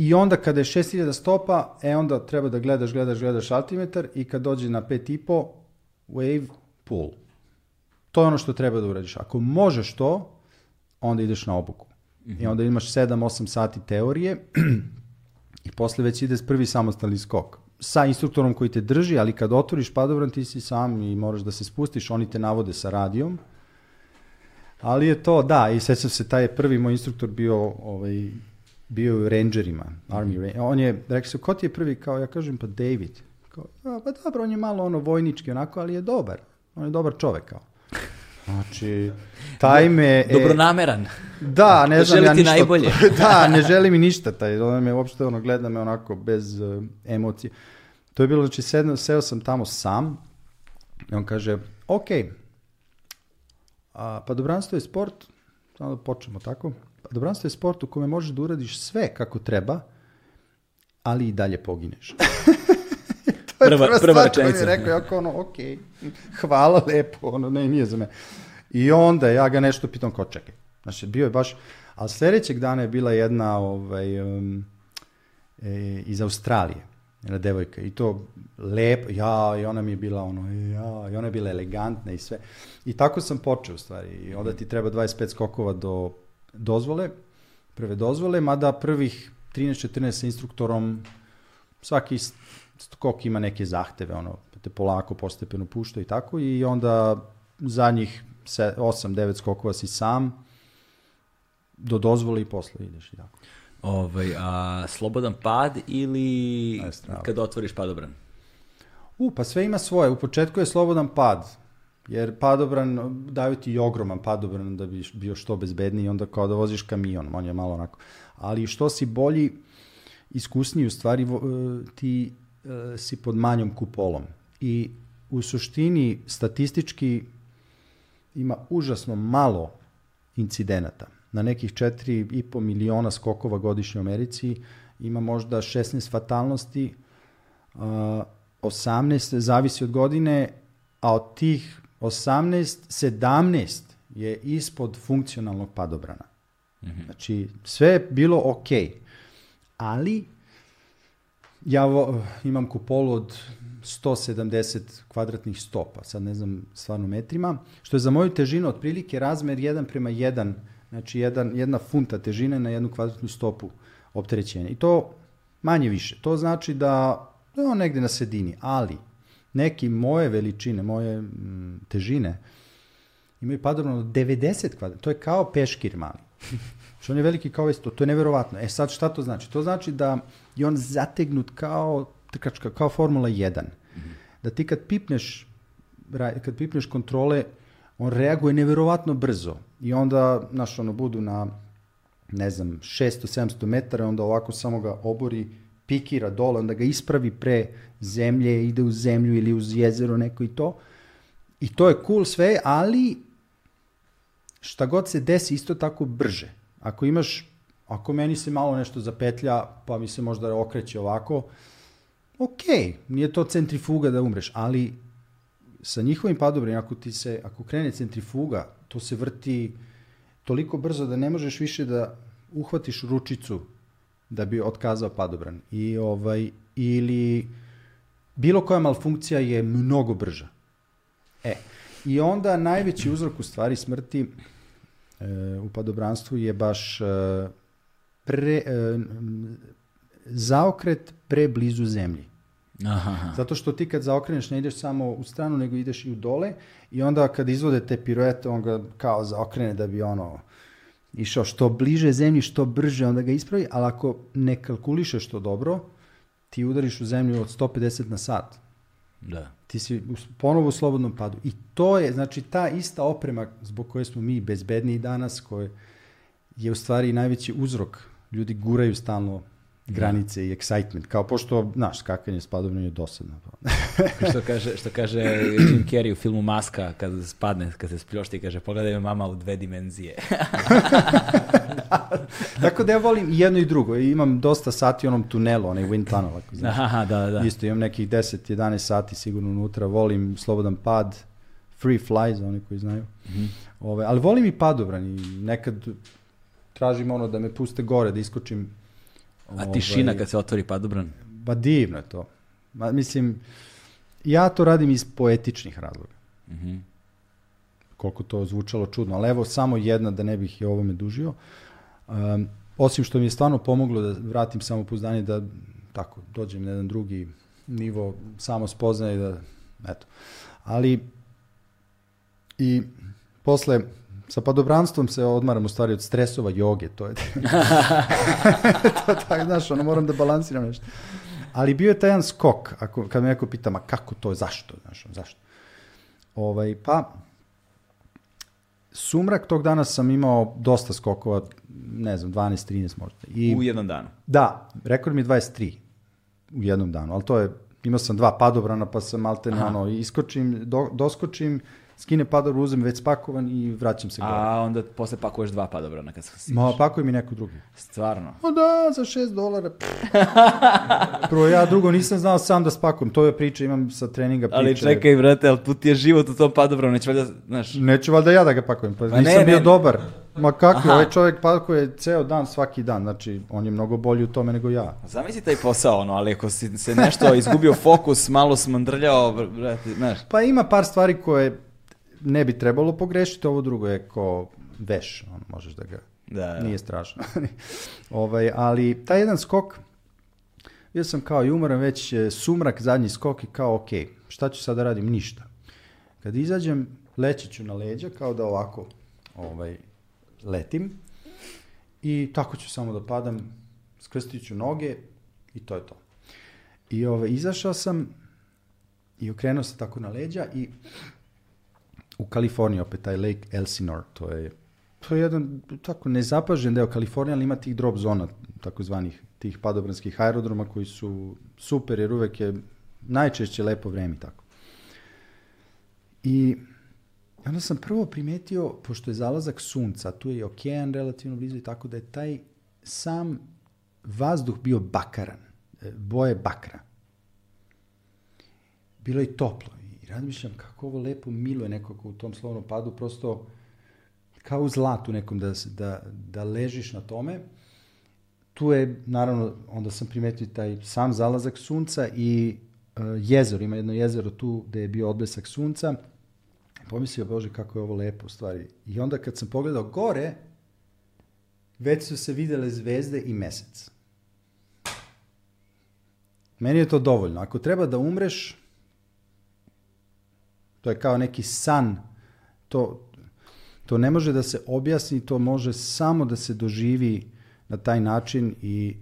B: I onda kada je 6000 stopa, e onda treba da gledaš, gledaš, gledaš altimetar i kad dođe na 5,5, wave, pull. To je ono što treba da uradiš. Ako možeš to, onda ideš na obuku. Mm -hmm. I onda imaš 7-8 sati teorije i posle već ide prvi samostalni skok. Sa instruktorom koji te drži, ali kad otvoriš padobran ti si sam i moraš da se spustiš, oni te navode sa radijom. Ali je to, da, i sećam se, taj prvi moj instruktor bio ovaj, bio u Rangerima, Army mm -hmm. On je, rekao se, ko ti je prvi, kao ja kažem, pa David. Kao, a, pa dobro, on je malo ono vojnički onako, ali je dobar. On je dobar čovek kao. Znači, taj me...
A: Dobronameran.
B: Da, ne znam ja ništa.
A: najbolje.
B: da, ne želi mi ništa taj. On me uopšte ono, gleda me onako bez uh, emocije. To je bilo, znači, sedno, seo sam tamo sam i on kaže, ok, a, pa dobranstvo je sport, samo da počnemo tako, dobranstvo je sport u kome možeš da uradiš sve kako treba, ali i dalje pogineš. to je prva, prva, prva rečenica. Rekao, ja kao ono, ok, hvala lepo, ono, ne, nije za me. I onda ja ga nešto pitam kao čekaj. Znači, bio je baš, ali sledećeg dana je bila jedna ovaj, um, e, iz Australije, jedna devojka i to lepo, ja, i ona mi je bila ono, ja, i ona je bila elegantna i sve. I tako sam počeo u stvari. I onda ti treba 25 skokova do dozvole, prve dozvole, mada prvih 13-14 sa instruktorom svaki skok ima neke zahteve, ono, te polako, postepeno pušta i tako, i onda zadnjih 8-9 skokova si sam, do dozvole i posle ideš i tako.
A: Ovaj, a, slobodan pad ili kad otvoriš padobran?
B: U, pa sve ima svoje. U početku je slobodan pad, jer padobran, daju ti ogroman padobran da bi bio što bezbedniji, onda kao da voziš kamion, on je malo onako. Ali što si bolji, iskusniji u stvari, ti E, si pod manjom kupolom. I u suštini statistički ima užasno malo incidenata. Na nekih 4,5 miliona skokova godišnje u Americi ima možda 16 fatalnosti, 18 zavisi od godine, a od tih 18, 17 je ispod funkcionalnog padobrana. Mm -hmm. Znači, sve je bilo ok, ali Ja vo, imam kupolu od 170 kvadratnih stopa, sad ne znam stvarno metrima, što je za moju težinu otprilike razmer 1 prema 1, znači jedan, jedna funta težine na jednu kvadratnu stopu opterećenja. I to manje više. To znači da je on negde na sredini, ali neki moje veličine, moje težine imaju padobno 90 kvadrat. To je kao peškir mali. Što on je veliki kao isto, to je neverovatno. E sad šta to znači? To znači da je on zategnut kao trkačka, kao Formula 1. Mm -hmm. Da ti kad pipneš, kad pipneš kontrole, on reaguje neverovatno brzo. I onda, znaš, ono, budu na, ne znam, 600-700 metara, onda ovako samo ga obori, pikira dole, onda ga ispravi pre zemlje, ide u zemlju ili uz jezero neko i to. I to je cool sve, ali šta god se desi isto tako brže. Ako imaš, ako meni se malo nešto zapetlja, pa mi se možda okreće ovako, ok, nije to centrifuga da umreš, ali sa njihovim padobrim, ako ti se, ako krene centrifuga, to se vrti toliko brzo da ne možeš više da uhvatiš ručicu da bi otkazao padobran. I ovaj, ili bilo koja malfunkcija je mnogo brža. E, i onda najveći uzrok u stvari smrti u padobranstvu je baš e, pre, e, zaokret pre blizu zemlji.
A: Aha, aha.
B: Zato što ti kad zaokreneš ne ideš samo u stranu, nego ideš i u dole i onda kad izvode te piruete, on ga kao zaokrene da bi ono išao što bliže zemlji, što brže, onda ga ispravi, ali ako ne kalkulišeš to dobro, ti udariš u zemlju od 150 na sat.
A: Da.
B: Ti si ponovo u slobodnom padu. I to je, znači, ta ista oprema zbog koje smo mi bezbedniji danas, koje je u stvari najveći uzrok. Ljudi guraju stalno granice i excitement. Kao pošto, znaš, skakanje s padobnom je dosadno.
A: što kaže, što kaže Jim Carrey u filmu Maska kad spadne, kad se spljošti kaže pogledaj me mama u dve dimenzije.
B: Tako da ja volim i jedno i drugo. I Imam dosta sati u onom tunelu, onaj wind tunnel, ako znaš.
A: Aha, da, da.
B: Isto imam nekih 10-11 sati sigurno unutra. Volim slobodan pad, free fly za oni koji znaju.
A: Mhm.
B: Ove, ali volim i padobran i nekad tražim ono da me puste gore, da iskočim.
A: A tišina
B: Ovaj,
A: kad se otvori padobran.
B: Ba divno je to. Ma, mislim, ja to radim iz poetičnih razloga.
A: Mhm.
B: Koliko to zvučalo čudno. Ali evo samo jedna da ne bih i ovome dužio. Um, osim što mi je stvarno pomoglo da vratim samopouzdanje da tako dođem na jedan drugi nivo samo spoznaje da eto. Ali i posle sa padobranstvom se odmaram u stvari od stresova joge, to je to tako, znaš, ono, moram da balansiram nešto. Ali bio je taj jedan skok, ako, kad me neko pita, ma kako to, zašto, znaš, zašto? Ovaj, pa, sumrak tog dana sam imao dosta skokova, ne znam, 12, 13 možda. I,
A: U jednom danu.
B: Da, rekord mi je 23 u jednom danu, ali to je, imao sam dva padobrana, pa sam maltene ono, iskočim, do, doskočim, skine padobran, uzem već spakovan i vraćam se gore.
A: A onda posle pakuješ dva padobrana kad se
B: Ma, pakuje mi neko drugi.
A: Stvarno.
B: O da, za 6 dolara. Prvo, ja drugo nisam znao sam da spakujem. To je priča, imam sa treninga priče.
A: Ali čekaj, brate, ali tu ti je život u tom padobranu, neće valjda, znaš,
B: Neću valjda ja da ga pakujem, pa
A: Ma
B: nisam
A: ne,
B: bio
A: ne.
B: dobar. Ma kako,
A: Aha.
B: ovaj čovjek pakuje ceo dan, svaki dan, znači on je mnogo bolji u tome nego ja.
A: zamisli taj posao, ono, ali ako si se nešto izgubio fokus, malo smandrljao, br- brate, znaš,
B: Pa ima par stvari koje ne bi trebalo pogrešiti, ovo drugo je ko veš, on, možeš da ga,
A: da, da.
B: nije strašno. ovaj, ali taj jedan skok, bio sam kao i umoran, već e, sumrak, zadnji skok i kao ok, šta ću sada da radim? Ništa. Kad izađem, leći ću na leđa, kao da ovako ovaj, letim i tako ću samo da padam, skrstit ću noge i to je to. I ovaj, izašao sam i okrenuo se tako na leđa i u Kaliforniji opet taj Lake Elsinore, to je to je jedan tako nezapažen deo Kalifornije, ali ima tih drop zona, takozvanih tih padobranskih aerodroma koji su super jer uvek je najčešće lepo vreme tako. I onda sam prvo primetio, pošto je zalazak sunca, tu je i okean relativno blizu i tako da je taj sam vazduh bio bakaran, e, boje bakra. Bilo je toplo razmišljam kako ovo lepo miluje nekako u tom slovnom padu, prosto kao u zlatu nekom da, da, da ležiš na tome. Tu je, naravno, onda sam primetio taj sam zalazak sunca i uh, jezero, ima jedno jezero tu gde je bio odblesak sunca. Pomislio, Bože, kako je ovo lepo u stvari. I onda kad sam pogledao gore, već su se videle zvezde i mesec. Meni je to dovoljno. Ako treba da umreš, to je kao neki san, to, to ne može da se objasni, to može samo da se doživi na taj način i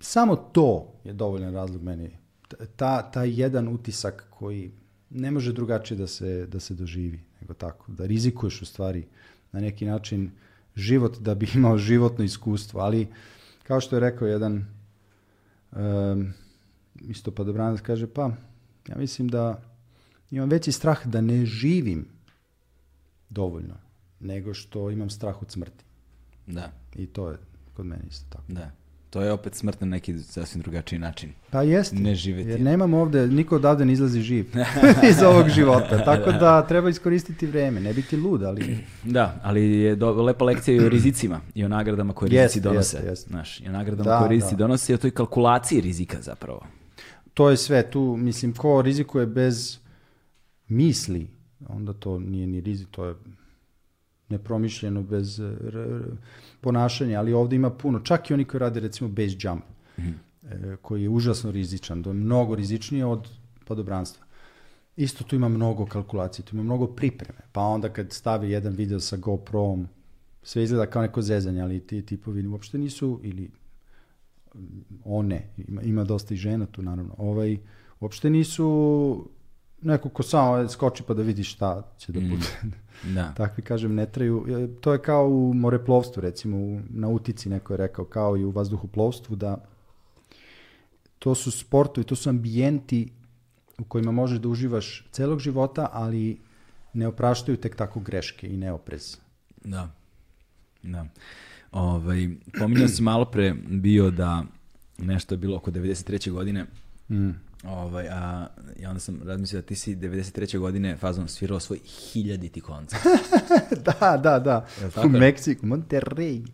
B: samo to je dovoljan razlog meni. Ta, taj jedan utisak koji ne može drugačije da se, da se doživi nego tako. Da rizikuješ u stvari na neki način život da bi imao životno iskustvo. Ali kao što je rekao jedan um, isto padobranac kaže pa ja mislim da imam veći strah da ne živim dovoljno nego što imam strah od smrti.
A: Da,
B: I to je kod mene isto tako.
A: da. To je opet smrt na neki sasvim drugačiji način.
B: Pa jeste.
A: Ne živeti.
B: Jer nemam ovde, niko odavde ne izlazi živ iz ovog života. Tako da treba iskoristiti vreme. Ne biti lud, ali
A: Da, ali je do, lepa lekcija i o rizicima i o nagradama koje rizici
B: Jeste,
A: donose.
B: jeste, jeste.
A: Znaš, i o nagradama
B: Da,
A: koje rizici
B: da.
A: donose i o toj kalkulaciji rizika zapravo.
B: to je sve. Tu, mislim, ko rizikuje bez misli, onda to nije ni rizik, to je nepromišljeno bez eh, r- r- ponašanja, ali ovde ima puno. Čak i oni koji rade recimo base jump. e, koji je užasno rizičan, to je mnogo rizičnije od podobranstva. Isto tu ima mnogo kalkulacije, tu ima mnogo pripreme. Pa onda kad stavi jedan video sa GoPro-om, sve izgleda kao neko zezanje, ali ti tipovi uopšte nisu, ili one, ima, ima dosta i žena tu naravno, ovaj, uopšte nisu neko ko samo skoči pa da vidi šta će da bude.
A: Mm, da.
B: Takvi, kažem, ne traju. E, To je kao u moreplovstvu, recimo, u nautici neko je rekao, kao i u vazduhoplovstvu, da to su sportovi, to su ambijenti u kojima možeš da uživaš celog života, ali ne opraštaju tek tako greške i neoprez.
A: Da. Da. Ovaj, pominjao si malo pre bio da nešto je bilo oko 93. godine,
B: Mm.
A: Ovaj, a i onda sam razmislio da ti si 93. godine fazom svirao svoj hiljaditi koncert.
B: da, da, da. U? Meksiku, Monterrey.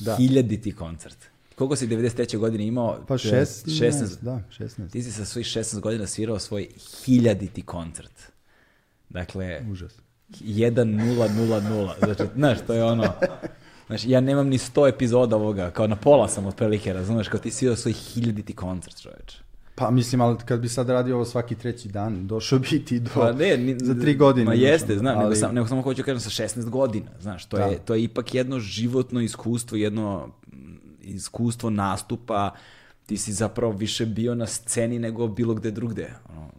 B: Da.
A: Hiljaditi koncert. Koliko si 93. godine imao?
B: Pa 16,
A: 16.
B: da, 16.
A: Ti si sa svojih 16 godina svirao svoj hiljaditi koncert. Dakle,
B: Užas.
A: 1000. Znači, znaš, to je ono... Znači, ja nemam ni 100 epizoda ovoga, kao na pola sam otprilike, razumeš, kao ti svirao svoj hiljaditi koncert, čoveče.
B: Pa mislim, ali kad bi sad radio ovo svaki treći dan, došao bi ti do...
A: Pa ne, ni,
B: za tri godine.
A: Ma jeste, znam, nego,
B: ali-
A: sam, nego samo hoću kažem sa 16 godina, znaš, to,
B: Da.
A: je, to je ipak jedno životno iskustvo, jedno mm, iskustvo nastupa, ti si zapravo više bio na sceni nego bilo gde drugde,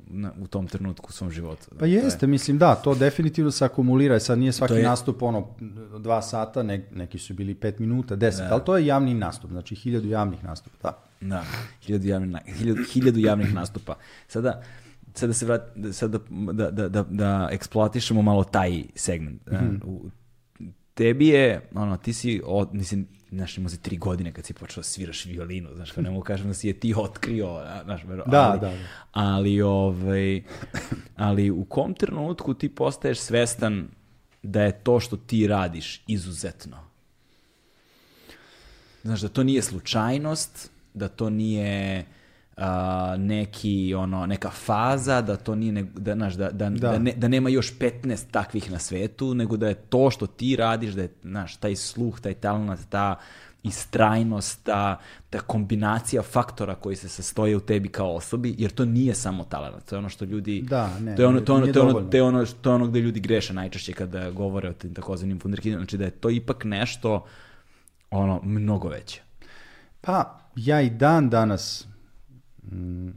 A: ono, u tom trenutku u svom životu.
B: Pa jeste, mislim da, to definitivno se akumulira, sad nije svaki
A: je-
B: nastup ono dva sata, ne, neki su bili pet minuta, deset, ali to je javni nastup, znači hiljadu javnih nastupa, da.
A: Da, hiljadu javnih, hiljadu, hiljadu javnih nastupa. Sada, sada se vrat, sada da, da, da, da eksploatišemo malo taj segment. Mm U, tebi je, ono, ti si, od, mislim, znaš, imao si tri godine kad si počeo da sviraš violinu, znaš, kao ne mogu kažem da si je ti otkrio, znaš, vero,
B: Da,
A: ali,
B: da, da.
A: ali, ovaj, ali u kom trenutku ti postaješ svestan da je to što ti radiš izuzetno? Znaš, da to nije slučajnost, da to nije a, neki, ono, neka faza, da to nije, ne, da, znaš, da, da, da.
B: Da.
A: ne, da nema još 15 takvih na svetu, nego da je to što ti radiš, da je, znaš, taj sluh, taj talent, ta istrajnost, ta, ta kombinacija faktora koji se sastoje u tebi kao osobi, jer to nije samo talent, to je ono što ljudi...
B: Da, ne,
A: to je ono, to ono, to ono, to je ono, to je ono gde ljudi greše najčešće kada govore o tim takozvanim wunderkindima, znači da je to ipak nešto ono, mnogo veće.
B: Pa, ja i dan danas mm,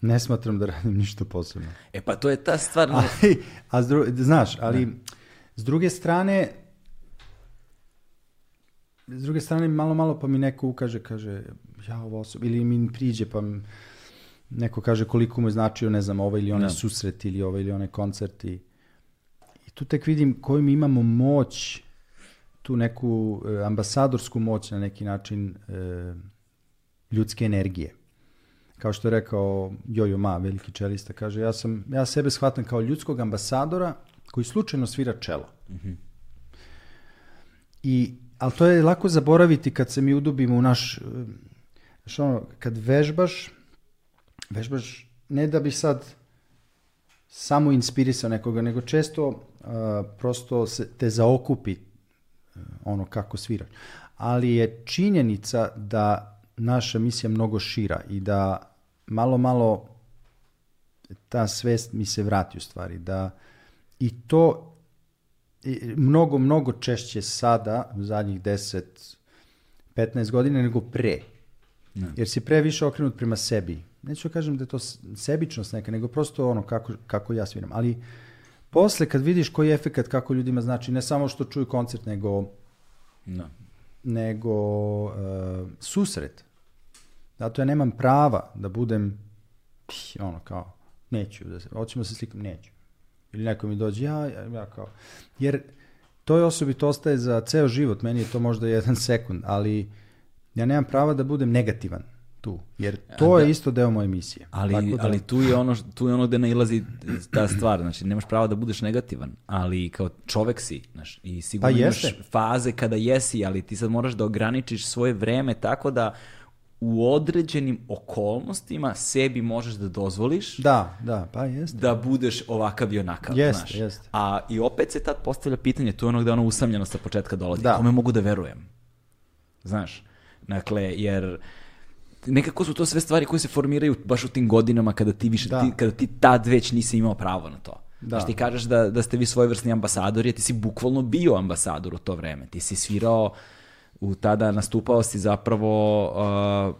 B: ne smatram da radim ništa posebno.
A: E pa to je ta stvar,
B: Ali, a s dru- znaš, ali s druge strane, s druge strane malo malo pa mi neko ukaže, kaže, ja ovo osoba, ili mi priđe pa m- neko kaže koliko mu je značio, ne znam, ovaj ili onaj
A: Da.
B: susret ili ovaj ili onaj koncert i, i tu tek vidim koju mi imamo moć, tu neku e, ambasadorsku moć na neki način e, ljudske energije. Kao što je rekao Jojo Ma, veliki čelista, kaže, ja, sam, ja sebe shvatam kao ljudskog ambasadora koji slučajno svira čelo. I, ali to je lako zaboraviti kad se mi udubimo u naš, e, znaš ono, kad vežbaš, vežbaš ne da bi sad samo inspirisao nekoga, nego često a, prosto se te zaokupi ono kako sviraš. Ali je činjenica da naša misija mnogo šira i da malo, malo ta svest mi se vrati u stvari. Da, I to mnogo, mnogo češće sada, u zadnjih 10, 15 godina, nego pre. Jer si pre više okrenut prema sebi. Neću da kažem da je to sebičnost neka, nego prosto ono kako, kako ja sviram. Ali posle kad vidiš koji je efekat, kako ljudima znači, ne samo što čuju koncert, nego
A: no.
B: nego e, susret. Zato ja nemam prava da budem pih, ono kao, neću da se, hoćemo da se slikam, neću. Ili neko mi dođe, ja, ja, ja kao, jer toj osobi to ostaje za ceo život, meni je to možda jedan sekund, ali ja nemam prava da budem negativan tu, jer to
A: da.
B: je isto deo moje misije.
A: Ali,
B: Tako da-
A: ali tu je ono tu je ono gde nailazi ta stvar, znači nemaš pravo da budeš negativan, ali kao čovek si, znaš, i sigurno
B: Pa
A: imaš faze kada jesi, ali ti sad moraš da ograničiš svoje vreme tako da u određenim okolnostima sebi možeš da dozvoliš
B: Da, da, pa jeste.
A: da budeš ovakav i onakav,
B: Jeste,
A: znaš.
B: jeste.
A: A i opet se tad postavlja pitanje, tu je ono gde ono usamljenost sa početka dolazi.
B: Da.
A: Kome mogu da verujem? Znaš, dakle, jer nekako su to sve stvari koje se formiraju baš u tim godinama kada ti više,
B: Da.
A: ti, kada ti tad već nisi imao pravo na to.
B: Da.
A: Znaš, ti kažeš da, da ste vi svojevrsni ambasadori, a ti si bukvalno bio ambasador u to vreme. Ti si svirao u tada nastupao si zapravo uh,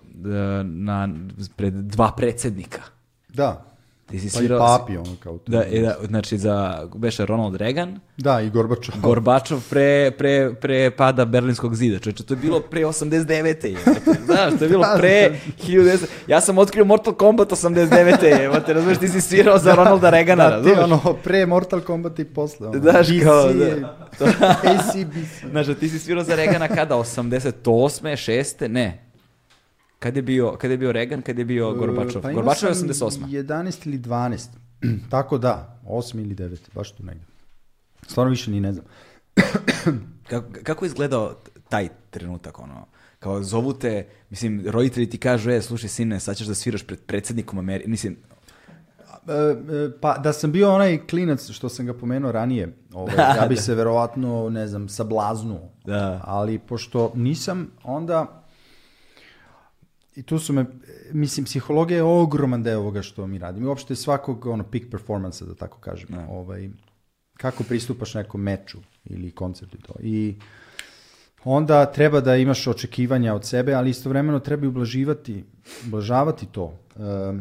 A: na, pred dva predsednika.
B: Da.
A: Ti si
B: Pa i
A: svirao...
B: papi, ono kao to.
A: Da, e, da, znači za, beše Ronald Reagan,
B: Da, i Gorbačov.
A: Gorbačov pre, pre, pre pada Berlinskog zida. Čovječe, to je bilo pre 89. jebote. Znaš, to je bilo pre 1900. Ja sam otkrio Mortal Kombat 89. Jebote, razumiješ, ti si svirao za Ronalda Reagana,
B: Da, ti ono, pre Mortal Kombat i posle. Ono,
A: Znaš, kao,
B: BC,
A: da.
B: ACBC.
A: Znaš, ti si svirao za Reagana kada? 88. 6. Ne. Kad je bio, kad je bio Reagan, kad je bio Gorbačov?
B: Pa
A: Gorbačov je
B: sam
A: 88.
B: 11 ili 12. Tako da, 8 ili 9, baš tu negdje. Stvarno više ni ne znam.
A: Kako, kako je izgledao taj trenutak, ono? Kao zovu te, mislim, roditelji ti kažu, e, slušaj sine, sad ćeš da sviraš pred predsjednikom Amerike, mislim,
B: E, e, pa da sam bio onaj klinac što sam ga pomenuo ranije, ovaj, ja bi se verovatno, ne znam, sablaznuo.
A: Da.
B: Ali pošto nisam, onda i tu su me, mislim, psihologija je ogroman deo ovoga što mi radimo. I uopšte svakog ono, peak performansa, da tako kažem. Ovaj, kako pristupaš nekom meču ili koncertu i to. I onda treba da imaš očekivanja od sebe, ali istovremeno treba i ublaživati, ublažavati to. Ehm,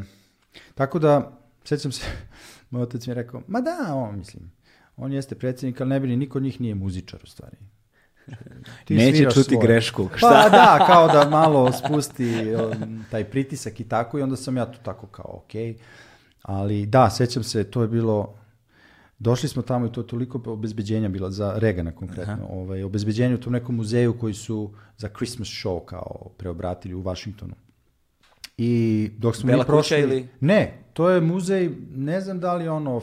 B: tako da, sećam se, moj otac mi je rekao, ma da, on, mislim, on jeste predsjednik, ali ne bi ni niko od njih nije muzičar u stvari. Ti
A: Neće čuti
B: svoje.
A: grešku.
B: Pa
A: Šta?
B: da, kao da malo spusti um, taj pritisak i tako i onda sam ja tu tako kao ok. Ali da, sećam se, to je bilo, došli smo tamo i to je toliko obezbeđenja bilo za Regana konkretno. Ovaj, obezbeđenje u tom nekom muzeju koji su za Christmas show kao preobratili u Washingtonu. I dok smo
A: Bela
B: mi prošli...
A: ili-
B: Ne, to je muzej, ne znam da li ono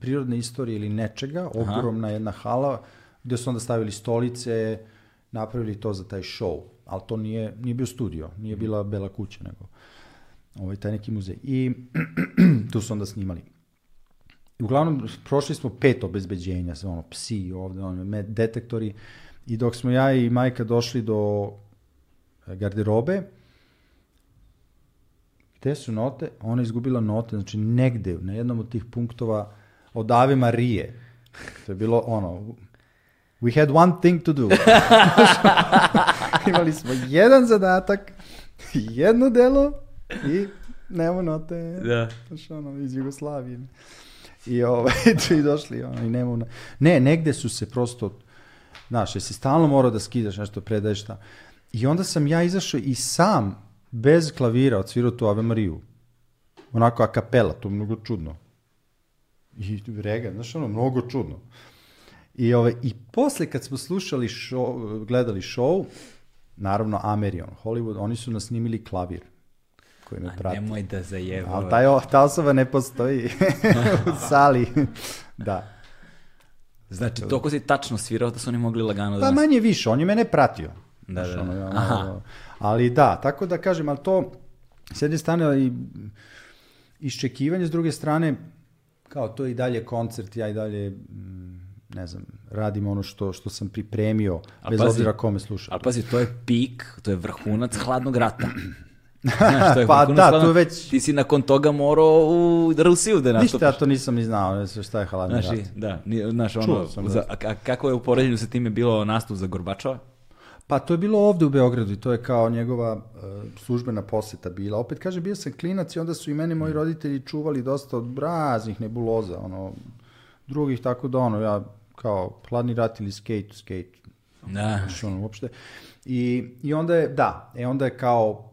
B: prirodne istorije ili nečega, ogromna jedna hala gdje su onda stavili stolice, napravili to za taj show, ali to nije, nije bio studio, nije bila Bela kuća, nego ovaj, taj neki muzej. I tu su onda snimali. I uglavnom, prošli smo pet obezbeđenja, sve ono, psi ovde, ono, detektori, i dok smo ja i majka došli do garderobe, Gde su note? Ona je izgubila note, znači negde, na jednom od tih punktova od Ave Marije. To je bilo ono, we had one thing to do. Imali smo jedan zadatak, jedno delo i nemamo note.
A: Da.
B: Znaš, ono, iz Jugoslavije. I ovaj, i došli, ono, i nemamo... na- Ne, negde su se prosto, znaš, jesi stalno morao da skidaš nešto, predaješ šta. I onda sam ja izašao i sam, bez klavira, odsvirao tu Ave Mariju. Onako a kapela, to je mnogo čudno. I Regan, znaš, ono, mnogo čudno. I, ovaj, I posle kad smo slušali show, gledali show, naravno Amerion, Hollywood, oni su nas snimili klavir koji me
A: A
B: prati.
A: nemoj da zajebava.
B: Ali taj, ta osoba ne postoji u sali. da.
A: Znači, toliko si tačno svirao da su oni mogli lagano da
B: Pa manje više, on je mene pratio.
A: Da,
B: Znaš,
A: da,
B: ono,
A: da.
B: ja,
A: Aha.
B: ono, ali da, tako da kažem, ali to s jedne strane i iščekivanje, s druge strane, kao to i dalje koncert, ja i dalje, mm, ne znam, radim ono što, što sam pripremio,
A: A
B: bez
A: pazi,
B: obzira kome sluša.
A: Ali pazi, to je pik, to je vrhunac hladnog rata. Znaš, to je
B: Pa da,
A: hladnog-
B: to je već-
A: Ti si nakon toga morao u Rusiju da
B: Ništa,
A: nastupiš.
B: ja to nisam ni znao, ne znam šta je hladni
A: Znaš,
B: rat.
A: da, ni- znaš, ono,
B: Čuo sam, da.
A: za, a, kako je u poređenju sa time bilo nastup za Gorbačova?
B: Pa to je bilo ovde u Beogradu i to je kao njegova uh, službena poseta bila. Opet kaže, bio sam klinac i onda su i meni moji roditelji čuvali dosta od raznih nebuloza, ono, drugih, tako da ono, ja kao hladni rat ili skate to skate,
A: Da.
B: znaš, ono, uopšte. I, I onda je, da, e onda je kao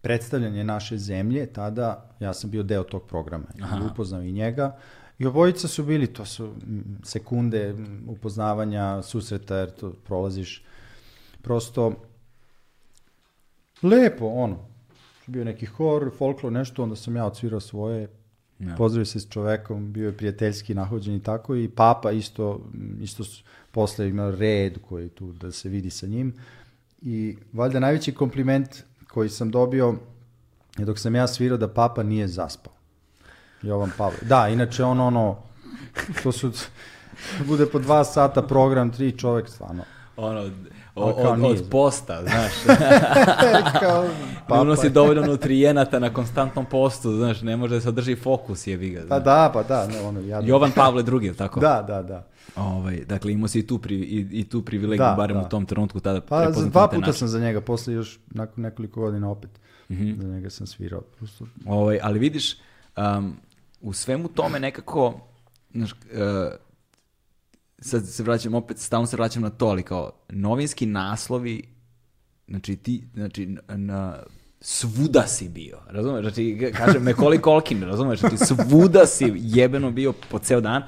B: predstavljanje naše zemlje, tada ja sam bio deo tog programa. I upoznao i njega. I obojica su bili, to su sekunde upoznavanja, susreta, jer to prolaziš prosto lepo, ono. Bio neki hor, folklor, nešto, onda sam ja odsvirao svoje,
A: Ja.
B: pozdravio se s čovekom, bio je prijateljski nahođen i tako, i papa isto, isto posle imao red koji tu da se vidi sa njim. I valjda najveći kompliment koji sam dobio je dok sam ja svirao da papa nije zaspao. Jovan Pavle. Da, inače on ono, to su, bude po dva sata program, tri čovek, stvarno.
A: Ono, o- od,
B: nije.
A: od posta, znaš.
B: kao,
A: ne unosi dovoljno nutrijenata na konstantnom postu, znaš, ne može da se održi fokus, jebi ga.
B: Pa da, pa da, ne, ono, jadno.
A: Jovan Pavle II, tako?
B: Da, da, da.
A: Ovaj, dakle, imao si i tu, pri, i, i tu privilegiju,
B: Da,
A: barem
B: da.
A: u tom trenutku tada
B: Pa
A: na
B: dva puta sam za njega, posle još nakon nekoliko godina opet.
A: Mhm.
B: Za njega sam svirao. Prosto,
A: Ovaj, ali vidiš, um, u svemu tome nekako, znaš, uh, sad se vraćam opet, stalno se vraćam na to, ali kao novinski naslovi, znači ti, znači na, svuda si bio, razumeš? Znači, kaže Mekoli Kolkin, razumeš? Znači, svuda si jebeno bio po ceo dan.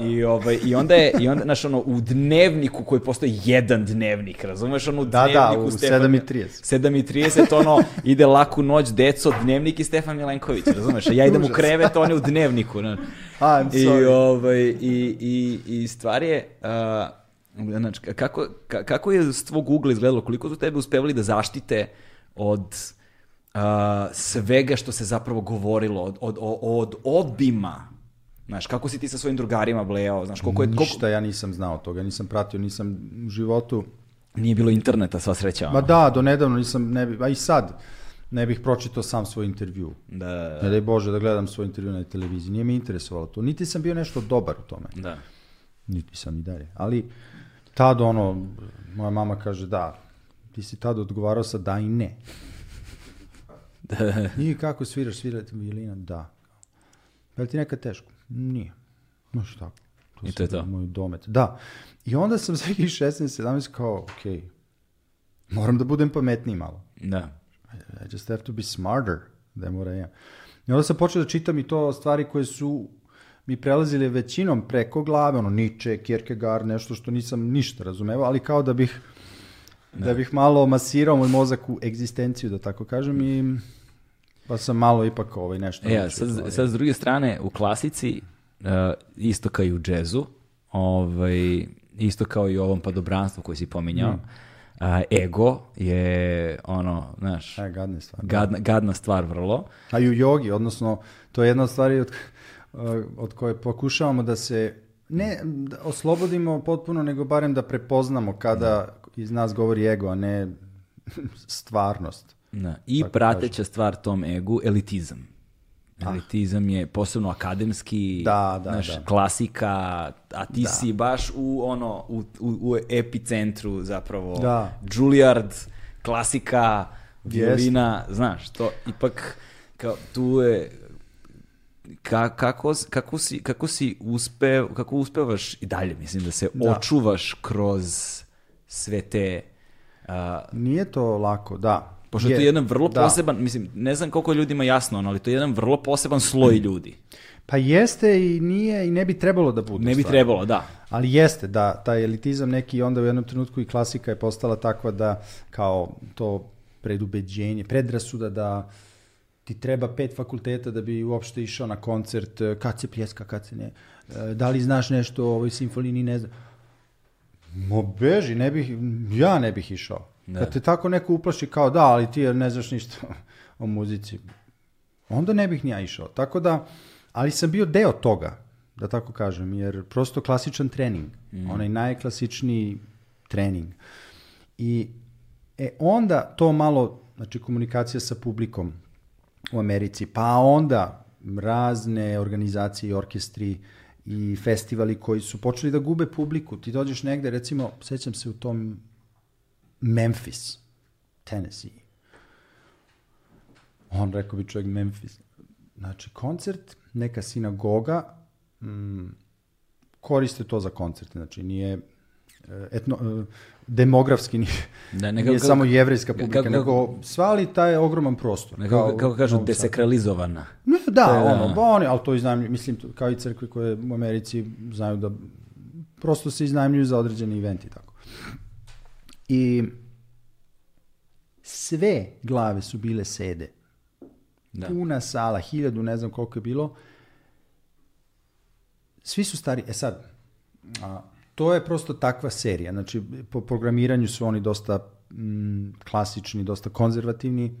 A: I, ovaj, I onda je, i onda, znaš, ono, u dnevniku koji postoji jedan dnevnik, razumeš, ono, u
B: Da, da,
A: dnevniku
B: u
A: Stefan-
B: 7.30.
A: 7.30, ono, ide laku noć, deco, dnevnik i Stefan Milenković, razumeš? A ja idem u krevet, on je u dnevniku, znaš.
B: I'm
A: I,
B: sorry.
A: ovaj, i, i, i stvar je, uh, znači, kako, ka- kako je s tvog ugla izgledalo, koliko su tebe uspevali da zaštite od uh, svega što se zapravo govorilo, od, od, od, od obima, Znaš, kako si ti sa svojim drugarima blejao, znaš, koliko je, koliko...
B: Ništa ja nisam znao toga, nisam pratio, nisam u životu.
A: Nije bilo interneta, sva sreća.
B: Ma da, do nedavno nisam, ne bi, a i sad, ne bih pročitao sam svoj intervju.
A: Da,
B: Ne daj Bože da gledam svoj intervju na televiziji. Nije me interesovalo to. Niti sam bio nešto dobar u tome.
A: da.
B: Niti sam i dalje. Ali tad ono, moja mama kaže da, ti si tad odgovarao sa da i ne. I kako sviraš, svirati violina? Da. Je li ti nekad teško? Nije. No šta?
A: I to je to.
B: Moj domet. Da. I onda sam za 16, 17 kao, ok, moram da budem pametniji malo.
A: Da.
B: I just have to be smarter than what I am. I onda sam počeo da čitam i to stvari koje su mi prelazile većinom preko glave, ono Nietzsche, Kierkegaard, nešto što nisam ništa razumevao, ali kao da bih da bih malo masirao moj mozak u egzistenciju, da tako kažem, i pa sam malo ipak ovaj nešto
A: E, a
B: naučio
A: sad,
B: stvari.
A: sad s druge strane, u klasici, uh, isto kao i u džezu, ovaj, isto kao i u ovom padobranstvu koji si pominjao, a, ego je ono, znaš,
B: E, gadne stvari.
A: gadna, gadna stvar vrlo.
B: A i u jogi, odnosno, to je jedna od stvari od, od koje pokušavamo da se ne da oslobodimo potpuno, nego barem da prepoznamo kada iz nas govori ego, a ne stvarnost.
A: Da. I
B: Tako
A: prateća stvar tom egu, elitizam. Elitizam je posebno akademski,
B: Da, da,
A: znaš,
B: da.
A: klasika, a ti si baš u ono u, u, u epicentru zapravo.
B: Da.
A: Juilliard, klasika, violina, znaš, to ipak kao tu je ka, kako, kako, si, kako si uspe, kako uspevaš i dalje, mislim, da se
B: Da.
A: očuvaš kroz sve te a,
B: Nije to lako, da.
A: Pošto je to jedan vrlo
B: da.
A: poseban, mislim, ne znam koliko ljudima jasno, ono, ali to je jedan vrlo poseban sloj ljudi.
B: Pa jeste i nije i ne bi trebalo da bude.
A: Ne bi
B: stvarno.
A: trebalo, da.
B: Ali jeste, da, taj elitizam neki onda u jednom trenutku i klasika je postala takva da kao to predubeđenje, predrasuda da ti treba pet fakulteta da bi uopšte išao na koncert, e, kad se pljeska, kad se ne, e, da li znaš nešto o ovoj simfoniji, ne znam. Mo beži, ne bih, ja ne bih išao.
A: Da.
B: Kad te tako neko uplaši kao da, ali ti ne znaš ništa o muzici, onda ne bih ni ja išao. Tako da, ali sam bio deo toga, da tako kažem, jer prosto klasičan trening, onaj najklasičniji trening. I e, onda to malo, znači komunikacija sa publikom u Americi, pa onda razne organizacije i orkestri i festivali koji su počeli da gube publiku. Ti dođeš negde, recimo, sećam se u tom Memphis, Tennessee. On rekao bi čovjek Memphis. Znači, koncert, neka sinagoga, mm, koriste to za koncerte, znači nije e, etno, e, demografski nije,
A: Da,
B: nije
A: nekako-
B: samo jevrejska publika,
A: kako-
B: nego svali taj ogroman prostor.
A: Kako,
B: kao
A: kako kažu, desakralizovana.
B: Ne, da,
A: To je, da.
B: ono, ba oni, ali to iznajmljuju, mislim, kao i crkve koje u Americi znaju da prosto se iznajmljuju za određeni event i tako. I sve glave su bile sede.
A: Da.
B: Puna sala, hiljadu, ne znam koliko je bilo. Svi su stari. E sad, a, to je prosto takva serija. Znači, po programiranju su oni dosta mm, klasični, dosta konzervativni.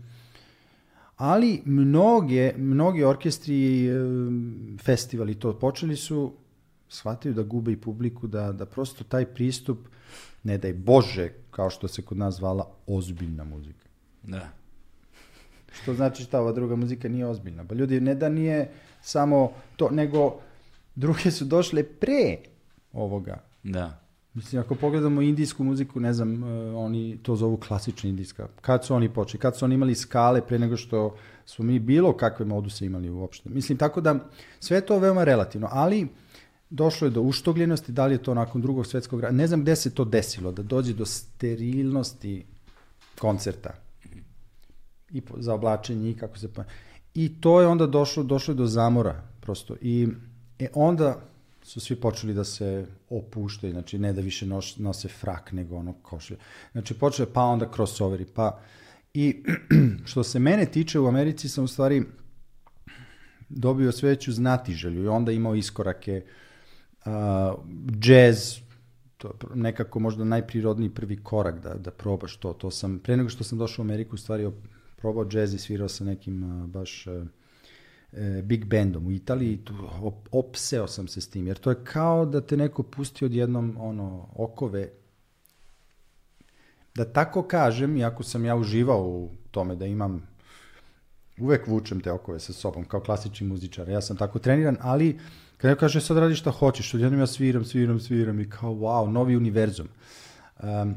B: Ali mnoge, mnogi orkestri e, festivali to počeli su shvataju da gube i publiku, da, da prosto taj pristup, ne daj Bože, kao što se kod nas zvala, ozbiljna muzika.
A: Da.
B: Što znači šta ova druga muzika nije ozbiljna? Pa ljudi, ne da nije samo to, nego druge su došle pre ovoga.
A: Da.
B: Mislim, ako pogledamo indijsku muziku, ne znam, uh, oni to zovu klasična indijska. Kad su oni počeli? Kad su oni imali skale pre nego što smo mi bilo kakve moduse imali uopšte? Mislim, tako da sve je to veoma relativno, ali došlo je do uštogljenosti, da li je to nakon drugog svetskog rata, ne znam gde se to desilo, da dođe do sterilnosti koncerta i po, za oblačenje i kako se pa... I to je onda došlo, došlo je do zamora prosto. I e, onda su svi počeli da se opuštaju, znači ne da više noš, nose frak nego ono košulje. Znači počeo pa onda crossoveri, pa i što se mene tiče u Americi sam u stvari dobio sve veću znatiželju i onda imao iskorake uh, jazz, to je nekako možda najprirodniji prvi korak da, da probaš to. To sam, pre nego što sam došao u Ameriku, u stvari probao jazz i svirao sa nekim uh, baš uh, big bandom u Italiji, tu op, opseo sam se s tim, jer to je kao da te neko pusti odjednom ono, okove, da tako kažem, iako sam ja uživao u tome da imam, uvek vučem te okove sa sobom, kao klasični muzičar, ja sam tako treniran, ali kada kaže sad radi šta hoćeš, odjednom ja sviram, sviram, sviram i kao wow, novi univerzum. Um,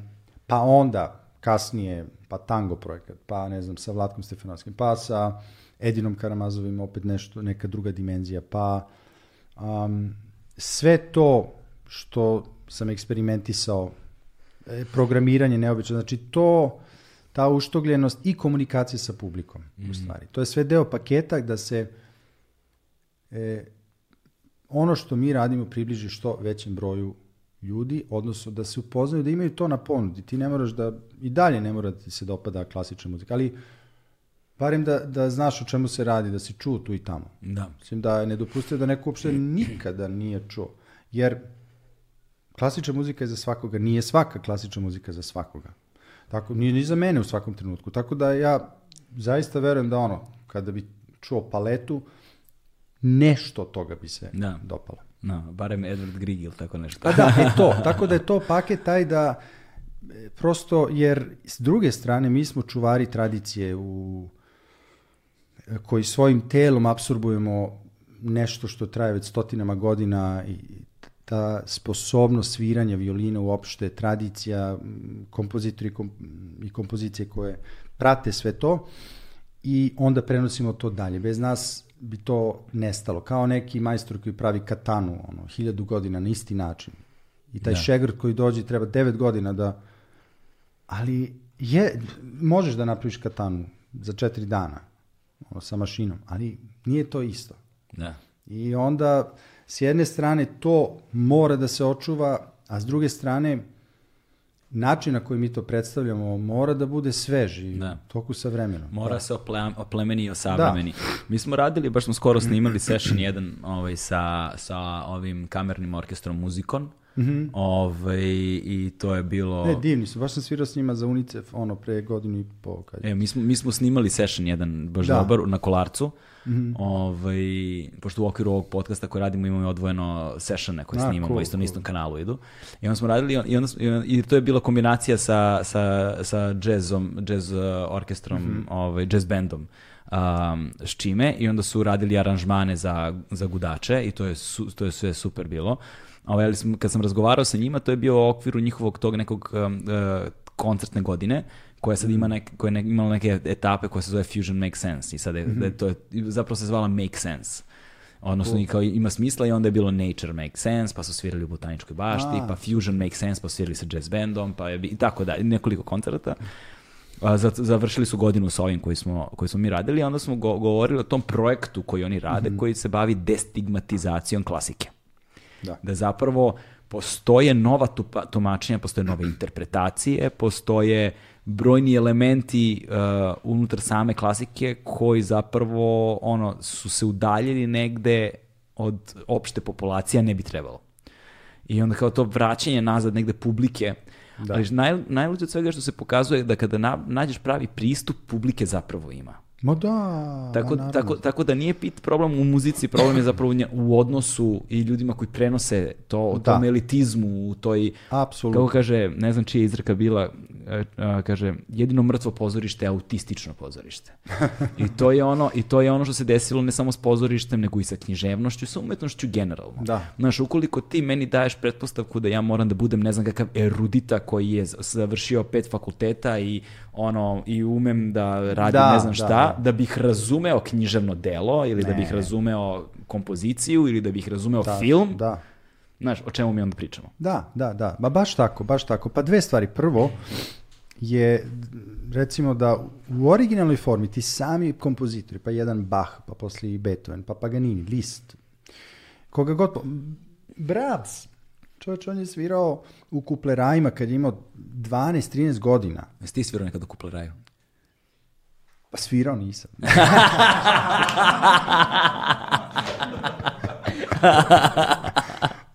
B: pa onda, kasnije, pa tango projekat, pa ne znam, sa Vlatkom Stefanovskim, pa sa Edinom Karamazovim opet nešto, neka druga dimenzija, pa um, sve to što sam eksperimentisao, e, programiranje neobično, znači to, ta uštogljenost i komunikacija sa publikom, mm u mhm. stvari. To je sve deo paketa da se e, ono što mi radimo približi što većem broju ljudi, odnosno da se upoznaju, da imaju to na ponudi. Ti ne moraš da, i dalje ne mora da ti se dopada klasična muzika, ali barem da, da znaš o čemu se radi, da si čuo tu i tamo.
A: Da.
B: Mislim da je nedopustio da neko uopšte nikada nije čuo. Jer klasična muzika je za svakoga, nije svaka klasična muzika za svakoga. Tako, nije ni za mene u svakom trenutku. Tako da ja zaista verujem da ono, kada bi čuo paletu, nešto od toga bi se da. dopalo.
A: No, da, barem Edward Grieg ili tako nešto.
B: Pa da, e to. Tako da je to paket taj da e, prosto, jer s druge strane mi smo čuvari tradicije u koji svojim telom absorbujemo nešto što traje već stotinama godina i ta sposobnost sviranja violina uopšte, tradicija, kompozitori i kompozicije koje prate sve to i onda prenosimo to dalje. Bez nas bi to nestalo. Kao neki majstor koji pravi katanu, ono, hiljadu godina na isti način. I taj da. šegrt koji dođe treba devet godina da... Ali je, možeš da napraviš katanu za četiri dana ono, sa mašinom, ali nije to isto.
A: Da.
B: I onda, s jedne strane, to mora da se očuva, a s druge strane, način na koji mi to predstavljamo mora da bude svež i da. toku sa vremenom.
A: Mora da. se ople, oplemeni i osavremeni. Da. Mi smo radili, baš smo skoro snimali session jedan ovaj, sa, sa ovim kamernim orkestrom Muzikon, Mm -hmm. Ove, ovaj, I to je bilo...
B: Ne, divni su, baš sam svirao s njima za UNICEF ono pre godinu i po. Kad...
A: E, mi smo, mi smo snimali session jedan baš da. dobar na Kolarcu. Mm -hmm. ovaj, pošto u okviru ovog podcasta koji radimo imamo odvojeno sessione koje A, snimamo cool, isto na istom kanalu idu. I onda smo radili i, onda, i to je bila kombinacija sa, sa, sa jazzom, jazz uh, orkestrom, mm -hmm. ovaj, jazz bandom um, s čime i onda su radili aranžmane za, za gudače i to je, su, to je sve super bilo. Ovaj, ali kad sam razgovarao sa njima, to je bio u okviru njihovog tog nekog um, uh, koncertne godine, koja sad ima neke, koja je ne, imala neke etape koja se zove Fusion Make Sense i sad je, mm -hmm. to je, zapravo se zvala Make Sense. Odnosno cool. kao ima smisla i onda je bilo Nature Make Sense, pa su svirali u Botaničkoj bašti, A. pa Fusion Make Sense, pa su svirali sa jazz bandom, pa je, i tako da, nekoliko koncerta. A, završili su godinu sa ovim koji smo, koji smo mi radili, a onda smo go, govorili o tom projektu koji oni rade, mm -hmm. koji se bavi destigmatizacijom klasike. Da. da zapravo postoje nova tupa, tumačenja, postoje nove interpretacije, postoje brojni elementi uh, unutar same klasike koji zapravo ono su se udaljili negde od opšte populacije, ne bi trebalo. I onda kao to vraćanje nazad negde publike, da. ali naj, najluđe od svega što se pokazuje da kada na, nađeš pravi pristup, publike zapravo ima.
B: Ma da,
A: Tako,
B: ma
A: tako, tako da nije pit problem u muzici, problem je zapravo u odnosu i ljudima koji prenose to, o
B: Da.
A: tom elitizmu, u toj,
B: Apsolutno.
A: kako kaže, ne znam čija je izreka bila, e, kaže, jedino mrtvo pozorište je autistično pozorište. I to je ono, i to je ono što se desilo ne samo s pozorištem, nego i sa književnošću sa umetnošću generalno.
B: Da.
A: Znaš, ukoliko ti meni daješ pretpostavku da ja moram da budem ne znam kakav erudita koji je završio pet fakulteta i ono i umem da radim
B: Da,
A: ne znam
B: da,
A: šta,
B: da.
A: da, bih razumeo književno delo ili da
B: Ne.
A: bih razumeo kompoziciju ili da bih razumeo
B: Da,
A: film.
B: Da.
A: Znaš, o čemu mi onda pričamo?
B: Da, da, da. Ma baš tako, baš tako. Pa dve stvari. Prvo je, recimo da u originalnoj formi ti sami kompozitori, pa jedan Bach, pa poslije i Beethoven, pa Paganini, Liszt, koga god... Brahms, čovječ, on je svirao u kuplerajima kad je imao 12-13 godina.
A: Jesi ti svirao nekad u kupleraju?
B: Pa svirao nisam.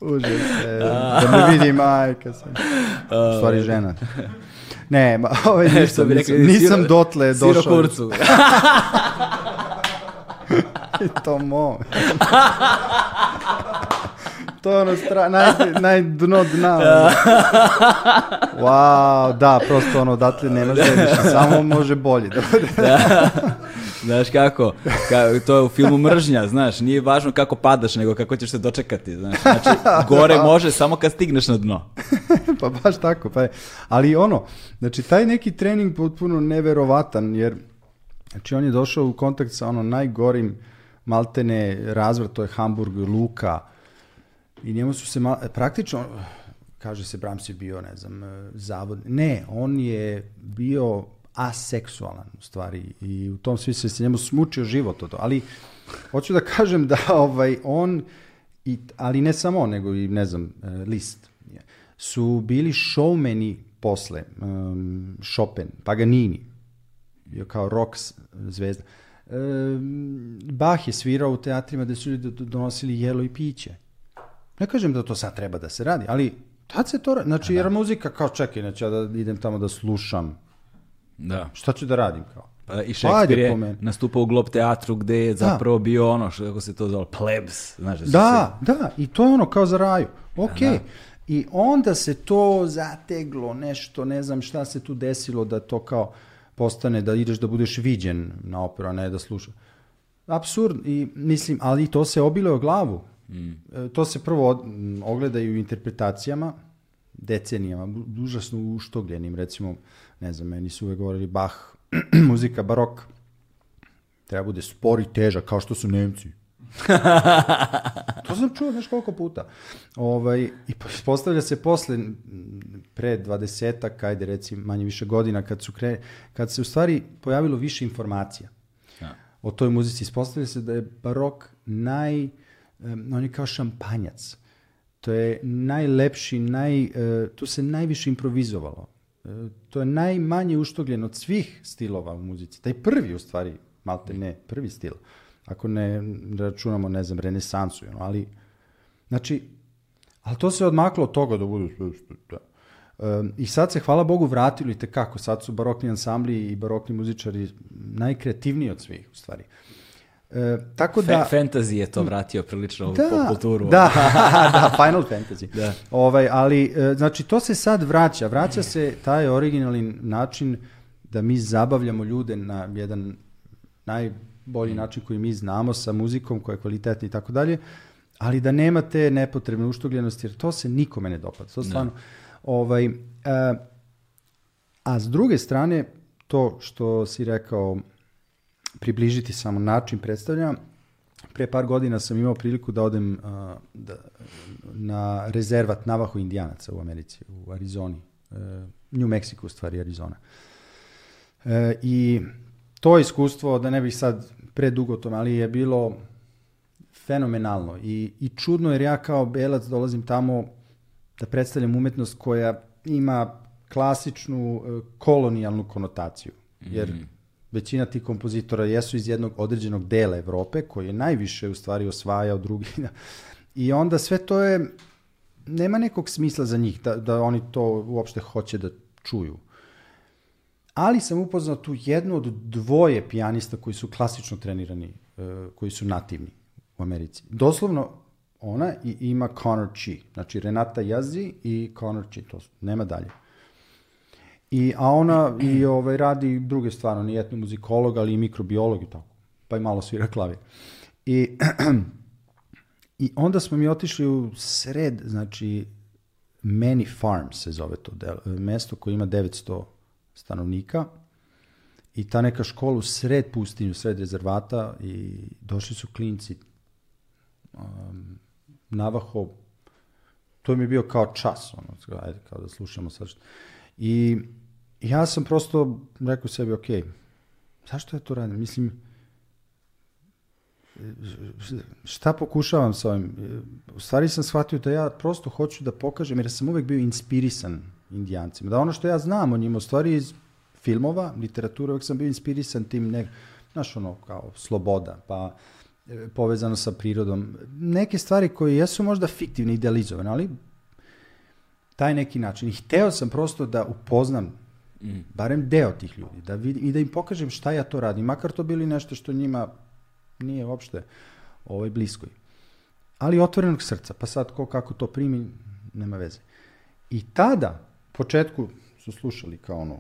B: Užas. e, Da me vidi majka sam. U stvari žena. Ne, ma, ovaj,
A: Što
B: nisam,
A: bi
B: nisam,
A: rekli,
B: nisam
A: siro-
B: dotle
A: Siro
B: došao.
A: kurcu.
B: to mo. To je ono stra, naj, naj dno dna. ono. Wow, da, prosto ono, odatle ne može više, samo može bolje. Da bude.
A: Znaš kako? Ka, to je u filmu mržnja, znaš, nije važno kako padaš, nego kako ćeš se dočekati, znaš. Znači, gore može samo kad stigneš na dno.
B: pa baš tako. Pa je. Ali ono, znači taj neki trening potpuno neverovatan, jer znači on je došao u kontakt sa ono najgorim maltene razvrt, to je Hamburg, Luka, i njemu su se mal, praktično, kaže se Brahms je bio, ne znam, zavod, ne, on je bio aseksualan u stvari i u tom smislu se njemu smučio život od to, ali hoću da kažem da ovaj on, i, ali ne samo on, nego i ne znam, List, su bili showmeni posle, um, Chopin, Paganini, kao rock zvezda. Um, Bach je svirao u teatrima gde su ljudi do- donosili jelo i piće. Ne kažem da to sad treba da se radi, ali tad se to radi. Znači, jer muzika kao čekaj, znači ja da idem tamo da slušam.
A: Da.
B: Šta ću da radim kao?
A: Pa i Šekspir
B: po
A: je nastupao u Glob teatru gde je zapravo bio ono, što kako se to zove, plebs. Znaš, su
B: Da, da, i to je ono kao za raju. Ok.
A: Da.
B: I onda se to zateglo, nešto, ne znam šta se tu desilo da to kao postane, da ideš da budeš viđen na operu, a ne da slušaš. Absurd, i mislim, ali to se obile o glavu. E, To se prvo ogleda i u interpretacijama, decenijama, užasno uštogljenim, recimo, ne znam, meni su uvek govorili Bach, muzika barok, treba bude spor i težak, kao što su Nemci. to sam čuo znaš koliko puta. Ovaj, I postavlja se posle, pre 20 ajde recimo manje više godina, kad, su kre, kad se u stvari pojavilo više informacija
A: Da.
B: o toj muzici, ispostavlja se da je barok naj, em, on je kao šampanjac. To je najlepši, naj, e, tu se najviše improvizovalo. E, to je najmanje uštogljen od svih stilova u muzici. Taj prvi u stvari, malte ne, prvi stil. Ako ne računamo, ne znam, renesansu, ali, znači, ali to se odmaklo od toga da što da. I sad se, hvala Bogu, vratilo i tekako. Sad su barokni ansambli i barokni muzičari najkreativniji od svih, u stvari. E, tako
A: Fe,
B: da...
A: fantasy je to vratio prilično u
B: Da,
A: pop kulturu.
B: Da, da, Final Fantasy.
A: Da.
B: Ovaj, ali, e, znači, to se sad vraća. Vraća se taj originalni način da mi zabavljamo ljude na jedan najbolji način koji mi znamo sa muzikom koja je kvalitetna i tako dalje, ali da nema te nepotrebne uštogljenosti, jer to se nikome ne dopada. To stvarno, ovaj, e, a s druge strane, to što si rekao, približiti samo način predstavljanja, Pre par godina sam imao priliku da odem a, da, na rezervat Navajo indijanaca u Americi, u Arizoni. E, New Mexico, u stvari Arizona. E, I to iskustvo, da ne bih sad predugo tome, ali je bilo fenomenalno i, i čudno jer ja kao belac dolazim tamo da predstavljam umetnost koja ima klasičnu e, kolonijalnu konotaciju. Jer većina tih kompozitora jesu iz jednog određenog dela Evrope koji je najviše u stvari osvajao drugi. I onda sve to je, nema nekog smisla za njih da, da oni to uopšte hoće da čuju. Ali sam upoznao tu jednu od dvoje pijanista koji su klasično trenirani, e, koji su nativni u Americi. Doslovno ona i ima Connor Chi. Znači Renata Jazi i Connor Chi, to nema dalje. I, a ona i ovaj, radi druge stvari, on je etnomuzikolog, ali i mikrobiolog i tako. Pa i malo svira klavir. I, I onda smo mi otišli u sred, znači, Many Farms se zove to del- mesto koje ima 900 stanovnika i ta neka škola u sred pustinju, sred rezervata i došli su klinci um, Navaho, to mi je bio kao čas, ono, ajde, kao da slušamo sad. I ja sam prosto rekao sebi, ok, zašto ja to radim? Mislim, šta pokušavam sa ovim? U stvari sam shvatio da ja prosto hoću da pokažem, jer sam uvek bio inspirisan indijancima. Da ono što ja znam o njima, u stvari iz filmova, literature, uvek sam bio inspirisan tim, ne, znaš ono, kao sloboda, pa e, povezano sa prirodom. Neke stvari koje jesu možda fiktivne, idealizovane, ali taj neki način. I hteo sam prosto da upoznam barem deo tih ljudi, da vidim, i da im pokažem šta ja to radim, makar to bili nešto što njima nije uopšte ovaj, blisko. Ali otvorenog srca, pa sad ko kako to primi, nema veze. I tada, početku su slušali kao ono,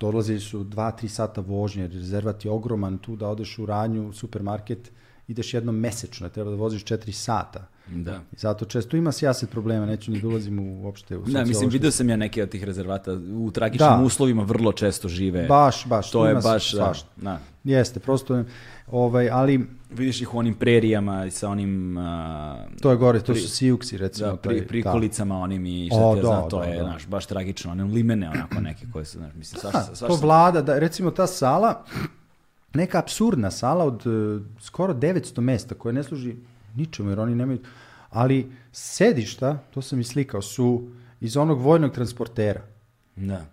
B: dolazili su dva, tri sata vožnje, rezervat je ogroman, tu da odeš u ranju, u supermarket, ideš jednom mesečno, treba da voziš četiri sata.
A: Da.
B: Zato često ima sijaset problema, neću ni da ulazim u, uopšte u
A: Da, mislim, vidio sam ja neke od tih rezervata, u tragičnim
B: Da.
A: uslovima vrlo često žive.
B: Baš, baš,
A: To je baš, da, da.
B: Jeste, prosto, ovaj, ali
A: Vidiš ih u onim prerijama i sa onim... a,
B: to je gore, to
A: Pri-
B: su sijuksi, recimo.
A: da, pri,
B: da.
A: prikolicama onim i šta
B: O,
A: ja
B: da,
A: znam, to
B: da,
A: je,
B: da.
A: znaš, baš tragično. One limene onako neke koje su, znaš, mislim,
B: Da,
A: svašta, svašta.
B: to vlada, da, recimo ta sala, neka absurdna sala od e, skoro 900 mesta koja ne služi ničemu jer oni nemaju, ali sedišta, to sam i slikao, su iz onog vojnog transportera,
A: Da.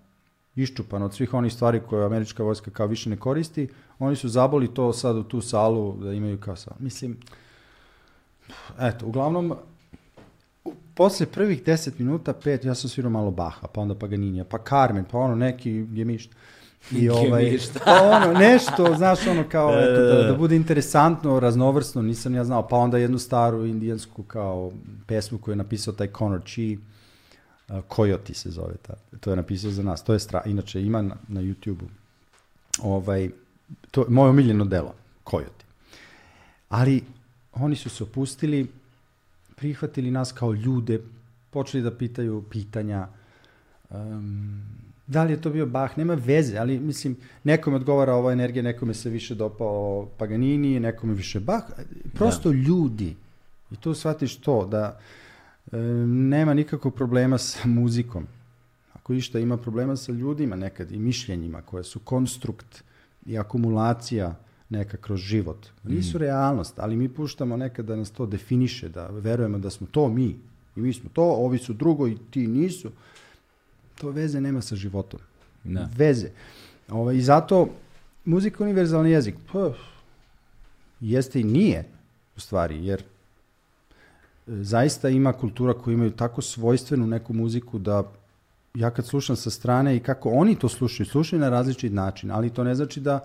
B: iščupano od svih onih stvari koje američka vojska kao više ne koristi, oni su zaboli to sad u tu salu da imaju kao salu. Mislim, eto, uglavnom, posle prvih 10 minuta, pet, ja sam svirao malo Baha, pa onda Paganinija, pa Carmen, pa ono neki gemišt. I ovaj, pa ono, nešto, znaš, ono kao, eto, da, da bude interesantno, raznovrsno, nisam ja znao, pa onda jednu staru indijansku kao pesmu koju je napisao taj Connor Chi, uh, Coyote se zove ta, to je napisao za nas, to je stra, inače ima na, na YouTube-u, ovaj, to je moje omiljeno delo, Coyote. Ali oni su se opustili, prihvatili nas kao ljude, počeli da pitaju pitanja, um, da li je to bio Bach, nema veze, ali mislim, nekome odgovara ova energija, nekome se više dopao Paganini, nekome više Bach, prosto ljudi. I tu shvatiš to, da e, nema nikakvog problema sa muzikom. Ako išta ima problema sa ljudima nekad i mišljenjima koje su konstrukt i akumulacija neka kroz život. Nisu realnost, ali mi puštamo nekad da nas to definiše, da verujemo da smo to mi. I mi smo to, ovi su drugo i ti nisu. To veze nema sa životom.
A: Da.
B: Veze. Ovaj, I zato muzika je univerzalni jezik. Pa, jeste i nije, u stvari, jer e, zaista ima kultura koja imaju tako svojstvenu neku muziku da ja kad slušam sa strane i kako oni to slušaju, slušaju na različit način, ali to ne znači da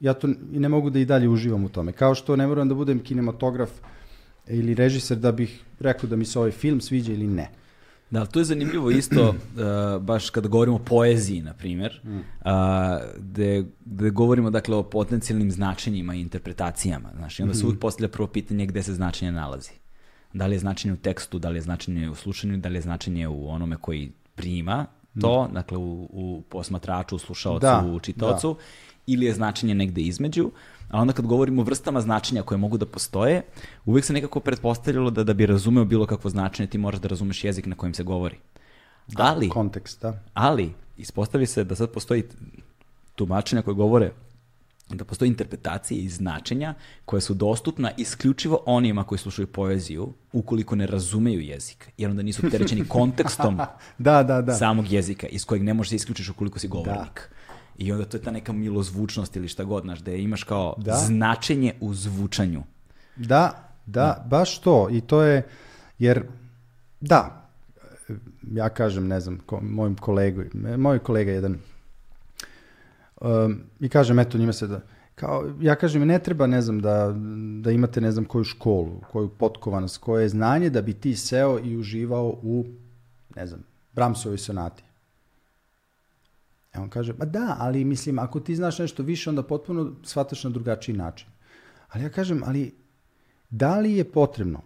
B: ja to ne mogu da i dalje uživam u tome. Kao što ne moram da budem kinematograf ili režiser da bih rekao da mi se ovaj film sviđa ili ne.
A: Da, ali to je zanimljivo isto, uh, baš kada govorimo o poeziji, na primjer,
B: Mm.
A: uh, gde, gde govorimo dakle o potencijalnim značenjima i interpretacijama, znaš, i onda se
B: Mhm.
A: uvijek postavlja prvo pitanje gde se značenje nalazi. Da li je značenje u tekstu, da li je značenje u slušanju, da li je značenje u onome koji prima to, dakle u, u posmatraču, u slušaocu,
B: Da,
A: u čitaocu, ili je značenje negde između, a onda kad govorimo o vrstama značenja koje mogu da postoje, uvijek se nekako pretpostavljalo da da bi razumeo bilo kakvo značenje ti moraš da razumeš jezik na kojem se govori. ali,
B: Kontekst, da.
A: ali, ispostavi se da sad postoji tumačenja koje govore da postoje interpretacije i značenja koje su dostupna isključivo onima koji slušaju poeziju ukoliko ne razumeju jezik, jer onda nisu opterećeni kontekstom
B: Da, da, da.
A: samog jezika iz kojeg ne možeš da isključiš ukoliko si govornik. I onda to je ta neka milozvučnost ili šta god, znaš, da imaš kao
B: Da.
A: značenje u zvučanju.
B: Da, da, baš to. I to je, jer, da, ja kažem, ne znam, ko, mojim kolegu, moj kolega jedan Um, I kažem, eto, njima se da... Kao, ja kažem, ne treba, ne znam, da, da imate ne znam koju školu, koju potkovanost, koje znanje da bi ti seo i uživao u, ne znam, Bramsovoj sonati. On kaže, pa da, ali mislim, ako ti znaš nešto više, onda potpuno shvataš na drugačiji način. Ali ja kažem, ali da li je potrebno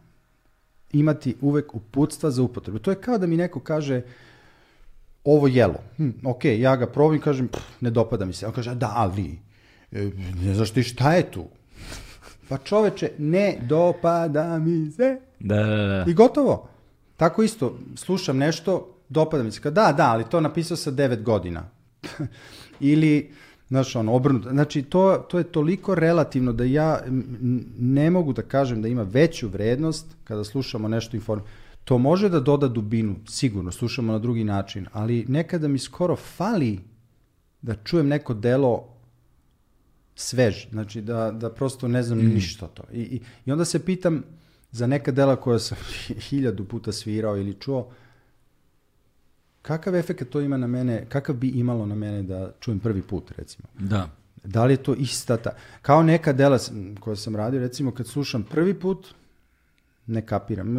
B: imati uvek uputstva za upotrebu? To je kao da mi neko kaže, ovo jelo, hm, ok, ja ga probam i kažem, pff, ne dopada mi se. On kaže, da, ali, e, ne znaš ti šta je tu? Pa čoveče, ne dopada mi se.
A: Da, da, da.
B: I gotovo. Tako isto, slušam nešto, dopada mi se. Da, da, ali to napisao sa 9 godina. Ili, znaš, ono, obrnuto. Znači, to, to je toliko relativno da ja ne mogu da kažem da ima veću vrednost kada slušamo nešto informativno. To može da doda dubinu, sigurno, slušamo na drugi način, ali nekada mi skoro fali da čujem neko delo svež, znači da, da prosto ne znam mm. ništa to. I, i, I onda se pitam za neka dela koja sam hiljadu puta svirao ili čuo, kakav efekt to ima na mene, kakav bi imalo na mene da čujem prvi put, recimo.
A: Da.
B: Da li je to ista ta... Kao neka dela koja sam radio, recimo kad slušam prvi put, ne kapiram,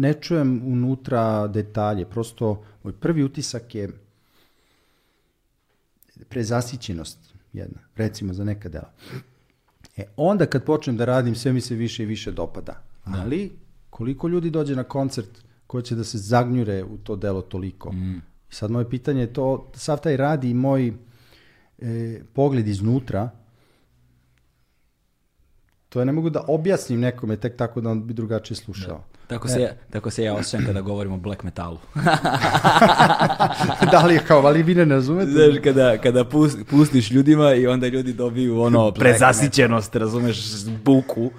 B: ne čujem unutra detalje, prosto moj prvi utisak je prezasićenost jedna, recimo za neka dela. E, onda kad počnem da radim, sve mi se više i više dopada. Ali, koliko ljudi dođe na koncert ko će da se zagnjure u to delo toliko? Mm. Sad moje pitanje je to, sav taj radi i moj e, pogled iznutra, to ja ne mogu da objasnim nekome tek tako da on bi drugačije slušao.
A: Tako se, ja, tako se ja osjećam kada govorim o black metalu.
B: da li je kao, ali vi ne razumete?
A: Znaš, kada, kada pus- pustiš ljudima i onda ljudi dobiju ono prezasićenost, razumeš, buku.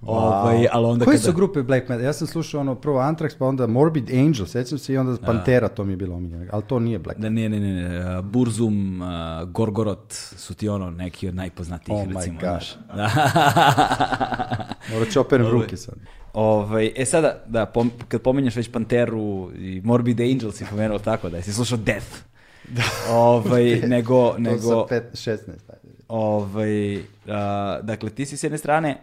A: Ovaj, ali onda
B: Koje
A: kada...
B: su grupe Black Metal? Ja sam slušao ono prvo Anthrax, pa onda Morbid Angel, sećam se, i onda Pantera, to mi je bilo omiljeno. Ali to nije Black
A: Da, ne, ne, ne, ne, Burzum, uh, Gorgorot su ti ono neki od najpoznatijih,
B: Oh my
A: recimo,
B: God.
A: znaš. Da.
B: Morat ću operem ruke sad.
A: Ovaj, e sada, da, pom, kad pominješ već Panteru i Morbid Angel si pomenuo tako, da jesi slušao Death. Da. Ovaj, nego,
B: To
A: nego,
B: sa pet, 16. ajde.
A: ovaj, a, dakle, ti si s jedne strane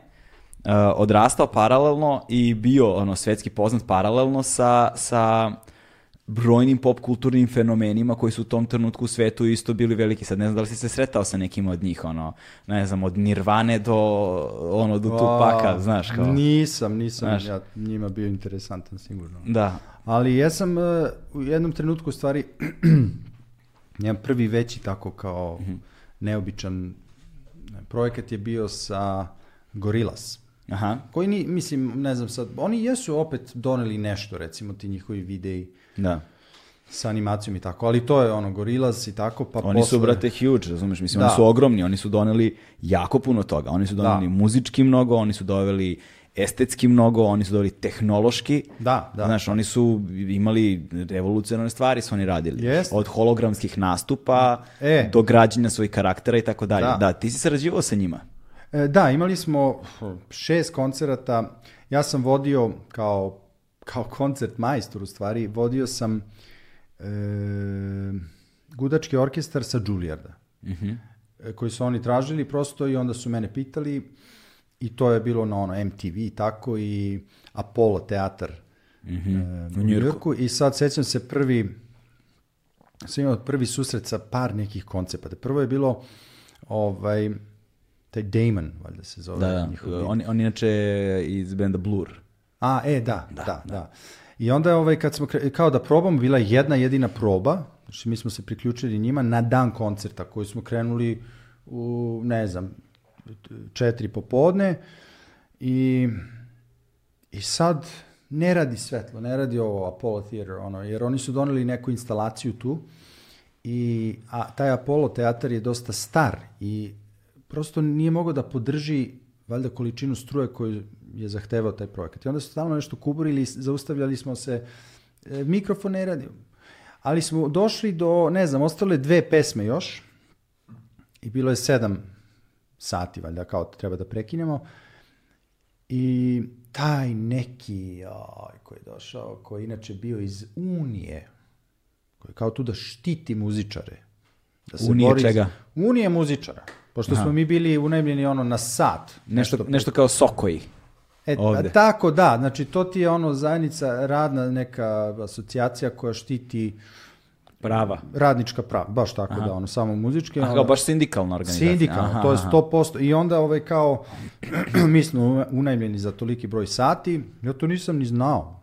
A: a, odrastao paralelno i bio ono svetski poznat paralelno sa, sa brojnim pop kulturnim fenomenima koji su u tom trenutku u svetu isto bili veliki. Sad ne znam da li si se sretao sa nekim od njih, ono, ne znam, od Nirvane do, ono, do Tupaka, znaš, kao.
B: Nisam, nisam
A: Znaš.
B: ja njima bio interesantan sigurno.
A: Da,
B: Ali ja sam uh, u jednom trenutku u stvari jedan prvi veći tako kao
A: Mhm.
B: neobičan projekat je bio sa Gorillaz.
A: Aha,
B: Koji ni, mislim, ne znam sad, oni jesu opet doneli nešto, recimo ti njihovi videi
A: da.
B: sa animacijom i tako, ali to je ono Gorillaz i tako, pa
A: Oni su,
B: posle-
A: brate, huge, razumeš? Mislim,
B: Da.
A: oni su ogromni, oni su doneli jako puno toga. Oni su doneli
B: Da.
A: muzički mnogo, oni su doveli estetski mnogo, oni su doveli tehnološki.
B: Da, da.
A: Znaš, oni su imali revolucionarne stvari su oni radili.
B: Jeste.
A: Od hologramskih nastupa
B: E.
A: do građenja svojih karaktera i tako dalje.
B: Da.
A: Da, ti si sarađivao sa njima.
B: E, Da, imali smo šest koncerata. Ja sam vodio kao, kao koncert majstor u stvari, vodio sam e, gudački orkestar sa Juillarda. e, koji su oni tražili prosto i onda su mene pitali i to je bilo na ono MTV i tako i Apollo teatar e, u Njujorku. I sad sećam se prvi sam imao prvi susret sa par nekih koncepata. Prvo je bilo ovaj, taj Damon, valjda se zove.
A: Da, da.
B: njihov
A: On, on inače iz benda Blur.
B: A, e, da, da, da. I onda je ovaj, kad smo, kao da probamo, bila je jedna jedina proba, znači mi smo se priključili njima na dan koncerta koji smo krenuli u, ne znam, četiri popodne i, i sad ne radi svetlo, ne radi ovo Apollo Theater, ono, jer oni su doneli neku instalaciju tu i a taj Apollo teatar je dosta star i prosto nije mogao da podrži valjda količinu struje koju je zahtevao taj projekat. I onda su stalno nešto kuburili, zaustavljali smo se, e, mikrofon ne radi. Ali smo došli do, ne znam, ostale dve pesme još i bilo je sedam sati, valjda, kao treba da prekinemo. I taj neki, aj, koji je došao, koji je inače bio iz Unije, koji je kao tu da štiti muzičare. Da se
A: Unije
B: bori
A: čega?
B: Unije muzičara. Pošto smo mi bili unajmljeni ono na sat.
A: Nešto, nešto kao sokoji.
B: E,
A: ovde.
B: tako da, znači to ti je ono zajednica, radna neka asocijacija koja štiti
A: Prava.
B: radnička prava, baš tako da, ono, samo muzički.
A: Aha, kao baš sindikalna organizacija.
B: Sindikalno,
A: Aha,
B: to je
A: aha.
B: 100%. I onda ovaj kao, mi smo unajmljeni za toliki broj sati, ja to nisam ni znao.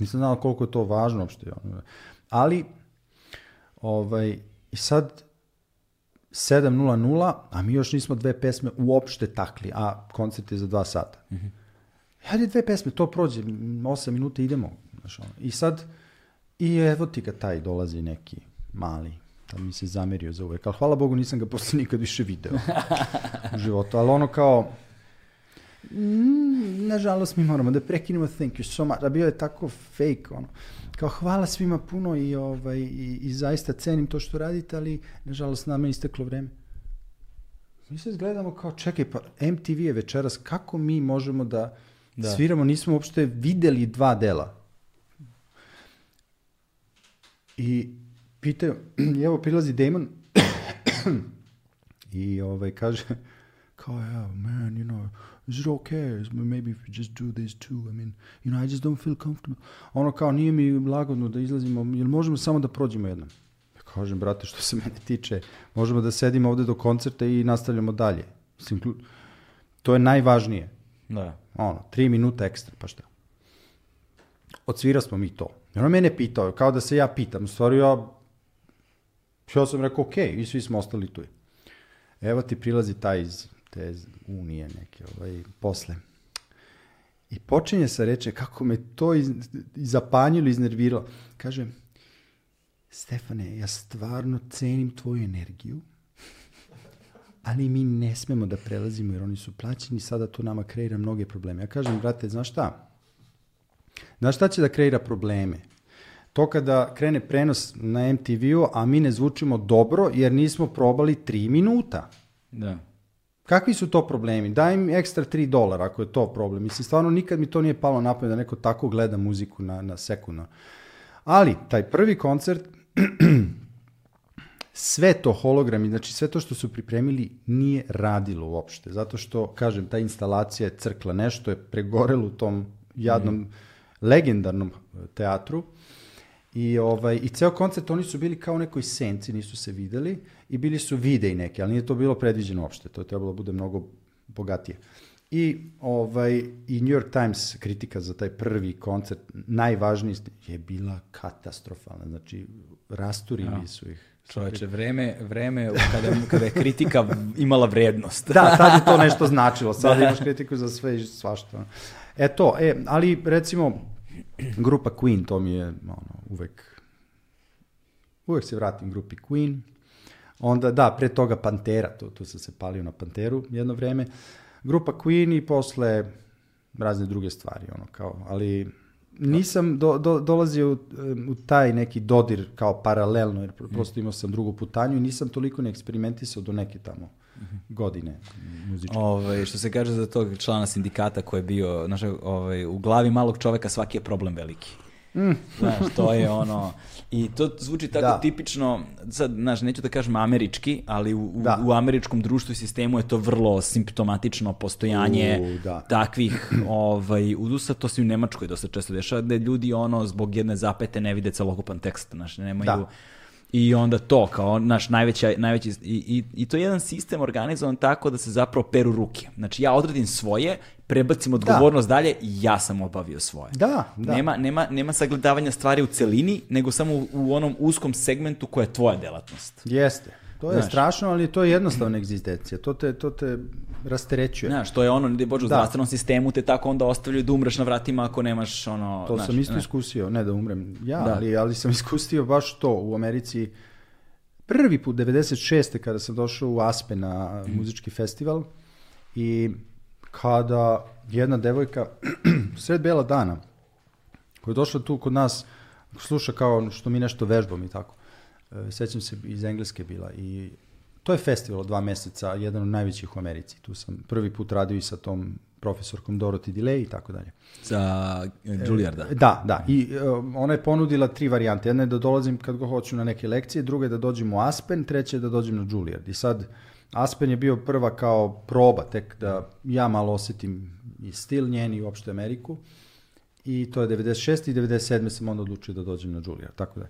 B: Nisam znao koliko je to važno uopšte. Ali, ovaj, i sad 7.00, a mi još nismo dve pesme uopšte takli, a koncert je za dva sata. Hajde dve pesme, to prođe, 8 minuta idemo. Znaš, ono. I sad, i evo ti ga taj dolazi neki mali, da mi se zamerio za uvek. Ali hvala Bogu nisam ga posle nikad više video u životu. Ali ono kao, mm, nažalost mi moramo da prekinemo thank you so much. A bio je tako fake, ono. Kao hvala svima puno i, ovaj, i, i zaista cenim to što radite, ali nažalost nama je isteklo vreme. Mi se gledamo kao, čekaj, pa MTV je večeras, kako mi možemo da,
A: Da.
B: sviramo, nismo uopšte videli dva dela. I pitaju, i evo prilazi Damon i ovaj kaže, kao, yeah, man, you know, is it okay? Maybe if we just do this too. I mean, you know, I just don't feel comfortable. Ono kao, nije mi lagodno da izlazimo, jel možemo samo da prođemo jednom? Ja kažem, brate, što se mene tiče, možemo da sedimo ovde do koncerta i nastavljamo dalje. Mislim, to je najvažnije.
A: Da.
B: Ono, tri minuta ekstra, pa šta? Odsvira smo mi to. I ono mene pitao, kao da se ja pitam. Stvari ja, ja sam rekao, ok, i svi smo ostali tu. Evo ti prilazi taj iz te unije neke, ovaj, posle. I počinje se reče kako me to iz, zapanjilo, iznerviralo. Kaže, Stefane, ja stvarno cenim tvoju energiju, ali mi ne smemo da prelazimo jer oni su plaćeni, sada to nama kreira mnoge probleme. Ja kažem, brate, znaš šta? Znaš šta će da kreira probleme? To kada krene prenos na MTV-u, a mi ne zvučimo dobro jer nismo probali tri minuta.
A: Da.
B: Kakvi su to problemi? Daj im ekstra 3 dolara ako je to problem. Mislim, stvarno nikad mi to nije palo na pamet da neko tako gleda muziku na, na sekundno. Ali, taj prvi koncert, sve to hologrami, znači sve to što su pripremili nije radilo uopšte. Zato što, kažem, ta instalacija je crkla, nešto je pregorelo u tom jadnom, legendarnom e, teatru. I, ovaj, I ceo koncert oni su bili kao u nekoj senci, nisu se videli i bili su videi neke, ali nije to bilo predviđeno uopšte, to je trebalo da bude mnogo bogatije. I, ovaj, I New York Times kritika za taj prvi koncert, najvažniji je bila katastrofalna, znači rasturili su ih.
A: Čoveče, vreme, vreme kada, kada je kritika imala vrednost.
B: Da, tad je to nešto značilo, sad imaš kritiku za sve i svašta. E to, e, ali recimo grupa Queen, to mi je ono, uvek, uvek se vratim grupi Queen. Onda, da, pre toga Pantera, to, tu sam se palio na Panteru jedno vreme. Grupa Queen i posle razne druge stvari, ono kao, ali nisam do, do, dolazio u, u taj neki dodir kao paralelno, jer prosto imao sam drugu putanju i nisam toliko ne eksperimentisao do neke tamo godine muzičke.
A: Ovaj, što se kaže za tog člana sindikata koji je bio, znaš, ovaj, u glavi malog čoveka svaki je problem veliki. Mm. Znaš, to je ono, i to zvuči tako
B: Da.
A: tipično, sad, znaš, neću da kažem američki, ali u,
B: Da.
A: u američkom društvu i sistemu je to vrlo simptomatično postojanje
B: U, da.
A: takvih ovaj, udusa, to se i u Nemačkoj dosta često dešava, da ljudi ono, zbog jedne zapete ne vide celokupan tekst, znaš, nemaju...
B: Da.
A: I onda to, kao naš najveća, najveći, i, i, i to je jedan sistem organizovan tako da se zapravo peru ruke. Znači ja odradim svoje, prebacim odgovornost dalje i ja sam obavio svoje.
B: Da, da.
A: Nema, nema, nema sagledavanja stvari u celini, nego samo u, u onom uskom segmentu koja je tvoja delatnost.
B: Jeste. To je
A: Znaš.
B: strašno, ali to je jednostavna egzistencija. To te, to te rasterećuje.
A: Znaš, to je ono, ne bođe u
B: Da.
A: zdravstvenom sistemu, te tako onda ostavljaju da umreš na vratima ako nemaš ono...
B: To
A: znaš,
B: sam isto
A: znaš.
B: iskusio, ne da umrem ja,
A: Da.
B: ali, ali sam iskusio baš to u Americi. Prvi put, 96. kada sam došao u Aspen na muzički festival i kada jedna devojka sred bela dana koja je došla tu kod nas sluša kao što mi nešto vežbamo i tako. E, Sećam se iz Engleske bila i to je festival od dva meseca, jedan od najvećih u Americi. Tu sam prvi put radio i sa tom profesorkom Dorothy Delay i tako dalje.
A: Za e, Juilliarda.
B: Da, da. I e, ona je ponudila tri varijante. Jedna je da dolazim kad go hoću na neke lekcije, druga je da dođem u Aspen, treća je da dođem na Juilliard. I sad Aspen je bio prva kao proba, tek da ja malo osetim i stil njen i uopšte Ameriku. I to je 96. i 97. sam onda odlučio da dođem na Juilliard. Tako da.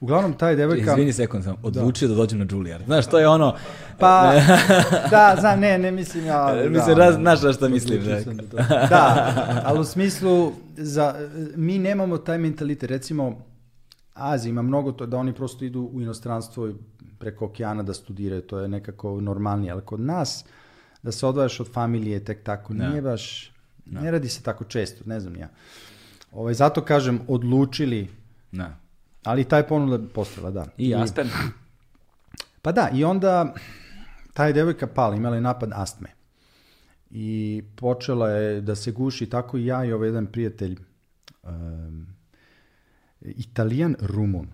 B: Uglavnom, taj devojka...
A: Izvini sekund sam, odlučio da, dođem na Juilliard. Znaš, to je ono...
B: Pa, da, znam, ne, ne mislim ja...
A: Mislim,
B: da,
A: raz, znaš šta mislim.
B: da, da, ali u smislu, za, mi nemamo taj mentalitet. Recimo, Azija ima mnogo to da oni prosto idu u inostranstvo i preko okeana da studiraju, to je nekako normalnije, ali kod nas da se odvajaš od familije tek tako, nije baš, ne radi se tako često, ne znam ja. Ovaj, zato kažem, odlučili,
A: Da.
B: Ali taj ponuda postala, da.
A: I Aspen.
B: Pa da, i onda ta je devojka pala, imala je napad astme. I počela je da se guši tako i ja i ovaj jedan prijatelj, um, italijan rumun.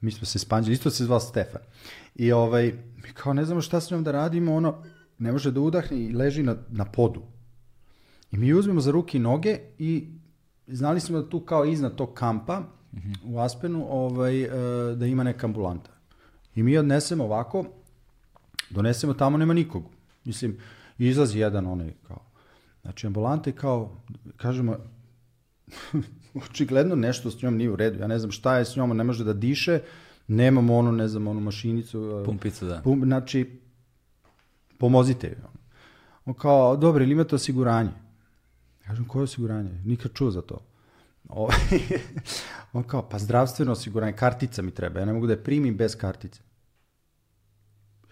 B: Mi smo se spanđali, isto se zvao Stefan. I ovaj, mi kao ne znamo šta s njom da radimo, ono, ne može da udahne i leži na, na podu. I mi uzmemo za ruke i noge i znali smo da tu kao iznad tog kampa u Aspenu ovaj, e, da ima neka ambulanta. I mi odnesemo ovako, donesemo tamo, nema nikog. Mislim, izlazi jedan onaj kao, znači ambulanta i kao, kažemo, očigledno nešto s njom nije u redu. Ja ne znam šta je s njom, ne može da diše, nemamo onu, ne znam, onu mašinicu. e,
A: Pumpicu, da.
B: Pum, znači, pomozite joj. On kao, dobro, ili imate osiguranje? Kažem, koje osiguranje? Nikad čuo za to. On kao, pa zdravstveno osiguranje, kartica mi treba, ja ne mogu da je primim bez kartice.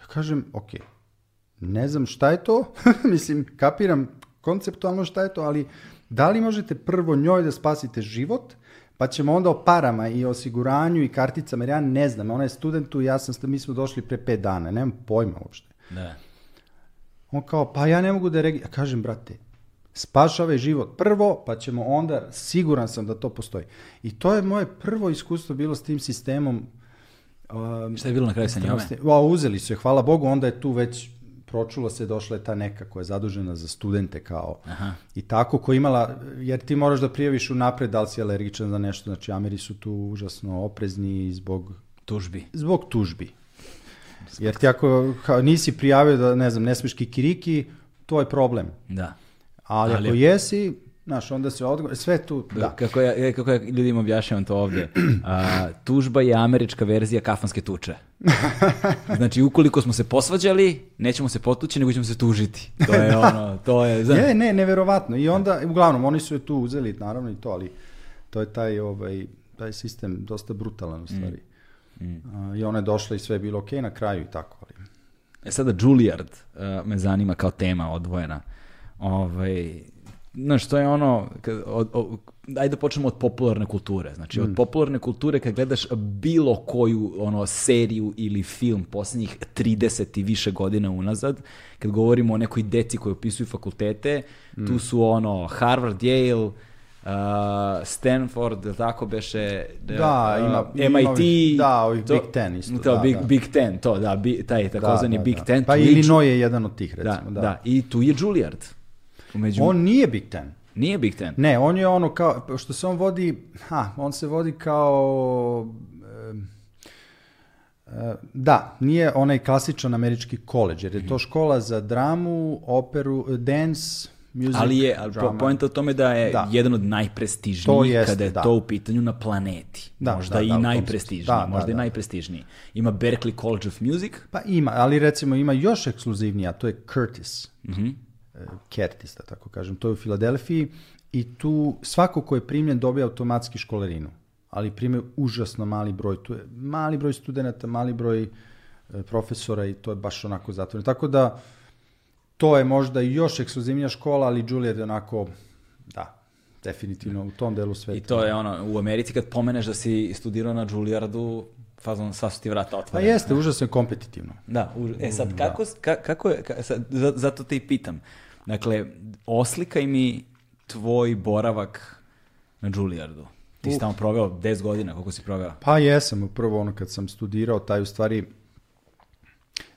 B: Ja kažem, ok, ne znam šta je to, mislim, kapiram konceptualno šta je to, ali da li možete prvo njoj da spasite život, pa ćemo onda o parama i osiguranju i karticama, jer ja ne znam, ona je studentu, ja sam, mi smo došli pre pet dana, nemam pojma uopšte.
A: Da.
B: On kao, pa ja ne mogu da regi... Ja kažem, brate, spašavaj život prvo, pa ćemo onda, siguran sam da to postoji. I to je moje prvo iskustvo bilo s tim sistemom. Um,
A: Šta je bilo na kraju sa njome?
B: O, uzeli su je, hvala Bogu, onda je tu već pročulo se, došla je ta neka koja je zadužena za studente kao
A: Aha.
B: i tako koja je imala, jer ti moraš da prijaviš unapred da li si alergičan za nešto, znači Ameri su tu užasno oprezni zbog
A: Tužbi.
B: Zbog tužbi. Jer ti ako nisi prijavio da, ne znam, ne smiješ kikiriki, to je problem.
A: Da.
B: Ali,
A: Ali-
B: ako jesi, znaš, onda se odgovor, sve tu, da.
A: Kako ja, kako ja ljudima objašnjavam to ovde. A, tužba je američka verzija kafanske tuče. Znači, ukoliko smo se posvađali, nećemo se potući, nego ćemo se tužiti. To je ono, to je... Znaš,
B: Je, ne, neverovatno. I onda, uglavnom, oni su je tu uzeli, naravno i to, ali to je taj, ovaj, taj sistem dosta brutalan u stvari. A, I ona je došla i sve je bilo okej na kraju i tako, ali...
A: E sada Juilliard uh, me zanima kao tema odvojena. Ovaj, znaš, to je ono, kad, od, od, ajde da počnemo od popularne kulture. Znači, od popularne kulture kad gledaš bilo koju ono seriju ili film posljednjih 30 i više godina unazad, kad govorimo o nekoj deci koji opisuju fakultete, tu su ono Harvard, Yale, uh, Stanford, tako beše,
B: Da,
A: uh,
B: ima- ima
A: MIT,
B: ovih- da, ovih Big Ten isto,
A: To,
B: da,
A: Big,
B: da.
A: Big Ten, to, da, bi, taj takozvani
B: da,
A: Big
B: da.
A: Ten.
B: Pa
A: tu je
B: Illinois je jedan od tih,
A: da,
B: recimo.
A: da,
B: Da,
A: i tu je Juilliard. Umeđu,
B: On nije Big Ten.
A: nije Big Ten.
B: Ne, on je ono kao, što se on vodi, ha, on se vodi kao, e, da, nije onaj klasičan američki koleđ, jer je to škola za dramu, operu, dance, music,
A: Ali je,
B: drama.
A: poenta o tome da je
B: Da.
A: jedan od najprestižnijih
B: To jeste,
A: kada je
B: da.
A: to u pitanju na planeti.
B: Da,
A: možda
B: da,
A: i
B: da,
A: najprestižniji.
B: Da,
A: možda
B: da,
A: i
B: da.
A: najprestižniji. Ima Berklee College of Music,
B: Pa ima, ali recimo ima još ekskluzivnija, to je Curtis.
A: Mhm.
B: E, Curtis, da tako kažem. To je u Filadelfiji i tu svako ko je primljen dobija automatski školarinu. Ali prime užasno mali broj. Tu je mali broj studenta, mali broj e, profesora i to je baš onako zatvoreno. Tako da to je možda još ekskluzivnija škola, ali Juilliard je onako, da, definitivno u tom delu sveta.
A: i to je ono, u Americi kad pomeneš da si studirao na Juilliardu, fazon, sva su ti vrata
B: Pa
A: otvorena.
B: jeste, užasno je kompetitivno.
A: Da, u- e sad, kako, ka- kako je, ka- sad, za- zato te i pitam. Dakle, oslikaj mi tvoj boravak na Juilliardu. Ti si tamo proveo 10 godina, koliko si proveo?
B: Pa jesam, prvo ono kad sam studirao, taj u stvari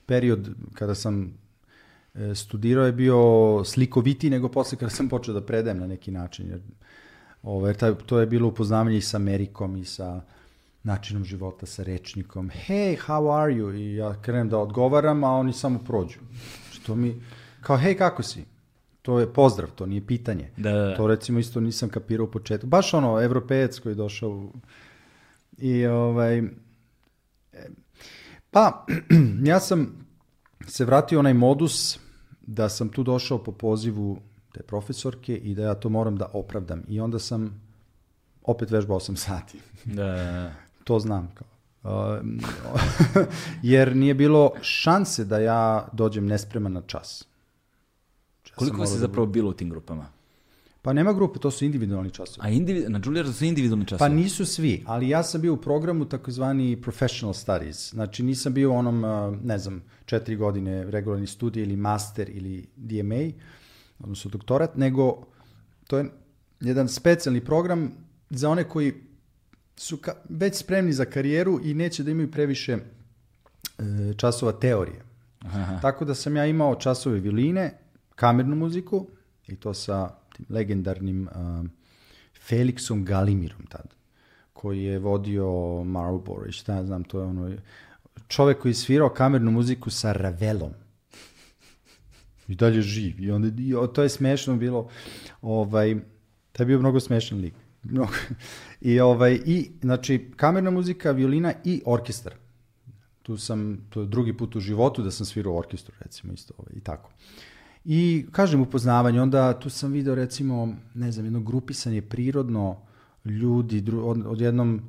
B: period kada sam e, studirao je bio slikoviti nego posle kada sam počeo da predajem na neki način. Jer, ovaj, taj, to je bilo upoznavanje i sa Amerikom i sa načinom života, sa rečnikom. Hey, how are you? I ja krenem da odgovaram, a oni samo prođu. Što mi, kao, hej, kako si? To je pozdrav, to nije pitanje.
A: Da, da, da.
B: To recimo isto nisam kapirao u početku. Baš ono, evropejac koji je došao u... I ovaj... e, Pa, ja sam se vratio onaj modus da sam tu došao po pozivu te profesorke i da ja to moram da opravdam. I onda sam opet vežbao 8 sati.
A: Da, da, da.
B: To znam. Kao. Jer nije bilo šanse da ja dođem nespreman na čas.
A: Koliko vas je zapravo bilo u tim grupama?
B: Pa nema grupe, to su individualni časovi.
A: A individ, na Juilliardu su individualni
B: Pa
A: časovi?
B: nisu svi, ali ja sam bio u programu takozvani professional studies. Znači nisam bio u onom, ne znam, četiri godine regularni studij ili master ili DMA, odnosno doktorat, nego to je jedan specijalni program za one koji su ka, već spremni za karijeru i neće da imaju previše e, časova teorije.
A: Aha.
B: Tako da sam ja imao časove violine, kamernu muziku i to sa tim legendarnim um, Felixom Galimirom tad, koji je vodio Marlboro i šta ja znam, to je ono čovek koji je svirao kamernu muziku sa Ravelom. I dalje živ. I onda, i, o, to je smešno bilo. Ovaj, to je bio mnogo smešan lik. Mnogo. I, ovaj, I, znači, kamerna muzika, violina i orkestar. Tu sam, to je drugi put u životu da sam svirao orkestru, recimo, isto ovaj, i tako. I, kažem, upoznavanje, onda tu sam video, recimo, ne znam, jedno grupisanje prirodno ljudi, dru, od, odjednom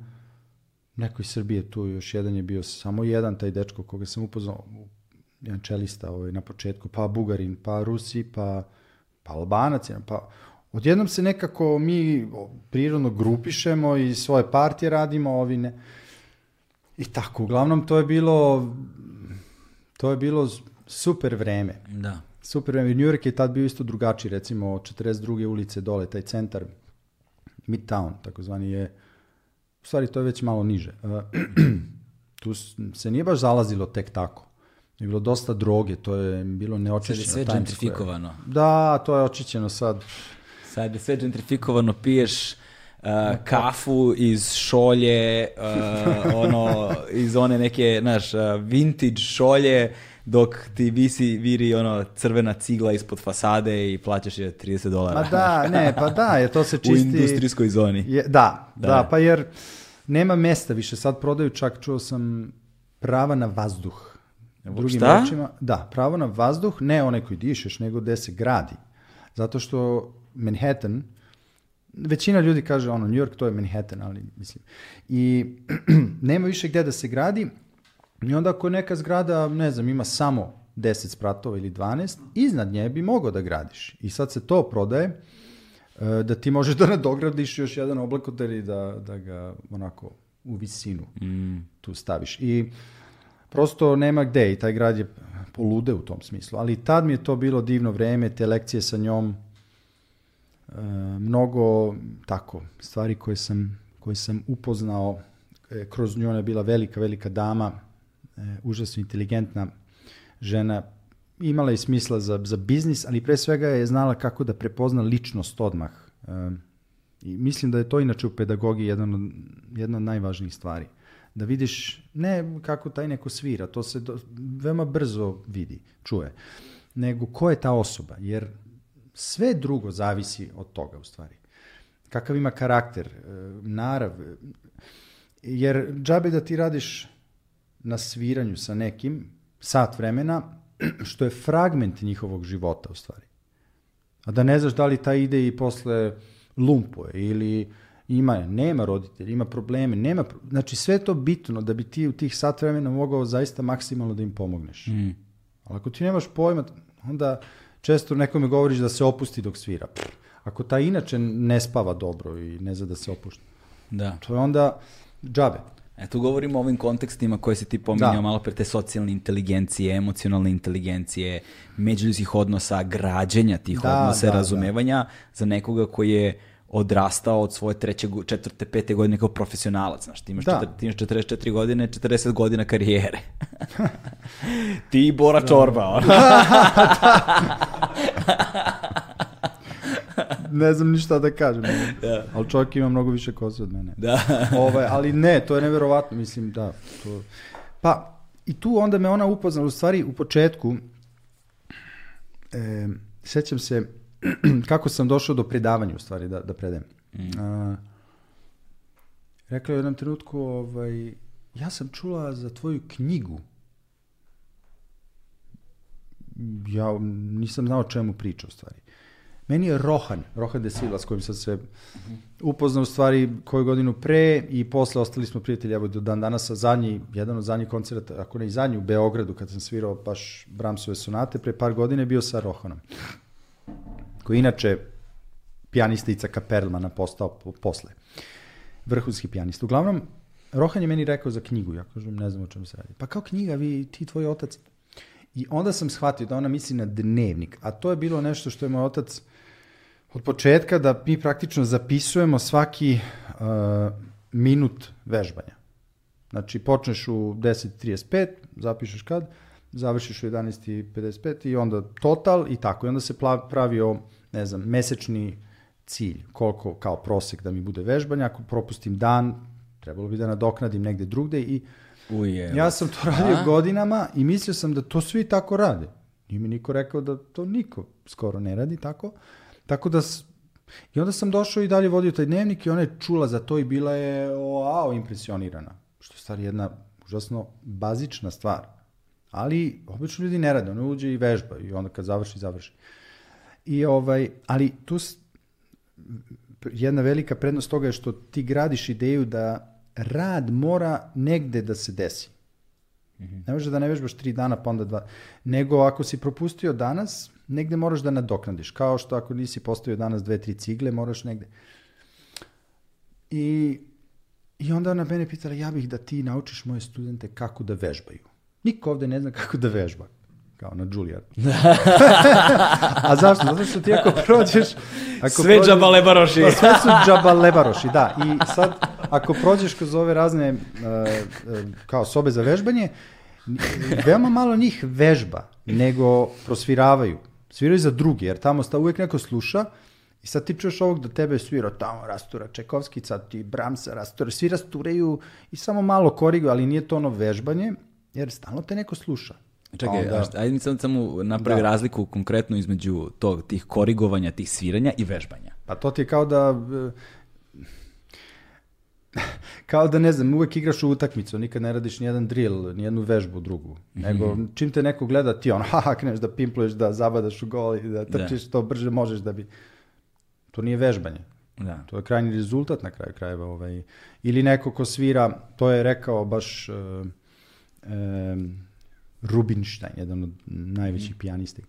B: neko iz Srbije tu, još jedan je bio, samo jedan taj dečko koga sam upoznao, jedan čelista ovaj, na početku, pa Bugarin, pa Rusi, pa, pa Albanac, pa odjednom se nekako mi prirodno grupišemo i svoje partije radimo, ovi ne. I tako, uglavnom to je bilo to je bilo super vreme.
A: Da.
B: Super vreme. New York je tad bio isto drugačiji, recimo 42. ulice dole, taj centar Midtown, takozvani je u stvari to je već malo niže. Uh, tu se nije baš zalazilo tek tako. Je bilo dosta droge, to je bilo
A: Sad
B: neočišćeno.
A: je sve gentrifikovano.
B: Da, to je očišćeno sad.
A: Sad je sve gentrifikovano, piješ uh, kafu iz šolje, uh, ono, iz one neke, znaš, vintage šolje, dok ti visi, viri ono crvena cigla ispod fasade i plaćaš je 30 dolara.
B: Ma da, ne, pa da, je to se
A: U
B: čisti...
A: industrijskoj zoni.
B: Je, da, da,
A: Da.
B: pa jer nema mesta više. Sad prodaju čak, čuo sam, prava na vazduh. Drugim
A: Šta?
B: rečima, da, pravo na vazduh, ne onaj koji dišeš, nego gde se gradi. Zato što Manhattan, većina ljudi kaže ono, New York to je Manhattan, ali mislim. I nema više gde da se gradi. I onda ako neka zgrada, ne znam, ima samo 10 spratova ili 12, iznad nje bi mogao da gradiš. I sad se to prodaje, e, da ti možeš da nadogradiš još jedan oblakoter i da, da ga onako u visinu tu staviš. I prosto nema gde i taj grad je polude u tom smislu. Ali tad mi je to bilo divno vreme, te lekcije sa njom, e, mnogo tako stvari koje sam, koje sam upoznao e, kroz nju ona je bila velika, velika dama, e, užasno inteligentna žena, imala je smisla za, za biznis, ali pre svega je znala kako da prepozna ličnost odmah. E, I mislim da je to inače u pedagogiji jedan od, jedna od najvažnijih stvari. Da vidiš ne kako taj neko svira, to se do, veoma brzo vidi, čuje, nego ko je ta osoba, jer sve drugo zavisi od toga u stvari. Kakav ima karakter, e, narav, e, jer džabe da ti radiš na sviranju sa nekim sat vremena, što je fragment njihovog života u stvari. A da ne znaš da li taj ide i posle lumpuje ili ima, nema roditelja, ima probleme, nema, pro- znači sve to bitno da bi ti u tih sat vremena mogao zaista maksimalno da im pomogneš.
A: Mm.
B: Ali ako ti nemaš pojma, onda često nekome govoriš da se opusti dok svira. Pff, Ako ta inače ne spava dobro i ne zna da se opušta,
A: Da.
B: to je onda džabe.
A: E, tu govorimo o ovim kontekstima koje si ti pominjao
B: Da.
A: malo pre te socijalne inteligencije, emocionalne inteligencije, međuljudskih odnosa, građenja tih
B: Da,
A: odnosa,
B: da, da.
A: razumevanja za nekoga koji je odrastao od svoje treće, četvrte, pete godine kao profesionalac, znaš, ti imaš,
B: Da.
A: četir, ti imaš 44 godine, 40 godina karijere. ti i Bora Čorba, ono.
B: ne znam ni šta da kažem. Ali čovjek ima mnogo više kose od mene.
A: Da.
B: ovaj, ali ne, to je neverovatno, mislim, da. To... Pa, i tu onda me ona upoznala, u stvari, u početku, e, sećam se kako sam došao do predavanja, u stvari, da, da predajem. A, rekla je u jednom trenutku, ovaj, ja sam čula za tvoju knjigu. Ja nisam znao o čemu priča, u stvari. Meni je Rohan, Rohan de Silva, s kojim sam se upoznao u stvari koju godinu pre i posle ostali smo prijatelji, evo do dan danas, zadnji, jedan od zadnjih koncerta, ako ne i zadnji u Beogradu, kad sam svirao baš Bramsove sonate, pre par godina je bio sa Rohanom, koji inače pijanista Icaka Perlmana postao po- posle. Vrhunski pijanista. Uglavnom, Rohan je meni rekao za knjigu, ja kažem, ne znam o čemu se radi. Pa kao knjiga, vi, ti tvoj otac. I onda sam shvatio da ona misli na dnevnik, a to je bilo nešto što je moj otac od početka da mi praktično zapisujemo svaki uh, minut vežbanja. Znači, počneš u 10.35, zapišeš kad, završiš u 11.55 i onda total i tako. I onda se pravio, ne znam, mesečni cilj, koliko kao prosek da mi bude vežbanja. Ako propustim dan, trebalo bi da nadoknadim negde drugde i
A: Uje.
B: ja sam to radio
A: A?
B: godinama i mislio sam da to svi tako rade. Nije mi niko rekao da to niko skoro ne radi tako. Tako da... I onda sam došao i dalje vodio taj dnevnik i ona je čula za to i bila je wow, impresionirana. Što je stvar jedna užasno bazična stvar. Ali obično ljudi ne rade, ono uđe i vežba i onda kad završi, završi. I ovaj, ali tu jedna velika prednost toga je što ti gradiš ideju da rad mora negde da se desi. Ne može da ne vežbaš tri dana pa onda dva. Nego ako si propustio danas, negde moraš da nadoknadiš. Kao što ako nisi postavio danas dve, tri cigle, moraš negde. I, I onda ona mene pitala, ja bih da ti naučiš moje studente kako da vežbaju. Niko ovde ne zna kako da vežba. Kao na Juilliard. A zašto? Zato što ti ako prođeš... Ako
A: Sve
B: prođeš-
A: džabalebaroši.
B: Pa sve su džabalebaroši, da. I sad, ako prođeš kroz ove razne uh, kao sobe za vežbanje, veoma malo njih vežba, nego prosviravaju. Sviraju za druge, jer tamo sta uvek neko sluša i sad ti čuješ ovog da tebe svira tamo rastura Čekovski, sad ti Bramsa rastura, svi rasturaju i samo malo koriguju, ali nije to ono vežbanje, jer stalno te neko sluša.
A: Čekaj,
B: onda-
A: šta- ajde mi sad samo napravi
B: Da.
A: razliku konkretno između tog, tih korigovanja, tih sviranja i vežbanja.
B: Pa to ti je kao da... e, Kao da, ne znam, uvek igraš u utakmicu, nikad ne radiš nijedan drill, nijednu vežbu drugu. Nego, čim te neko gleda, ti on, haha, kreneš da pimpluješ, da zabadaš u gol i da trčiš što brže možeš da bi... To nije vežbanje.
A: Da.
B: To je krajnji rezultat na kraju krajeva. Ovaj. Ili neko ko svira, to je rekao baš uh, um, Rubinstein, jedan od najvećih pijanista.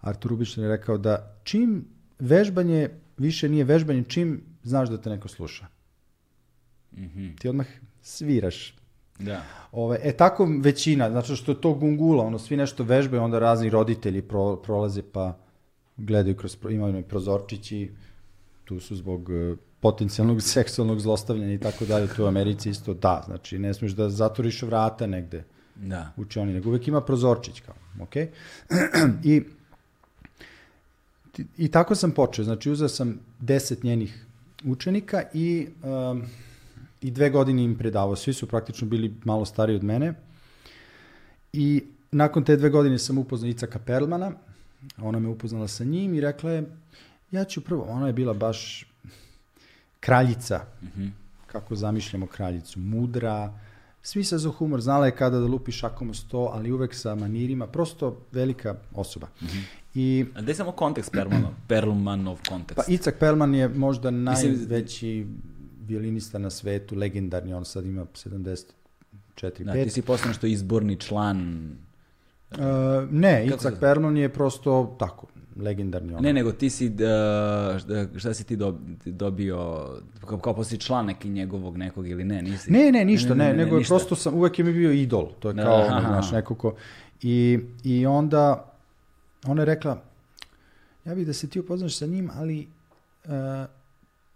B: Artur Rubinstein je rekao da čim vežbanje više nije vežbanje, čim znaš da te neko sluša. Ti odmah sviraš.
A: Da.
B: Ove, e tako većina, znači što je to gungula, ono svi nešto vežbaju, onda razni roditelji pro, prolaze pa gledaju kroz, imaju onaj prozorčići, tu su zbog e, potencijalnog seksualnog zlostavljanja i tako dalje, tu u Americi isto da, znači ne smiješ da zatvoriš vrata negde
A: Da.
B: učioni, nego uvek ima prozorčić kao, ok? I, I tako sam počeo, znači uzeo sam deset njenih učenika i, um, i dve godine im predavao, svi su praktično bili malo stariji od mene. I nakon te dve godine sam upoznao Icaka Perlmana, ona me upoznala sa njim i rekla je, ja ću prvo, ona je bila baš kraljica, kako zamišljamo kraljicu, mudra, svi se za humor, znala je kada da lupi šakom o sto, ali uvek sa manirima, prosto velika osoba. I
A: A gde je samo kontekst Perlmanov, Perlmanov kontekst?
B: pa Icak Perlman je možda najveći violinista na svetu, legendarni, on sad ima 74,
A: da,
B: 5.
A: ti si postao što izborni član...
B: Uh, ne,
A: Kako
B: Icak Perlman je prosto tako, legendarni on.
A: Ne, nego ti si, uh, šta- si ti dob- dobio, kao, kao poslije član neki njegovog nekog ili ne, nisi?
B: Ne, ne, ništa, ne, nego je
A: ništa.
B: prosto sam, uvek je mi bio idol, to je
A: Da,
B: kao,
A: aha,
B: znaš, neko ko, i, i onda, ona je rekla, ja bih da se ti upoznaš sa njim, ali uh,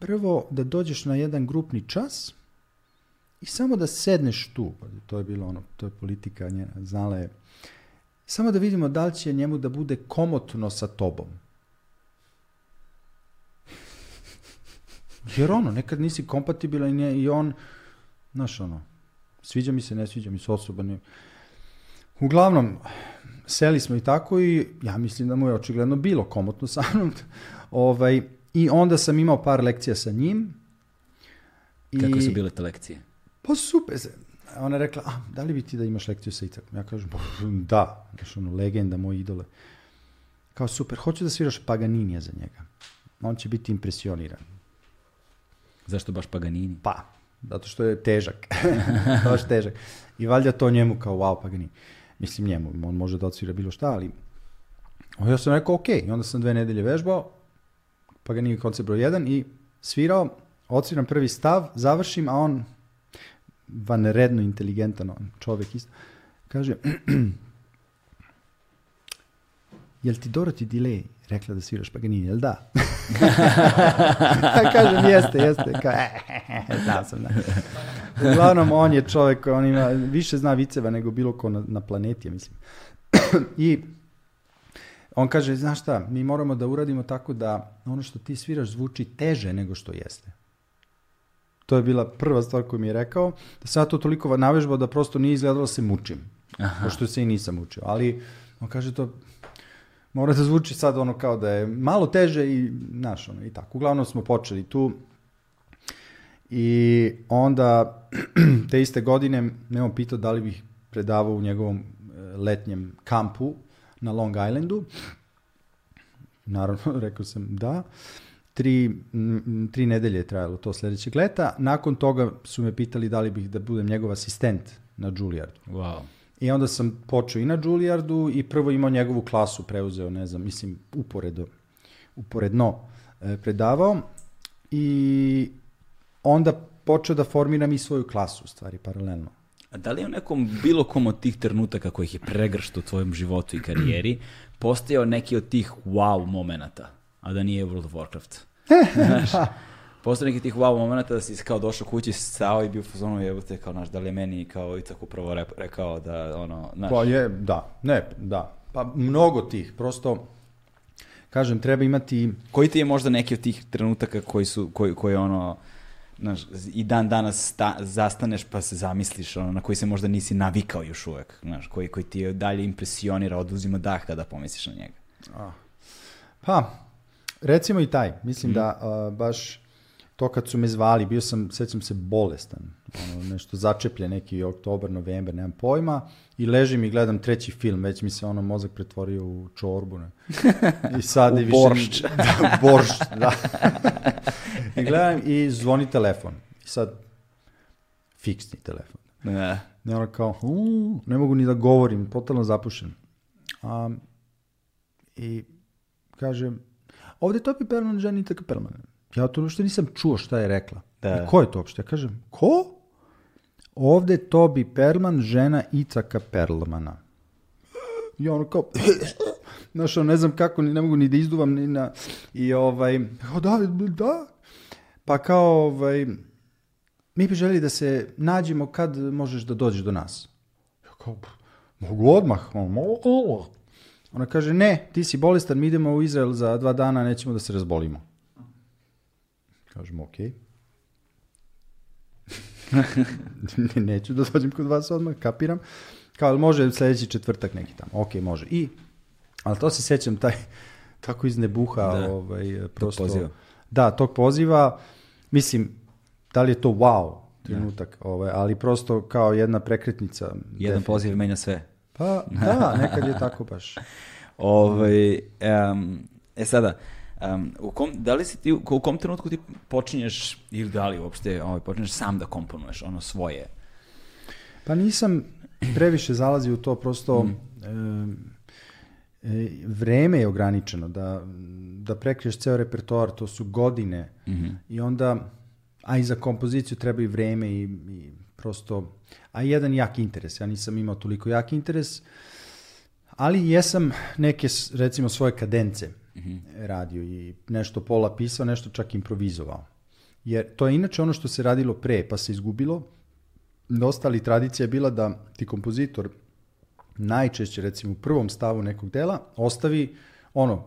B: prvo da dođeš na jedan grupni čas i samo da sedneš tu, pazi, to je bilo ono, to je politika njena, znala je, samo da vidimo da li će njemu da bude komotno sa tobom. Jer ono, nekad nisi kompatibilan i on, znaš ono, sviđa mi se, ne sviđa mi se osoba. Ne. Uglavnom, seli smo i tako i ja mislim da mu je očigledno bilo komotno sa mnom. ovaj, I onda sam imao par lekcija sa njim. I,
A: Kako su bile te lekcije?
B: Pa super. se- Ona je rekla, a, da li bi ti da imaš lekciju sa Icakom? Ja kažem, "Pa, da, znaš ono, legenda, moj idole. Kao super, hoću da sviraš Paganinija za njega. On će biti impresioniran.
A: Zašto baš Paganini?
B: Pa, zato što je težak. Baš težak. I valjda to njemu kao wow Paganini. Mislim njemu, on može da odsvira bilo šta, ali ja sam rekao ok. I onda sam dve nedelje vežbao, Paganini koncept broj 1 i svirao, odsviram prvi stav, završim, a on vanredno inteligentan on, čovek isto, kaže jel ti Dorothy Delay rekla da sviraš Paganini, jel da? ja kažem, jeste, jeste. Ka, znao sam, da. Uglavnom, on je čovek on ima, više zna viceva nego bilo ko na, na planeti, ja mislim. I on kaže, znaš šta, mi moramo da uradimo tako da ono što ti sviraš zvuči teže nego što jeste. To je bila prva stvar koju mi je rekao, da sam ja to toliko navežbao da prosto nije izgledalo da se mučim.
A: Aha.
B: Pošto se i nisam učio. Ali, on kaže to, mora da zvuči sad ono kao da je malo teže i, znaš, ono, i tako. Uglavnom smo počeli tu i onda te iste godine me on pitao da li bih predavao u njegovom e, letnjem kampu na Long Islandu. Naravno, rekao sam da. Tri, m, tri nedelje je trajalo to sledećeg leta. Nakon toga su me pitali da li bih da budem njegov asistent na Juilliardu.
A: Wow.
B: I onda sam počeo i na Juilliardu i prvo imao njegovu klasu, preuzeo, ne znam, mislim, uporedo, uporedno e, predavao i onda počeo da formiram i svoju klasu, u stvari, paralelno.
A: A da li je u nekom bilo kom od tih trenutaka kojih je pregršt u tvojom životu i karijeri postojao neki od tih wow momenata, a da nije World of Warcraft? Znaš, postoje neki tih wow momenata da si kao došao kući, stao i bio u fazonu jebote, kao, znaš, da li je meni kao Icak upravo rep- rekao da, ono, znaš,
B: Pa je, da, ne, da. Pa mnogo tih, prosto, kažem, treba imati...
A: koji ti je možda neki od tih trenutaka koji su, koji, koji ono, znaš, i dan danas sta, zastaneš pa se zamisliš, ono, na koji se možda nisi navikao još uvek, znaš, koji, koji ti je dalje impresionira, oduzima dah kada pomisliš na njega.
B: Pa, recimo i taj. Mislim da a, baš to kad su me zvali, bio sam, sećam se, bolestan. Ono, nešto začeplje, neki oktobar, novembar, nemam pojma. I ležim i gledam treći film, već mi se ono mozak pretvorio u čorbu. Ne? I sad
A: U
B: i više...
A: boršč.
B: da, boršč, da. I gledam i zvoni telefon. I sad, fiksni telefon.
A: Ne.
B: Ne ono kao, "U, ne mogu ni da govorim, totalno zapušen. A, I kaže, ovde je Topi Perman, žena Itaka Perman. Ja to uopšte nisam čuo šta je rekla.
A: Da.
B: I ko je to uopšte? Ja kažem, ko? Ovde Tobi Perman, žena Icaka Perlmana. I ono kao, znaš, ne znam kako, ne mogu ni da izduvam, ni na, i ovaj, o, da, da, pa kao, ovaj, mi bi želi da se nađemo kad možeš da dođeš do nas. Ja kao, "Pa, mogu odmah, ono, mogu. Ona kaže, ne, ti si bolestan, mi idemo u Izrael za dva dana, nećemo da se razbolimo. Kažem, okej. Ne, Neću da dođem kod vas odmah, kapiram. Kao, ali može sledeći četvrtak neki tamo. Ok, može. I, ali to se sećam, taj, tako iz nebuha,
A: Da.
B: ovaj, prosto.
A: poziva.
B: Da, tog poziva. Mislim, da li je to wow trenutak, ovaj, ali prosto kao jedna prekretnica.
A: Jedan poziv menja sve.
B: Pa, da, nekad je tako baš.
A: Ovaj, em, e sada, em, u kom, da li si ti, u kom trenutku ti počinješ, ili da li uopšte ovaj, počinješ sam da komponuješ ono svoje?
B: Pa nisam previše zalazi u to, prosto e, e, vreme je ograničeno, da, da prekriješ ceo repertoar, to su godine. I onda, a i za kompoziciju treba i vreme i, i prosto, a i jedan jak interes, ja nisam imao toliko jak interes, ali jesam neke, recimo, svoje kadence radio i nešto pola pisao, nešto čak improvizovao. Jer to je inače ono što se radilo pre, pa se izgubilo. Dosta ali tradicija je bila da ti kompozitor najčešće, recimo u prvom stavu nekog dela, ostavi ono,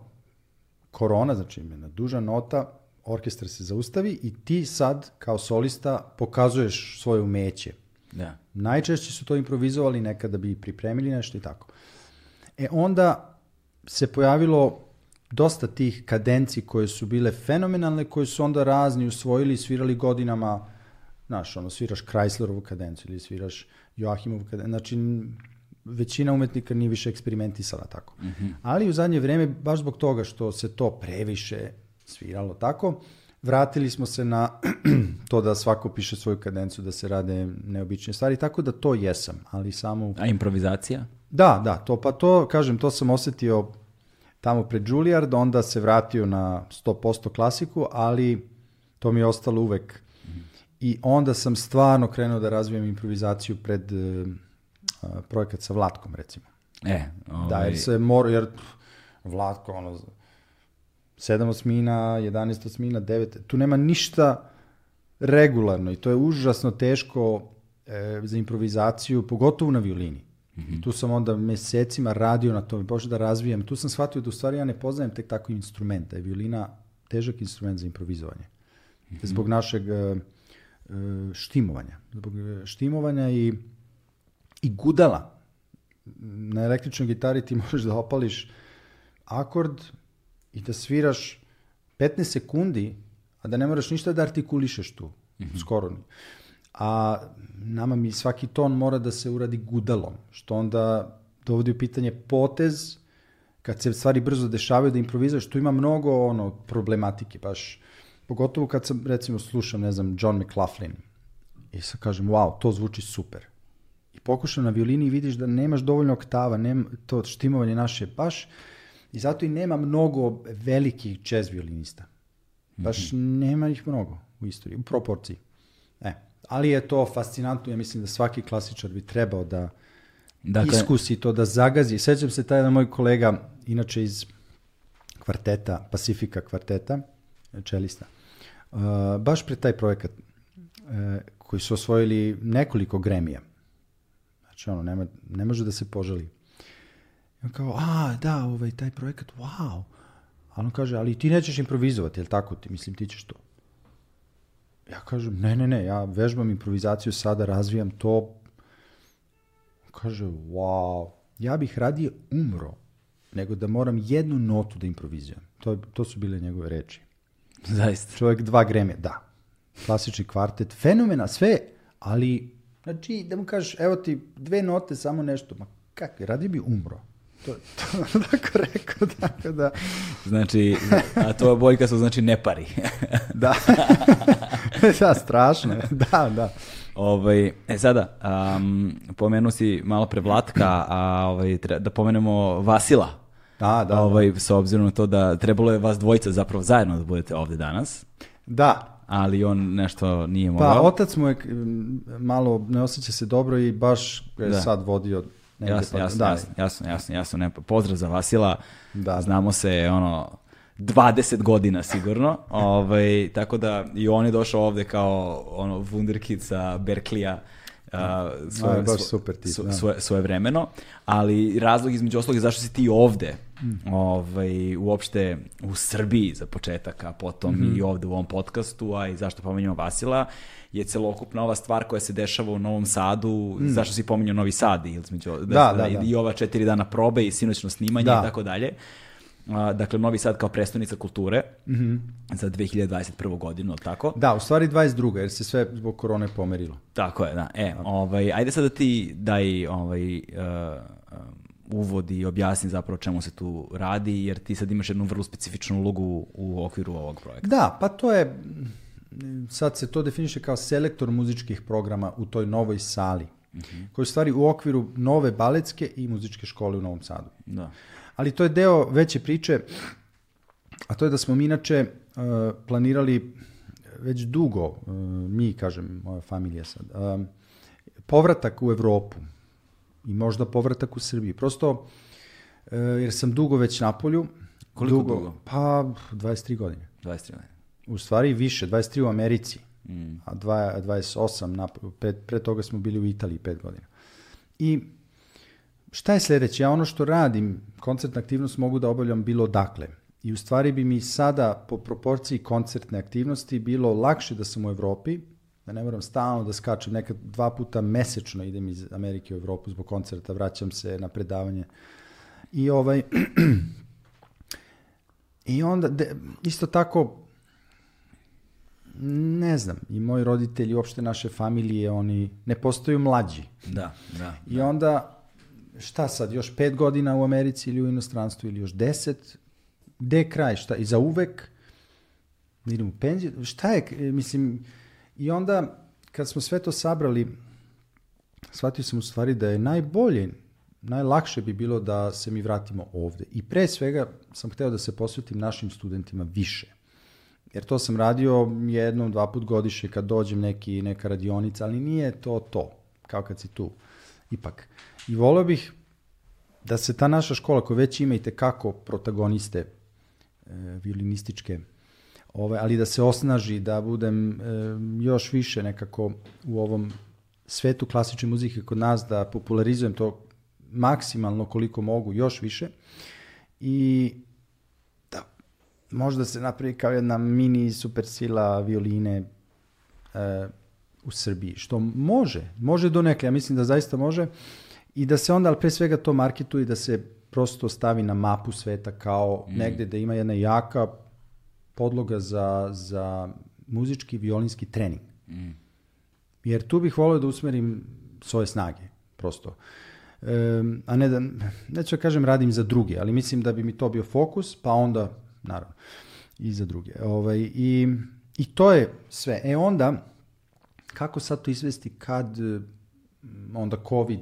B: korona, znači jedna duža nota, orkestar se zaustavi i ti sad kao solista pokazuješ svoje umeće.
A: Da.
B: Najčešće su to improvizovali nekada bi pripremili nešto i tako. E onda se pojavilo dosta tih kadenci koje su bile fenomenalne, koje su onda razni usvojili i svirali godinama, znaš, ono, sviraš Chryslerovu kadenciju ili sviraš Joachimovu kadenciju, znači većina umetnika nije više eksperimentisala tako. Mm -hmm. Ali u zadnje vreme, baš zbog toga što se to previše sviralo tako, vratili smo se na to da svako piše svoju kadenciju, da se rade neobične stvari, tako da to jesam, ali samo...
A: A improvizacija?
B: Da, da, to pa to, kažem, to sam osetio tamo pred Juilliard, onda se vratio na 100% klasiku, ali to mi je ostalo uvek. I onda sam stvarno krenuo da razvijem improvizaciju pred uh, projekat sa Vlatkom, recimo.
A: E,
B: ovaj... Da, jer se mora, jer Vlatko, ono, 7 osmina, 11 osmina, 9, tu nema ništa regularno i to je užasno teško e, za improvizaciju, pogotovo na violini. Mm -hmm. Tu sam onda mesecima radio na tome, počeo da razvijam. Tu sam shvatio da u stvari ja ne poznajem tek tako instrument, da je violina težak instrument za improvizovanje. Mm -hmm. Zbog našeg e, štimovanja. Zbog štimovanja i, i gudala. Na električnoj gitari ti možeš da opališ akord i da sviraš 15 sekundi, a da ne moraš ništa da artikulišeš tu, mm -hmm. skoro ni. A nama mi svaki ton mora da se uradi gudalom, što onda dovodi u pitanje potez, kad se stvari brzo dešavaju da improvizuješ, tu ima mnogo ono problematike, baš pogotovo kad sam recimo slušam, ne znam, John McLaughlin i sad kažem, wow, to zvuči super. I pokušam na violini i vidiš da nemaš dovoljno oktava, nema, to štimovanje naše baš I zato i nema mnogo velikih jazz violinista. Baš mm -hmm. nema ih mnogo u istoriji, u proporciji. Ali je to fascinantno, ja mislim da svaki klasičar bi trebao da dakle, iskusi to, da zagazi. Sećam se taj jedan moj kolega, inače iz kvarteta, Pacifika kvarteta, čelista, uh, baš pre taj projekat uh, koji su osvojili nekoliko gremija. Znači ono, nema, ne može da se požali. I on kao, a, da, ovaj, taj projekat, wow. A on kaže, ali ti nećeš improvizovati, jel tako ti? Mislim, ti ćeš to. Ja kažem, ne, ne, ne, ja vežbam improvizaciju sada, razvijam to. Kaže, wow, ja bih radije umro nego da moram jednu notu da improvizujem. To, to su bile njegove reči.
A: Zaista.
B: Čovjek dva greme, da. Klasični kvartet, fenomena, sve, ali, znači, da mu kažeš, evo ti dve note, samo nešto, ma kakvi, radi bi umro. To, to tako rekao, tako da...
A: Znači, a to boljka su znači nepari.
B: da. da, strašno je. Da, da.
A: Ovaj, e sada, um, pomenu si malo pre Vlatka, a ovaj, da pomenemo Vasila.
B: Da, da.
A: Ovaj, s obzirom na to da trebalo je vas dvojica zapravo zajedno da budete ovde danas.
B: Da.
A: Ali on nešto nije mogao.
B: Pa, otac mu je malo, ne osjeća se dobro i baš je da. sad vodio
A: jasno, jasno, jasno, jasno, jasno, jasno, ne, pozdrav za Vasila, da. znamo se, ono, 20 godina sigurno, ovaj, tako da i on je došao ovde kao ono wunderkid sa Berklija, Uh,
B: svoje, baš super tip,
A: da. svoje, svoje vremeno, ali razlog između ostalog je zašto si ti ovde, mm. ovaj, uopšte u Srbiji za početak, a potom mm -hmm. i ovde u ovom podcastu, a i zašto pomenjamo Vasila, je celokupna ova stvar koja se dešava u Novom Sadu, mm. zašto si pominjao Novi Sad, između, da, da, da, da, i ova četiri dana probe i sinoćno snimanje da. i tako dalje. A, dakle, Novi Sad kao prestonica kulture mm -hmm. za 2021. godinu, tako?
B: Da, u stvari 22. jer se sve zbog korone pomerilo.
A: Tako je, da. E, ovaj, ajde sad da ti daj ovaj, uh, uvod i objasni zapravo čemu se tu radi, jer ti sad imaš jednu vrlo specifičnu ulogu u okviru ovog projekta.
B: Da, pa to je sad se to definiše kao selektor muzičkih programa u toj novoj sali, mm -hmm. koji je stvari u okviru nove baletske i muzičke škole u Novom Sadu.
A: Da.
B: Ali to je deo veće priče, a to je da smo mi inače uh, planirali već dugo, uh, mi, kažem, moja familija sad, uh, povratak u Evropu i možda povratak u Srbiju. Prosto, uh, jer sam dugo već na polju.
A: Koliko dugo? dugo?
B: Pa, 23 godine.
A: 23 godine.
B: U stvari više, 23 u Americi, a dva- 28, na, pre, pre toga smo bili u Italiji pet godina. I šta je sledeće? Ja ono što radim, koncertna aktivnost mogu da obavljam bilo dakle. I u stvari bi mi sada po proporciji koncertne aktivnosti bilo lakše da sam u Evropi, da ne moram stalno da skačem, nekad dva puta mesečno idem iz Amerike u Evropu zbog koncerta, vraćam se na predavanje. I ovaj, I onda, de, isto tako, ne znam, i moji roditelji, uopšte naše familije, oni ne postaju mlađi.
A: Da, da.
B: I onda, šta sad, još pet godina u Americi ili u inostranstvu ili još deset, gde je kraj, šta, i za uvek, idem u penziju, šta je, mislim, i onda, kad smo sve to sabrali, shvatio sam u stvari da je najbolje, najlakše bi bilo da se mi vratimo ovde. I pre svega sam hteo da se posvetim našim studentima više. Jer to sam radio jednom, dva put godišnje kad dođem neki, neka radionica, ali nije to to, kao kad si tu. Ipak. I volio bih da se ta naša škola koja već ima i tekako protagoniste e, violinističke, ove, ali da se osnaži, da budem e, još više nekako u ovom svetu klasične muzike kod nas, da popularizujem to maksimalno koliko mogu, još više. I možda se napravi kao jedna mini supersila violine e, u Srbiji, što može, može do neke, ja mislim da zaista može, i da se onda, ali pre svega to marketuje da se prosto stavi na mapu sveta kao mm. negde da ima jedna jaka podloga za, za muzički violinski trening. Mm. Jer tu bih volio da usmerim svoje snage, prosto. E, a ne da, neću da kažem radim za druge, ali mislim da bi mi to bio fokus, pa onda, naravno, i za druge. Ovaj, i, I to je sve. E onda, kako sad to izvesti kad onda COVID,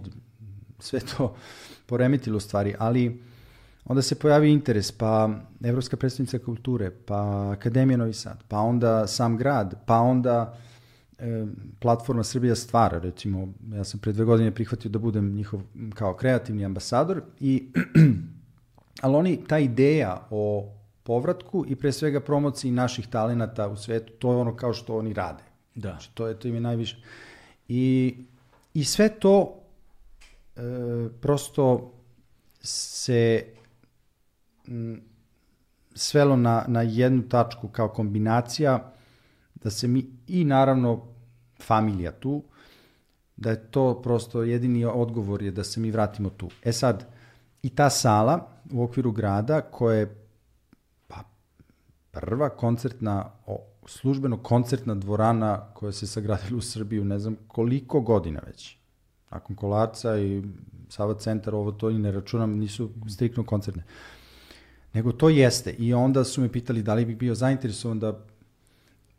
B: sve to poremetilo stvari, ali onda se pojavi interes, pa Evropska predstavnica kulture, pa Akademija Novi Sad, pa onda sam grad, pa onda e, platforma Srbija stvara, recimo, ja sam pre dve godine prihvatio da budem njihov kao kreativni ambasador i ali oni, ta ideja o povratku i pre svega promociji naših talenata u svetu, to je ono kao što oni rade.
A: Da.
B: Znači, to je to im je najviše. I, i sve to e, prosto se m, svelo na, na jednu tačku kao kombinacija da se mi, i naravno familija tu, da je to prosto jedini odgovor je da se mi vratimo tu. E sad, i ta sala u okviru grada koja je prva koncertna, službeno koncertna dvorana koja se sagradila u Srbiju, ne znam koliko godina već. Nakon Kolarca i Sava centar, ovo to i ne računam, nisu striktno koncertne. Nego to jeste. I onda su me pitali da li bih bio zainteresovan da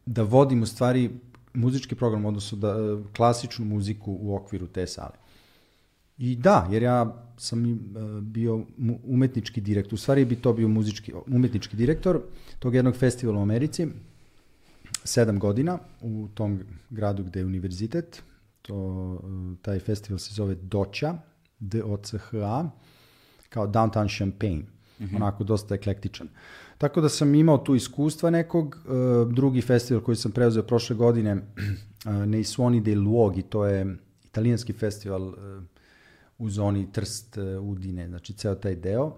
B: da vodim u stvari muzički program, odnosno da, klasičnu muziku u okviru te sale. I da, jer ja sam i, bio umetnički direktor, u stvari bi to bio muzički, umetnički direktor tog jednog festivala u Americi, sedam godina u tom gradu gde je univerzitet, to, taj festival se zove DOCHA, D-O-C-H-A, kao Downtown Champagne, mm -hmm. onako dosta eklektičan. Tako da sam imao tu iskustva nekog. Drugi festival koji sam preuzeo prošle godine, Nei Suoni dei Luoghi, to je italijanski festival u zoni Trst, Udine, znači ceo taj deo.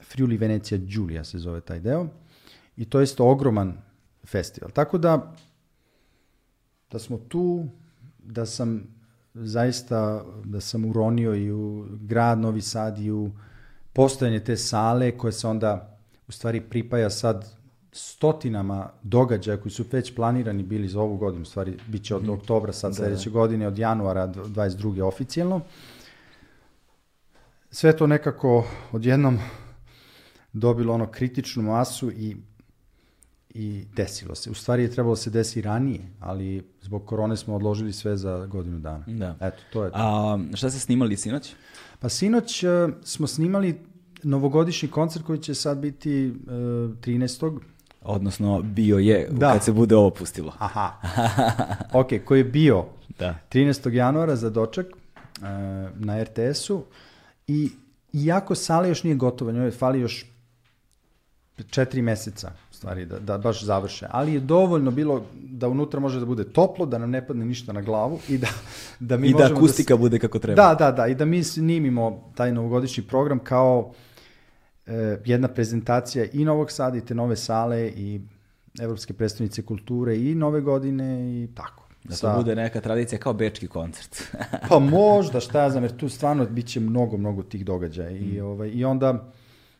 B: Friuli Venecija Giulia se zove taj deo. I to je ogroman festival. Tako da, da smo tu, da sam zaista, da sam uronio i u grad Novi Sad i u postojanje te sale koje se onda u stvari pripaja sad stotinama događaja koji su već planirani bili za ovu godinu, stvari bit će od mm. oktobra sad da, sledeće da. godine, od januara 22. oficijalno. Sve to nekako odjednom dobilo ono kritičnu masu i i desilo se. U stvari je trebalo da se desi ranije, ali zbog korone smo odložili sve za godinu dana.
A: Da.
B: Eto, to je to.
A: A šta ste snimali sinoć?
B: Pa sinoć uh, smo snimali novogodišnji koncert koji će sad biti uh, 13.
A: Odnosno, bio je da. kad se bude ovo pustilo.
B: Aha. ok, koji je bio
A: da.
B: 13. januara za doček uh, na RTS-u i iako sala još nije gotova, njoj fali još četiri meseca, stvari, da, da baš završe. Ali je dovoljno bilo da unutra može da bude toplo, da nam ne padne ništa na glavu i da, da mi
A: I da
B: možemo
A: akustika bude kako treba.
B: Da, da, da, i da mi snimimo taj novogodišnji program kao e, jedna prezentacija i Novog Sada i te nove sale i Evropske predstavnice kulture i nove godine i tako.
A: Da to bude neka tradicija kao bečki koncert.
B: pa možda, šta ja znam, jer tu stvarno bit će mnogo, mnogo tih događaja. Mm. I, ovaj, I onda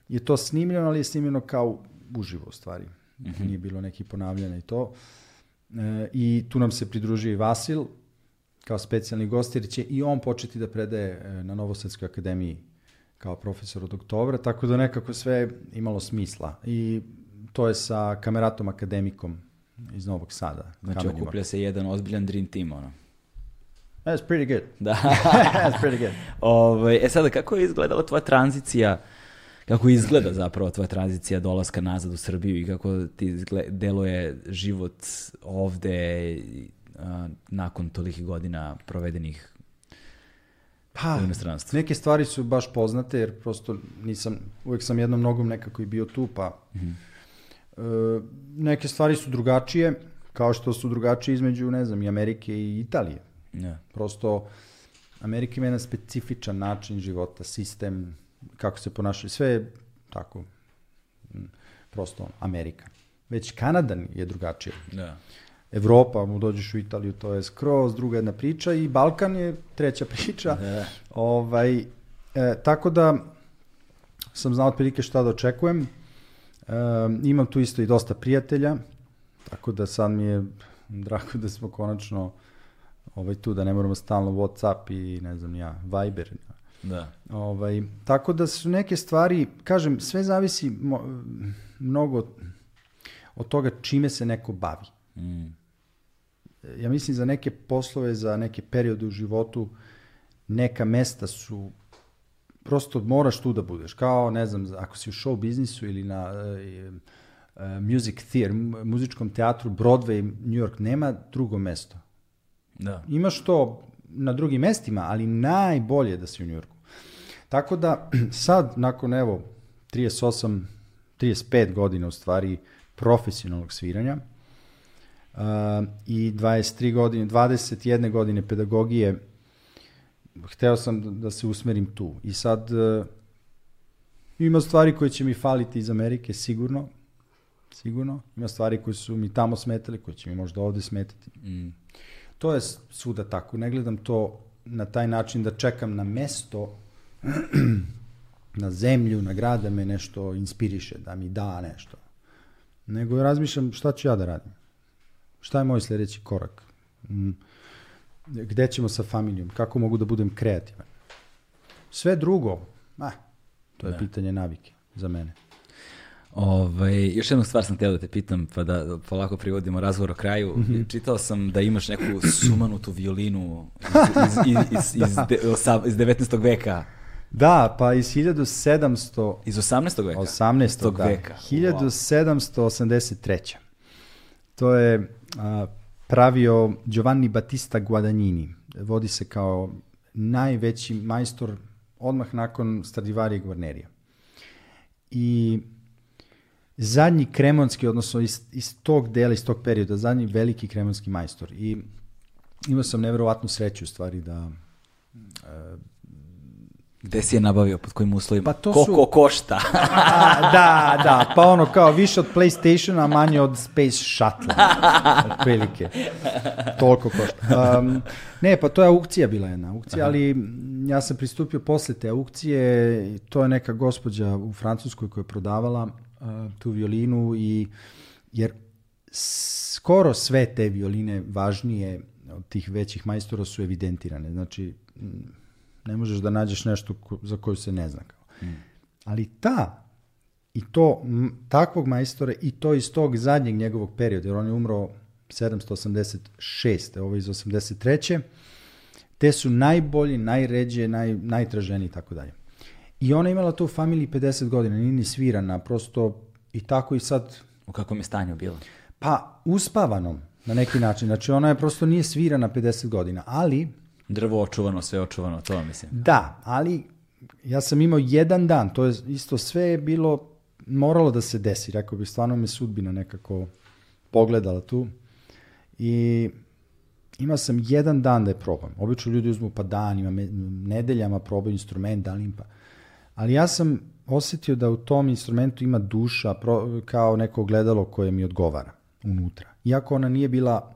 B: je to snimljeno, ali je snimljeno kao uživo u stvari. Mm -hmm. Nije bilo neki ponavljanja i to. E, I tu nam se pridružio i Vasil kao specijalni gost, jer će i on početi da predaje e, na Novosadskoj akademiji kao profesor od oktobra, tako da nekako sve imalo smisla. I to je sa kameratom akademikom iz Novog Sada.
A: Znači, Kamenjima. okuplja se jedan ozbiljan dream team, ono.
B: That's pretty good.
A: Da.
B: That's pretty good.
A: Ove, ovaj, e sada, kako je izgledala tvoja tranzicija, kako izgleda zapravo tvoja tranzicija dolaska nazad u Srbiju i kako ti deluje život ovde a, nakon tolikih godina provedenih
B: pa, u inostranstvu? Neke stvari su baš poznate, jer prosto nisam, uvek sam jednom nogom nekako i bio tu, pa mm -hmm E, neke stvari su drugačije, kao što su drugačije između, ne znam, i Amerike i Italije.
A: Ne.
B: Prosto, Amerika ima jedan specifičan način života, sistem, kako se ponašaju, sve je tako, prosto Amerika. Već Kanada je drugačije.
A: Da.
B: Evropa, mu dođeš u Italiju, to je skroz druga jedna priča i Balkan je treća priča. Da. Ovaj, e, tako da sam znao otprilike šta da očekujem. Um, imam tu isto i dosta prijatelja, tako da sad mi je drago da smo konačno ovaj, tu, da ne moramo stalno Whatsapp i ne znam ja, Viber.
A: Da.
B: Ovaj, tako da su neke stvari, kažem, sve zavisi mo, mnogo od toga čime se neko bavi. Mm. Ja mislim za neke poslove, za neke periode u životu, neka mesta su prosto moraš tu da budeš. Kao, ne znam, ako si u show biznisu ili na uh, uh, music theater, muzičkom teatru, Broadway, New York, nema drugo mesto.
A: Da.
B: Imaš to na drugim mestima, ali najbolje da si u New Yorku. Tako da sad, nakon evo, 38, 35 godina u stvari profesionalnog sviranja i 23 godine, 21 godine pedagogije, hteo sam da se usmerim tu. I sad uh, ima stvari koje će mi faliti iz Amerike, sigurno. Sigurno. Ima stvari koje su mi tamo smetali, koje će mi možda ovde smetati. Mm. To je svuda tako. Ne gledam to na taj način da čekam na mesto, na zemlju, na grad da me nešto inspiriše, da mi da nešto. Nego razmišljam šta ću ja da radim. Šta je moj sledeći korak? Mm gde ćemo sa familijom, kako mogu da budem kreativan. Sve drugo, ah, to je da. pitanje navike za mene.
A: Ovaj, još jednu stvar sam htio da te pitam, pa da polako privodimo razgovor o kraju. Mm -hmm. Čitao sam da imaš neku sumanutu violinu iz, iz, iz, iz, de, iz 19. veka.
B: Da, pa iz 1700...
A: Iz 18. veka?
B: 18. Da, veka. 1783. To je pravio Giovanni Battista Guadagnini. Vodi se kao najveći majstor odmah nakon Stradivari i Guarnerija. I zadnji kremonski, odnosno iz, iz tog dela, iz tog perioda, zadnji veliki kremonski majstor. I imao sam nevjerovatnu sreću u stvari da
A: Gde si je nabavio, pod kojim uslovima?
B: Pa to
A: Koliko
B: su...
A: košta?
B: a, da, da, pa ono kao više od PlayStationa, a manje od Space Shuttle. Otprilike. Toliko košta. Um, ne, pa to je aukcija bila jedna aukcija, Aha. ali ja sam pristupio posle te aukcije, to je neka gospođa u Francuskoj koja je prodavala uh, tu violinu i jer skoro sve te violine važnije od tih većih majstora su evidentirane. Znači, Ne možeš da nađeš nešto ko, za koju se ne zna. Kao. Mm. Ali ta, i to, m, takvog majstora, i to iz tog zadnjeg njegovog perioda, jer on je umro 786. ovo iz 83. Te su najbolji, najređe, naj, najtraženi i tako dalje. I ona imala to u familiji 50 godina, nije ni svirana, prosto i tako i sad...
A: U kakvom je stanju bila?
B: Pa, uspavanom, na neki način. Znači, ona je prosto nije svirana 50 godina, ali
A: Drvo očuvano, sve očuvano, to mislim.
B: Da, ali ja sam imao jedan dan, to je isto sve je bilo moralo da se desi, rekao bih, stvarno me sudbina nekako pogledala tu. I imao sam jedan dan da je probam. Obično ljudi uzmu pa danima, nedeljama probaju instrument, da pa... Ali ja sam osetio da u tom instrumentu ima duša pro, kao neko gledalo koje mi odgovara unutra. Iako ona nije bila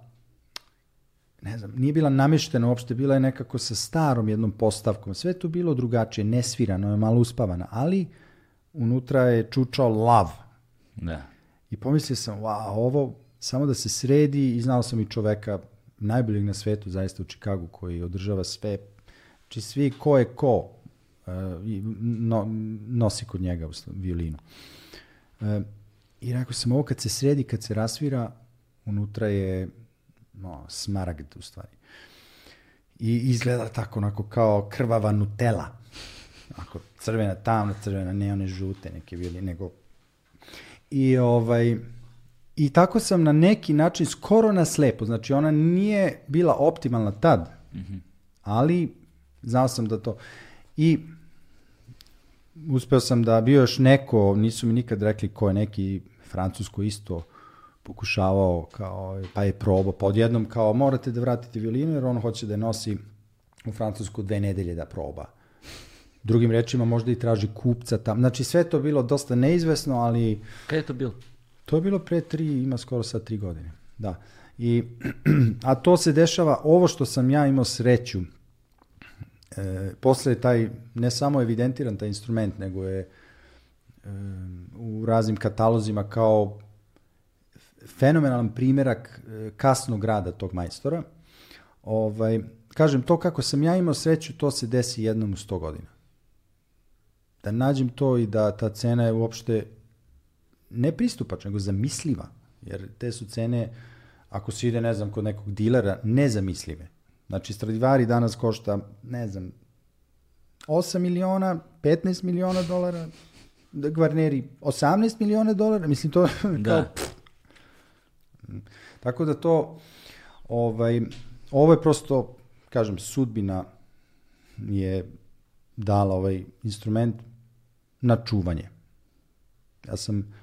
B: ne znam, nije bila nameštena uopšte, bila je nekako sa starom jednom postavkom. Sve je to bilo drugačije, nesvirano je, malo uspavana, ali unutra je čučao lav.
A: Da.
B: I pomislio sam, wow, ovo samo da se sredi i znao sam i čoveka najboljeg na svetu, zaista u Čikagu, koji održava sve, znači svi ko je ko uh, no, nosi kod njega u violinu. Uh, I rekao sam, ovo kad se sredi, kad se rasvira, unutra je no, smaragd u stvari. I izgleda tako onako kao krvava Nutella. Ako crvena, tamna crvena, ne one žute neke violine, nego I ovaj i tako sam na neki način skoro na slepo, znači ona nije bila optimalna tad, ali znao sam da to i uspeo sam da bio još neko, nisu mi nikad rekli ko je neki francusko isto pokušavao kao, pa je probao, pa odjednom kao morate da vratite violinu jer on hoće da je nosi u Francusku dve nedelje da proba. Drugim rečima možda i traži kupca tam. Znači sve to bilo dosta neizvesno, ali
A: Kada je to bilo?
B: to je bilo pre tri, ima skoro sad tri godine. Da. I, a to se dešava, ovo što sam ja imao sreću, e, posle je taj, ne samo evidentiran taj instrument, nego je e, u raznim katalozima kao fenomenalan primerak e, kasnog rada tog majstora. Ovaj, kažem, to kako sam ja imao sreću, to se desi jednom u 100 godina. Da nađem to i da ta cena je uopšte ne pristupačna, nego zamisliva. Jer te su cene, ako se ide, ne znam, kod nekog dilera, nezamislive. Znači, Stradivari danas košta, ne znam, 8 miliona, 15 miliona dolara, da Gvarneri 18 miliona dolara, mislim to kao,
A: Da.
B: Tako da to, ovaj, ovo je prosto, kažem, sudbina je dala ovaj instrument na čuvanje. Ja sam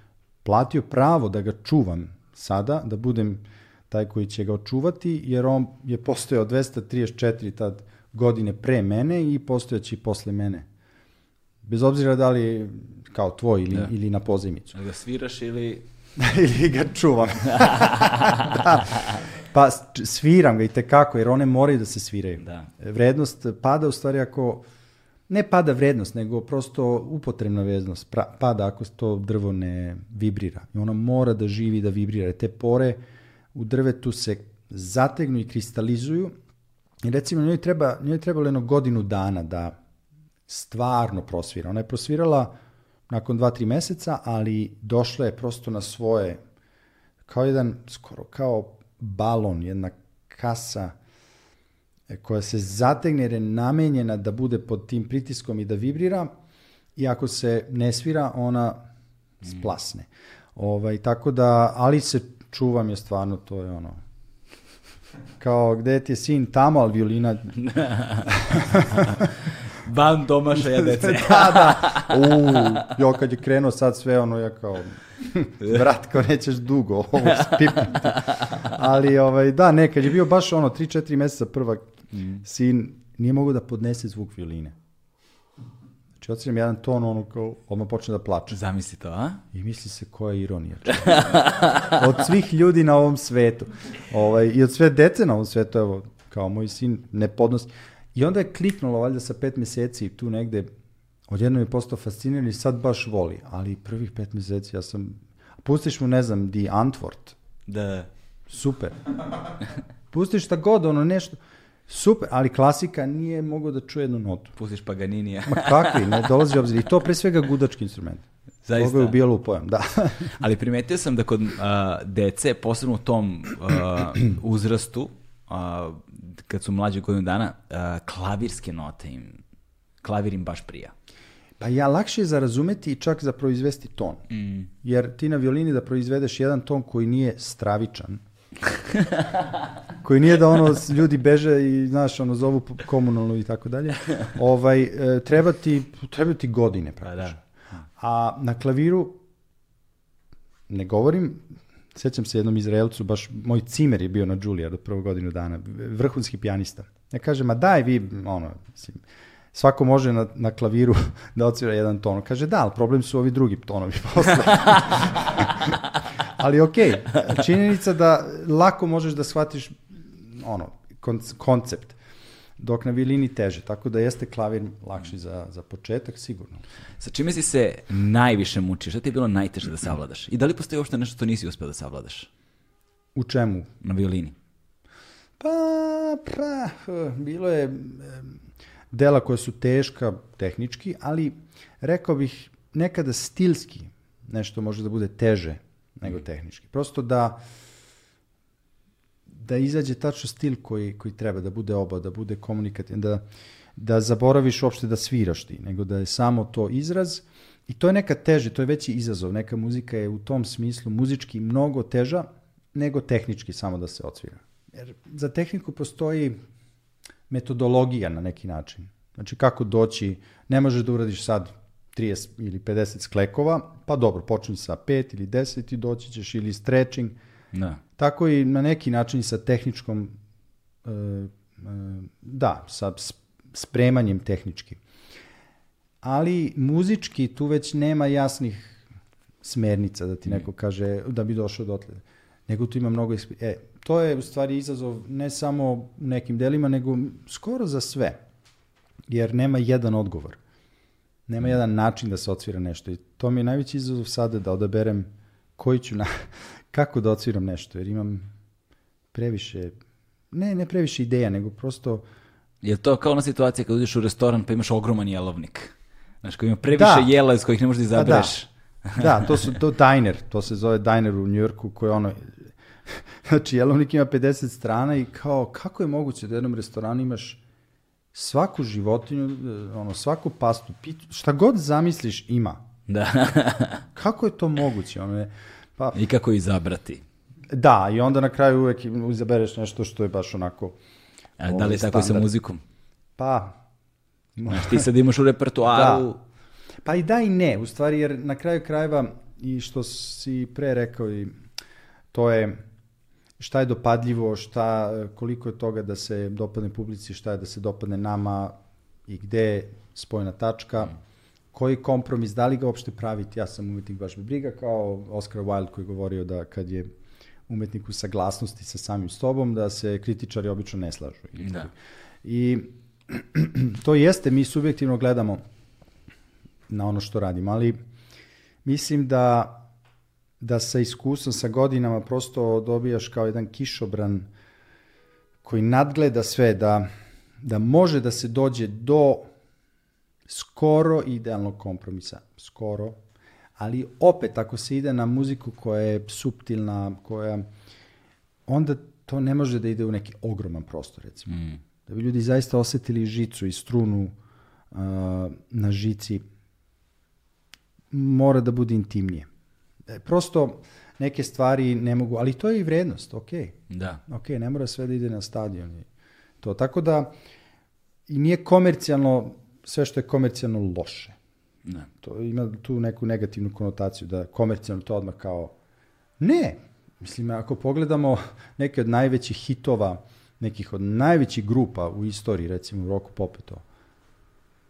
B: platio pravo da ga čuvam sada, da budem taj koji će ga očuvati, jer on je postojao 234 tad godine pre mene i postojaći posle mene. Bez obzira da li je kao tvoj ili,
A: Da.
B: ili na pozajmicu.
A: Da ga sviraš ili...
B: ili ga čuvam. da. Pa sviram ga i tekako, jer one moraju da se sviraju.
A: Da.
B: Vrednost pada u stvari ako, ne pada vrednost, nego prosto upotrebna vrednost pra- pada ako to drvo ne vibrira. I ono mora da živi da vibrira. Te pore u drvetu se zategnu i kristalizuju i recimo njoj, treba, njoj je trebalo jedno godinu dana da stvarno prosvira. Ona je prosvirala nakon dva, tri meseca, ali došla je prosto na svoje, kao jedan, skoro kao balon, jedna kasa e, koja se zategne jer je namenjena da bude pod tim pritiskom i da vibrira i ako se ne svira, ona splasne. Ovaj, tako da, ali se čuvam je stvarno, to je ono, kao gde ti je sin tamo, ali violina
A: Van domašaja dece.
B: da, da. U, jo, kad je krenuo sad sve ono, ja kao, brat, kao nećeš dugo ovo spipnuti. Ali, ovaj, da, ne, kad je bio baš ono, 3-4 meseca prva, sin nije mogao da podnese zvuk violine. Znači, odsviram jedan ton, ono, kao, odmah počne da plače.
A: Zamisli to, a?
B: I misli se koja je ironija. od svih ljudi na ovom svetu. Ovaj, I od sve dece na ovom svetu, evo, kao moj sin ne podnosi. I onda je kliknulo, valjda sa pet meseci tu negde, odjedno je postao fasciniran i sad baš voli. Ali prvih pet meseci ja sam... Pustiš mu, ne znam, di Antwort.
A: Da.
B: Super. Pustiš šta god, ono nešto. Super, ali klasika nije mogao da čuje jednu notu.
A: Pustiš Paganinija.
B: Ma kakvi, ne dolazi obzir. I to pre svega gudački instrument.
A: Zaista?
B: Toga je ubijalo u pojam, da.
A: Ali primetio sam da kod a, dece, posebno u tom a, uzrastu, a, kad su mlađe godinu dana, a, klavirske note im, klavir im baš prija.
B: Pa ja lakše je za razumeti i čak za proizvesti ton.
A: Mm.
B: Jer ti na violini da proizvedeš jedan ton koji nije stravičan, koji nije da ono ljudi beže i znaš ono zovu komunalnu i tako dalje. Ovaj e, treba ti treba ti godine
A: Pa
B: praktično.
A: da.
B: A na klaviru ne govorim, sećam se jednom Izraelcu, baš moj cimer je bio na Juilliard od prvu godinu dana, vrhunski pijanista. Ja kažem, ma daj vi, ono, mislim, svako može na, na klaviru da odsvira jedan ton. Kaže, da, ali problem su ovi drugi tonovi posle. ali okej, okay, činjenica da lako možeš da shvatiš ono, koncept dok na violini teže, tako da jeste klavir lakši za, za početak, sigurno.
A: Sa čime si se najviše mučio? Šta ti je bilo najteže da savladaš? I da li postoji uopšte nešto što nisi uspeo da savladaš?
B: U čemu?
A: Na violini.
B: Pa, pa, bilo je dela koja su teška tehnički, ali rekao bih nekada stilski nešto može da bude teže nego tehnički. Prosto da da izađe tačno stil koji, koji treba, da bude oba, da bude komunikativan, da, da zaboraviš uopšte da sviraš ti, nego da je samo to izraz i to je neka teže, to je veći izazov. Neka muzika je u tom smislu muzički mnogo teža nego tehnički samo da se odsvira. Jer za tehniku postoji metodologija na neki način. Znači kako doći, ne možeš da uradiš sad 30 ili 50 sklekova, pa dobro, počni sa 5 ili 10 i doći ćeš ili stretching. Da. Tako i na neki način sa tehničkom, e, e, da, sa spremanjem tehnički. Ali muzički tu već nema jasnih smernica da ti neko kaže da bi došao dotle. Nego tu ima mnogo... E, to je u stvari izazov ne samo u nekim delima, nego skoro za sve. Jer nema jedan odgovor. Nema jedan način da se odsvira nešto. I to mi je najveći izazov sada da odaberem koji ću na, kako da odsviram nešto, jer imam previše, ne, ne previše ideja, nego prosto...
A: Je to kao ona situacija kad uđeš u restoran pa imaš ogroman jelovnik? Znaš, koji ima previše da. jela iz kojih ne možeš da izabereš.
B: Da. da, to su to diner, to se zove diner u Njujorku, koji ono, znači jelovnik ima 50 strana i kao, kako je moguće da u jednom restoranu imaš svaku životinju, ono, svaku pastu, pitu, šta god zamisliš ima. Da. kako je to moguće? Ono je,
A: Pa, I kako izabrati.
B: Da, i onda na kraju uvek izabereš nešto što je baš onako...
A: A, da li je tako i sa muzikom?
B: Pa...
A: Znaš, ti sad imaš u repertuaru...
B: Da. Pa i da i ne, u stvari, jer na kraju krajeva, i što si pre rekao, i to je šta je dopadljivo, šta, koliko je toga da se dopadne publici, šta je da se dopadne nama i gde je spojna tačka. Mm koji kompromis, da li ga uopšte praviti, ja sam umetnik baš me briga, kao Oscar Wilde koji je govorio da kad je umetnik u saglasnosti sa samim sobom, da se kritičari obično ne slažu. Da. I to jeste, mi subjektivno gledamo na ono što radimo, ali mislim da da sa iskustvom, sa godinama prosto dobijaš kao jedan kišobran koji nadgleda sve, da, da može da se dođe do skoro idealnog kompromisa, skoro, ali opet ako se ide na muziku koja je subtilna, koja, onda to ne može da ide u neki ogroman prostor, recimo. Mm. Da bi ljudi zaista osetili žicu i strunu uh, na žici, mora da bude intimnije. E, prosto neke stvari ne mogu, ali to je i vrednost, ok.
A: Da.
B: Ok, ne mora sve da ide na stadion. To. Tako da, i nije komercijalno sve što je komercijalno loše. Ne. To ima tu neku negativnu konotaciju, da komercijalno to odmah kao... Ne! Mislim, ako pogledamo neke od najvećih hitova, nekih od najvećih grupa u istoriji, recimo u roku popeto,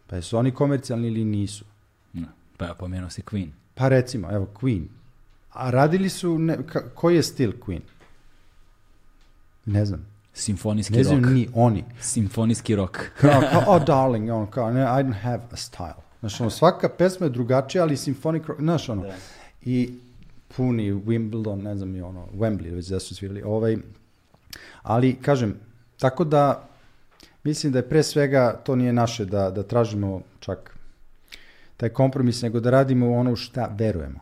B: pa jesu oni komercijalni ili nisu?
A: Ne. Pa ja pomenuo si Queen.
B: Pa recimo, evo, Queen. A radili su, ne, ka, koji je stil Queen? Ne znam.
A: Simfonijski ne znam
B: ni oni.
A: Simfonijski rock.
B: kao, kao, oh darling, on, kao, ne, I don't have a style. Znaš, ono, svaka pesma je drugačija, ali simfonik rock, znaš, ono. Da. I puni Wimbledon, ne znam i ono, Wembley, već da su svirali, ovaj, ali, kažem, tako da, mislim da je pre svega, to nije naše da, da tražimo čak taj kompromis, nego da radimo ono šta verujemo.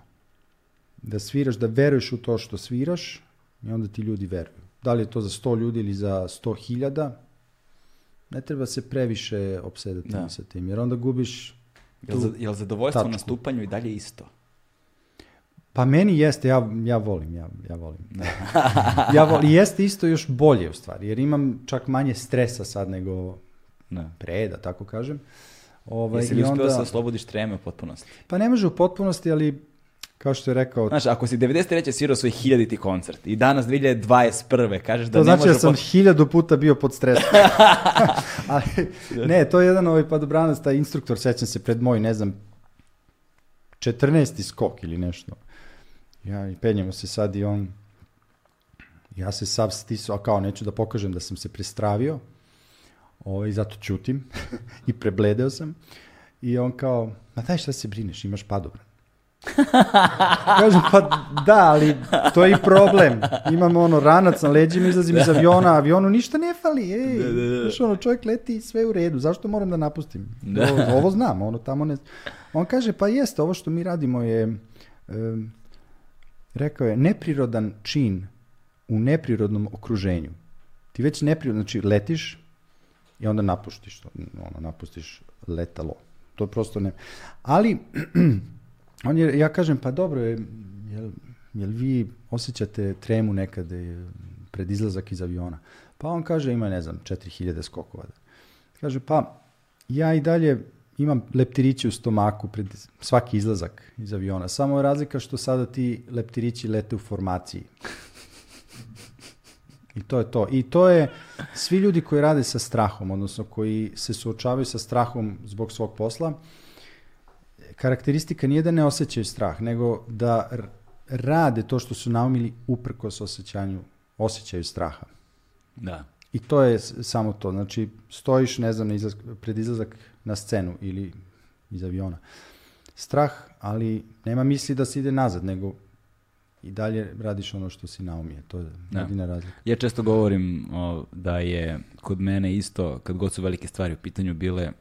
B: Da sviraš, da veruješ u to što sviraš i onda ti ljudi veruju da li je to za 100 ljudi ili za 100.000, ne treba se previše opsedati da. sa tim, jer onda gubiš
A: Jel, za, jel zadovoljstvo tačku. na stupanju i dalje isto?
B: Pa meni jeste, ja, ja volim, ja, ja volim. Ja volim, jeste isto još bolje u stvari, jer imam čak manje stresa sad nego ne. Pre, da tako kažem.
A: Ovaj, Jesi li uspio onda... da se oslobodiš treme u potpunosti?
B: Pa ne može u potpunosti, ali kao što je rekao,
A: Znaš, ako si 93. svirao svoj hiljaditi koncert i danas 2021. kažeš da
B: to
A: ne
B: znači
A: može...
B: da sam
A: po-
B: hiljadu puta bio pod stresom. Ali, ne, to je jedan ovaj padobranac, taj instruktor, sećam se pred moj, ne znam, 14. skok ili nešto. Ja i penjemo se sad i on, ja se sav stisao, a kao neću da pokažem da sam se prestravio, ovaj, zato ćutim i prebledeo sam. I on kao, ma daj šta se brineš, imaš padobran. Kažem, pa da, ali to je i problem. Imamo ono ranac na leđima, izlazim iz aviona, avionu ništa ne fali, ej.
A: Da, da, da.
B: Znaš, ono, čovjek leti sve u redu, zašto moram da napustim?
A: Da.
B: Ovo, ovo znam, ono tamo ne... On kaže, pa jeste, ovo što mi radimo je, em, rekao je, neprirodan čin u neprirodnom okruženju. Ti već neprirodno, znači letiš i onda napuštiš ono, napustiš letalo. To prosto ne... Ali, on je, ja kažem, pa dobro, je, jel, jel vi osjećate tremu nekad e, pred izlazak iz aviona? Pa on kaže, ima, ne znam, 4000 skokova. Kaže, pa ja i dalje imam leptiriće u stomaku pred svaki izlazak iz aviona. Samo je razlika što sada ti leptirići lete u formaciji. I to je to. I to je svi ljudi koji rade sa strahom, odnosno koji se suočavaju sa strahom zbog svog posla, karakteristika nije da ne osjećaju strah, nego da rade to što su naumili uprkos osjećanju, osjećaju straha.
A: Da.
B: I to je samo to. Znači, stojiš, ne znam, na izlaz, pred izlazak na scenu ili iz aviona. Strah, ali nema misli da se ide nazad, nego i dalje radiš ono što si naumije. To je
A: Da.
B: jedina razlika.
A: Ja često govorim o, da je kod mene isto, kad god su velike stvari u pitanju bile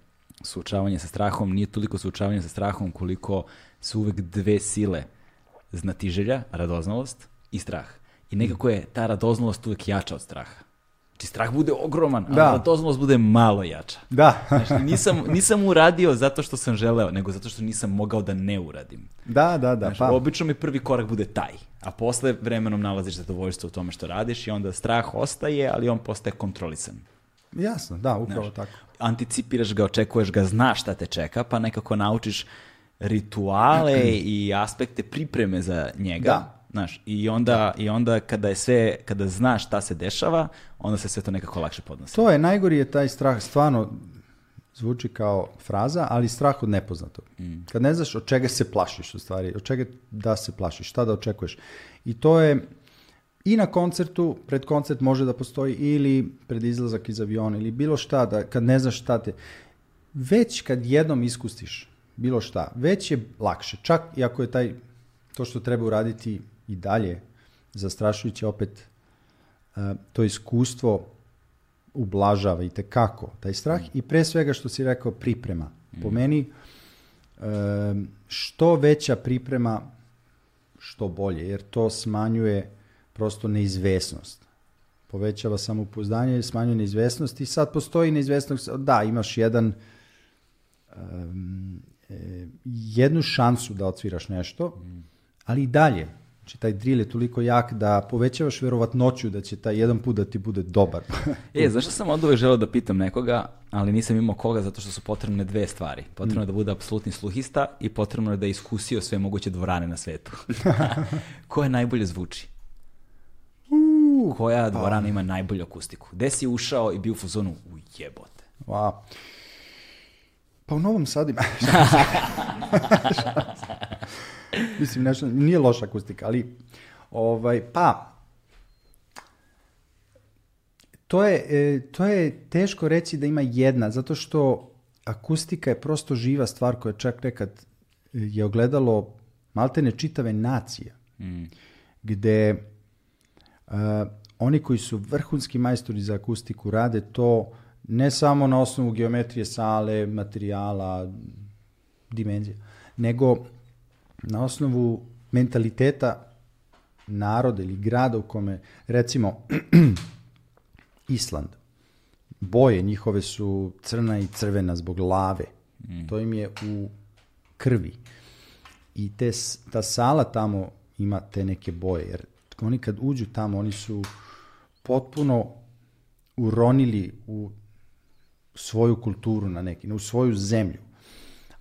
A: suočavanje sa strahom, nije toliko suočavanje sa strahom koliko su uvek dve sile znatiželja, radoznalost i strah. I nekako je ta radoznalost uvek jača od straha. Znači strah bude ogroman, a
B: Da.
A: radoznalost bude malo jača.
B: Da,
A: Znači, nisam, nisam uradio zato što sam želeo, nego zato što nisam mogao da ne uradim.
B: da, da, da.
A: Znaš,
B: Pa,
A: obično mi prvi korak bude taj, a posle vremenom nalaziš zadovoljstvo u tome što radiš i onda strah ostaje, ali on postaje kontrolisan.
B: jasno, da, upravo
A: Znaš,
B: tako.
A: Anticipiraš ga, očekuješ ga, znaš šta te čeka, pa nekako naučiš rituale i aspekte pripreme za njega.
B: Da.
A: Znaš, i onda, i onda kada je sve, kada znaš šta se dešava, onda se sve to nekako lakše podnosi.
B: To je, najgori je taj strah, stvarno zvuči kao fraza, ali strah od nepoznatog. Kad ne znaš od čega se plašiš u stvari, od čega da se plašiš, šta da očekuješ. I to je i na koncertu, pred koncert može da postoji ili pred izlazak iz aviona ili bilo šta, da, kad ne znaš šta te... Već kad jednom iskustiš bilo šta, već je lakše. Čak i ako je taj, to što treba uraditi i dalje, zastrašujuće opet uh, to iskustvo ublažava i kako taj strah i pre svega što si rekao priprema. Po meni um, što veća priprema što bolje jer to smanjuje prosto neizvesnost. Povećava samopouzdanje, smanjuje neizvesnost i sad postoji neizvesnost, da imaš jedan um, jednu šansu da odsviraš nešto, ali i dalje. Znači, taj drill je toliko jak da povećavaš verovatnoću da će taj jedan put da ti bude dobar.
A: E, zašto sam od uvek želeo da pitam nekoga, ali nisam imao koga zato što su potrebne dve stvari. Potrebno je da bude apsolutni sluhista i potrebno je da je iskusio sve moguće dvorane na svetu. Koja najbolje zvuči? Koja dvorana ima najbolju akustiku? Gde si ušao i bio u fazonu u jebote?
B: Wow. Pa u Novom Sadu ima. Mislim, nešto, nije loša akustika, ali ovaj, pa, to je, e, to je teško reći da ima jedna, zato što akustika je prosto živa stvar koja čak nekad je ogledalo maltene čitave nacije, gde uh, oni koji su vrhunski majstori za akustiku rade to ne samo na osnovu geometrije sale, materijala, dimenzija, nego na osnovu mentaliteta naroda ili grada u kome, recimo, Island, boje njihove su crna i crvena zbog lave. To im je u krvi. I te, ta sala tamo ima te neke boje, jer oni kad uđu tamo, oni su potpuno uronili u svoju kulturu na neki, u svoju zemlju.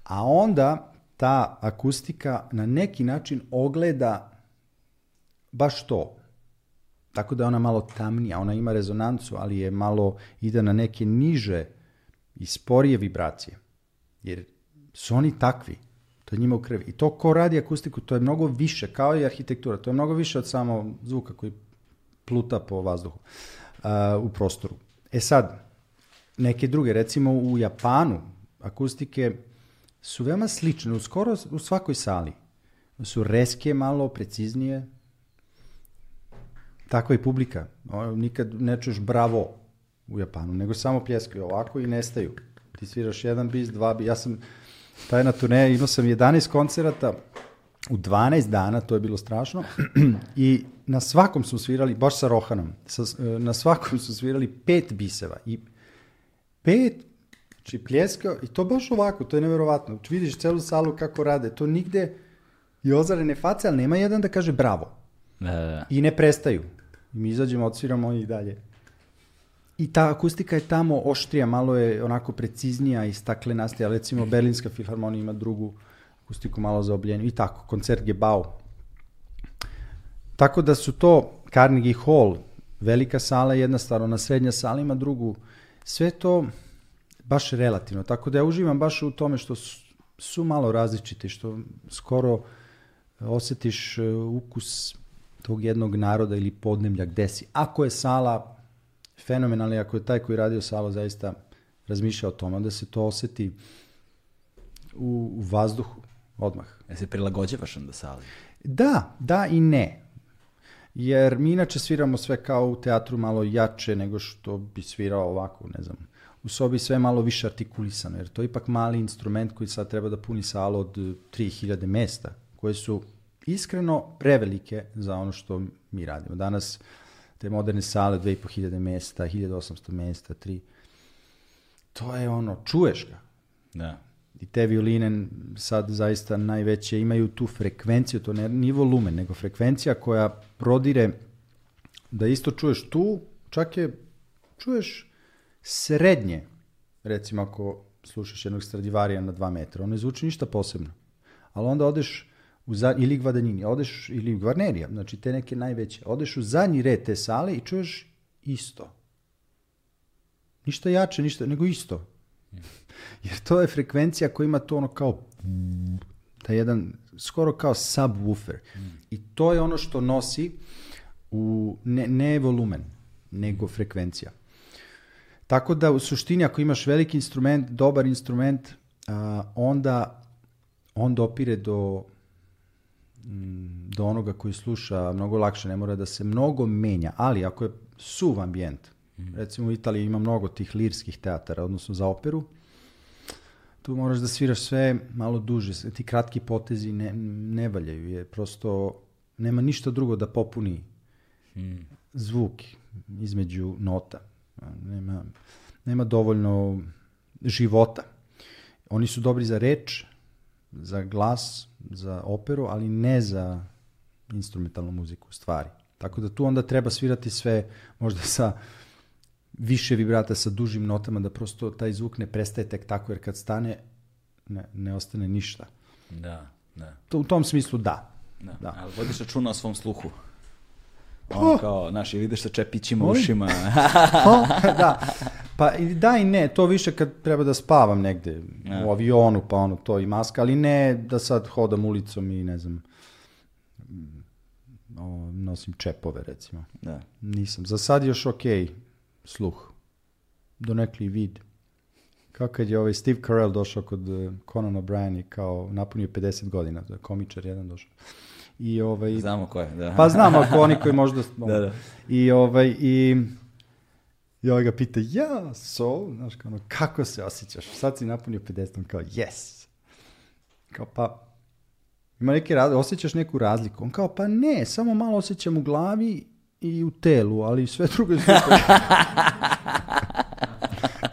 B: A onda ta akustika na neki način ogleda baš to. Tako da je ona malo tamnija, ona ima rezonancu, ali je malo, ide na neke niže i sporije vibracije. Jer su oni takvi. To je njima u krvi. I to ko radi akustiku, to je mnogo više, kao i arhitektura, to je mnogo više od samo zvuka koji pluta po vazduhu uh, u prostoru. E sad, neke druge, recimo u Japanu, akustike su veoma slične, u skoro u svakoj sali. Su reske malo, preciznije. Takva je publika. Nikad ne čuješ bravo u Japanu, nego samo pljeskaju ovako i nestaju. Ti sviraš jedan bis, dva bis. Ja sam taj na turneji, imao sam 11 koncerata u 12 dana, to je bilo strašno, i na svakom su svirali, baš sa Rohanom, sa, na svakom su svirali pet biseva i pet Znači, pljeskao, i to baš ovako, to je neverovatno. Znači, vidiš celu salu kako rade, to nigde i ozarene face, ali nema jedan da kaže bravo.
A: Da, da, da.
B: I ne prestaju. Mi izađemo, odsviramo i dalje. I ta akustika je tamo oštrija, malo je onako preciznija i staklenastija. Recimo, Berlinska filharmonija ima drugu akustiku malo za obljenju. I tako, koncert Gebao. Tako da su to Carnegie Hall, velika sala, jedna stvar, ona srednja sala ima drugu. Sve to baš relativno. Tako da ja uživam baš u tome što su, su malo različiti, što skoro osetiš e, ukus tog jednog naroda ili podnemlja gde si. Ako je sala fenomenalna, ako je taj koji je radio salu zaista razmišlja o tome, onda se to oseti u, u vazduhu odmah.
A: Ja se prilagođavaš onda sali?
B: Da, da i ne. Jer mi inače sviramo sve kao u teatru malo jače nego što bi svirao ovako, ne znam, u sobi sve malo više artikulisano, jer to je ipak mali instrument koji sad treba da puni salu od 3000 mesta, koje su iskreno prevelike za ono što mi radimo. Danas te moderne sale 2500 mesta, 1800 mesta, 3. To je ono, čuješ ga.
A: Da.
B: I te violine sad zaista najveće imaju tu frekvenciju, to ne ni volumen, nego frekvencija koja prodire da isto čuješ tu, čak je čuješ srednje, recimo ako slušaš jednog Stradivarija na dva metra, ono ne zvuči ništa posebno. Ali onda odeš u zadnji, ili Gvadanini, odeš, ili Gvarnerija, znači te neke najveće, odeš u zadnji red te sale i čuješ isto. Ništa jače, ništa, nego isto. Jer to je frekvencija koja ima to ono kao taj jedan, skoro kao subwoofer. I to je ono što nosi u, ne, ne volumen, nego frekvencija. Tako da u suštini ako imaš veliki instrument, dobar instrument, a, onda on dopire do do onoga koji sluša mnogo lakše, ne mora da se mnogo menja, ali ako je suv ambijent, mm. recimo u Italiji ima mnogo tih lirskih teatara, odnosno za operu, tu moraš da sviraš sve malo duže, ti kratki potezi ne, ne valjaju, je prosto nema ništa drugo da popuni mm. zvuk između nota. Nema, nema dovoljno života. Oni su dobri za reč, za glas, za operu, ali ne za instrumentalnu muziku, stvari. Tako da tu onda treba svirati sve možda sa više vibrata, sa dužim notama, da prosto taj zvuk ne prestaje tek tako, jer kad stane, ne, ne ostane ništa.
A: Da, da.
B: To, u tom smislu da.
A: Da.
B: Da.
A: Ali vodiš računa o svom sluhu. Ono
B: Oh.
A: kao, znaš, ili ideš sa čepićima u ušima.
B: O, da. Pa da i ne, to više kad treba da spavam negde
A: Ja.
B: u avionu, pa ono to i maska, ali ne da sad hodam ulicom i ne znam, mm, o, nosim čepove recimo.
A: da.
B: Nisam. Za sad još ok sluh. Donekli vid. Kao kad je ovaj Steve Carell došao kod eh, Conan O'Brien i kao napunio 50 godina, je komičar jedan došao. I ovaj,
A: Znamo ko je, da.
B: pa znam ako oni koji možda...
A: Da, da.
B: I ovaj, i... I ovaj ga pita, ja, so, znaš, kao ono, kako se osjećaš? Sad si napunio 50, on kao, yes. Kao, pa, ima neke razlike, osjećaš neku razliku? On kao, pa ne, samo malo osjećam u glavi i u telu, ali sve drugo je super.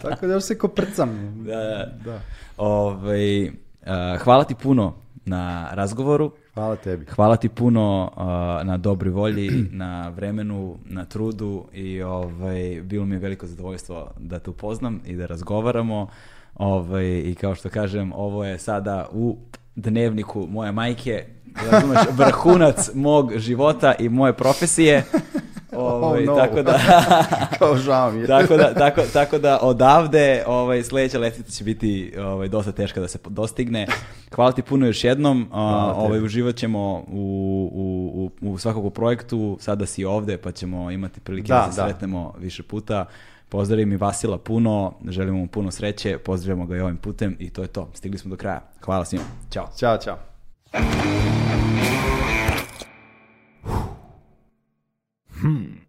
B: Tako da još se koprcam.
A: Da, da.
B: da.
A: Ovaj, a, hvala ti puno na razgovoru.
B: Hvala tebi.
A: Hvala ti puno a, na dobroj volji, na vremenu, na trudu i ovaj, bilo mi je veliko zadovoljstvo da te upoznam i da razgovaramo. Ovaj, I kao što kažem, ovo je sada u dnevniku moje majke, razumeš, vrhunac mog života i moje profesije. Ovaj,
B: Oh, no.
A: Tako da,
B: Kao žao mi je.
A: tako da, tako, tako da odavde ovaj, sljedeća letvica će biti ovaj, dosta teška da se dostigne. Hvala ti puno još jednom. A,
B: Hvala tebi.
A: ovaj, uživat ćemo u, u, u, u svakog projektu. Sada si ovde pa ćemo imati prilike da,
B: Da,
A: se
B: da.
A: sretnemo više puta. Pozdravim i Vasila puno, želimo mu puno sreće, pozdravljamo ga i ovim putem i to je to. Stigli smo do kraja. Hvala svima. Ćao.
B: Ćao, čao.
C: Hmm.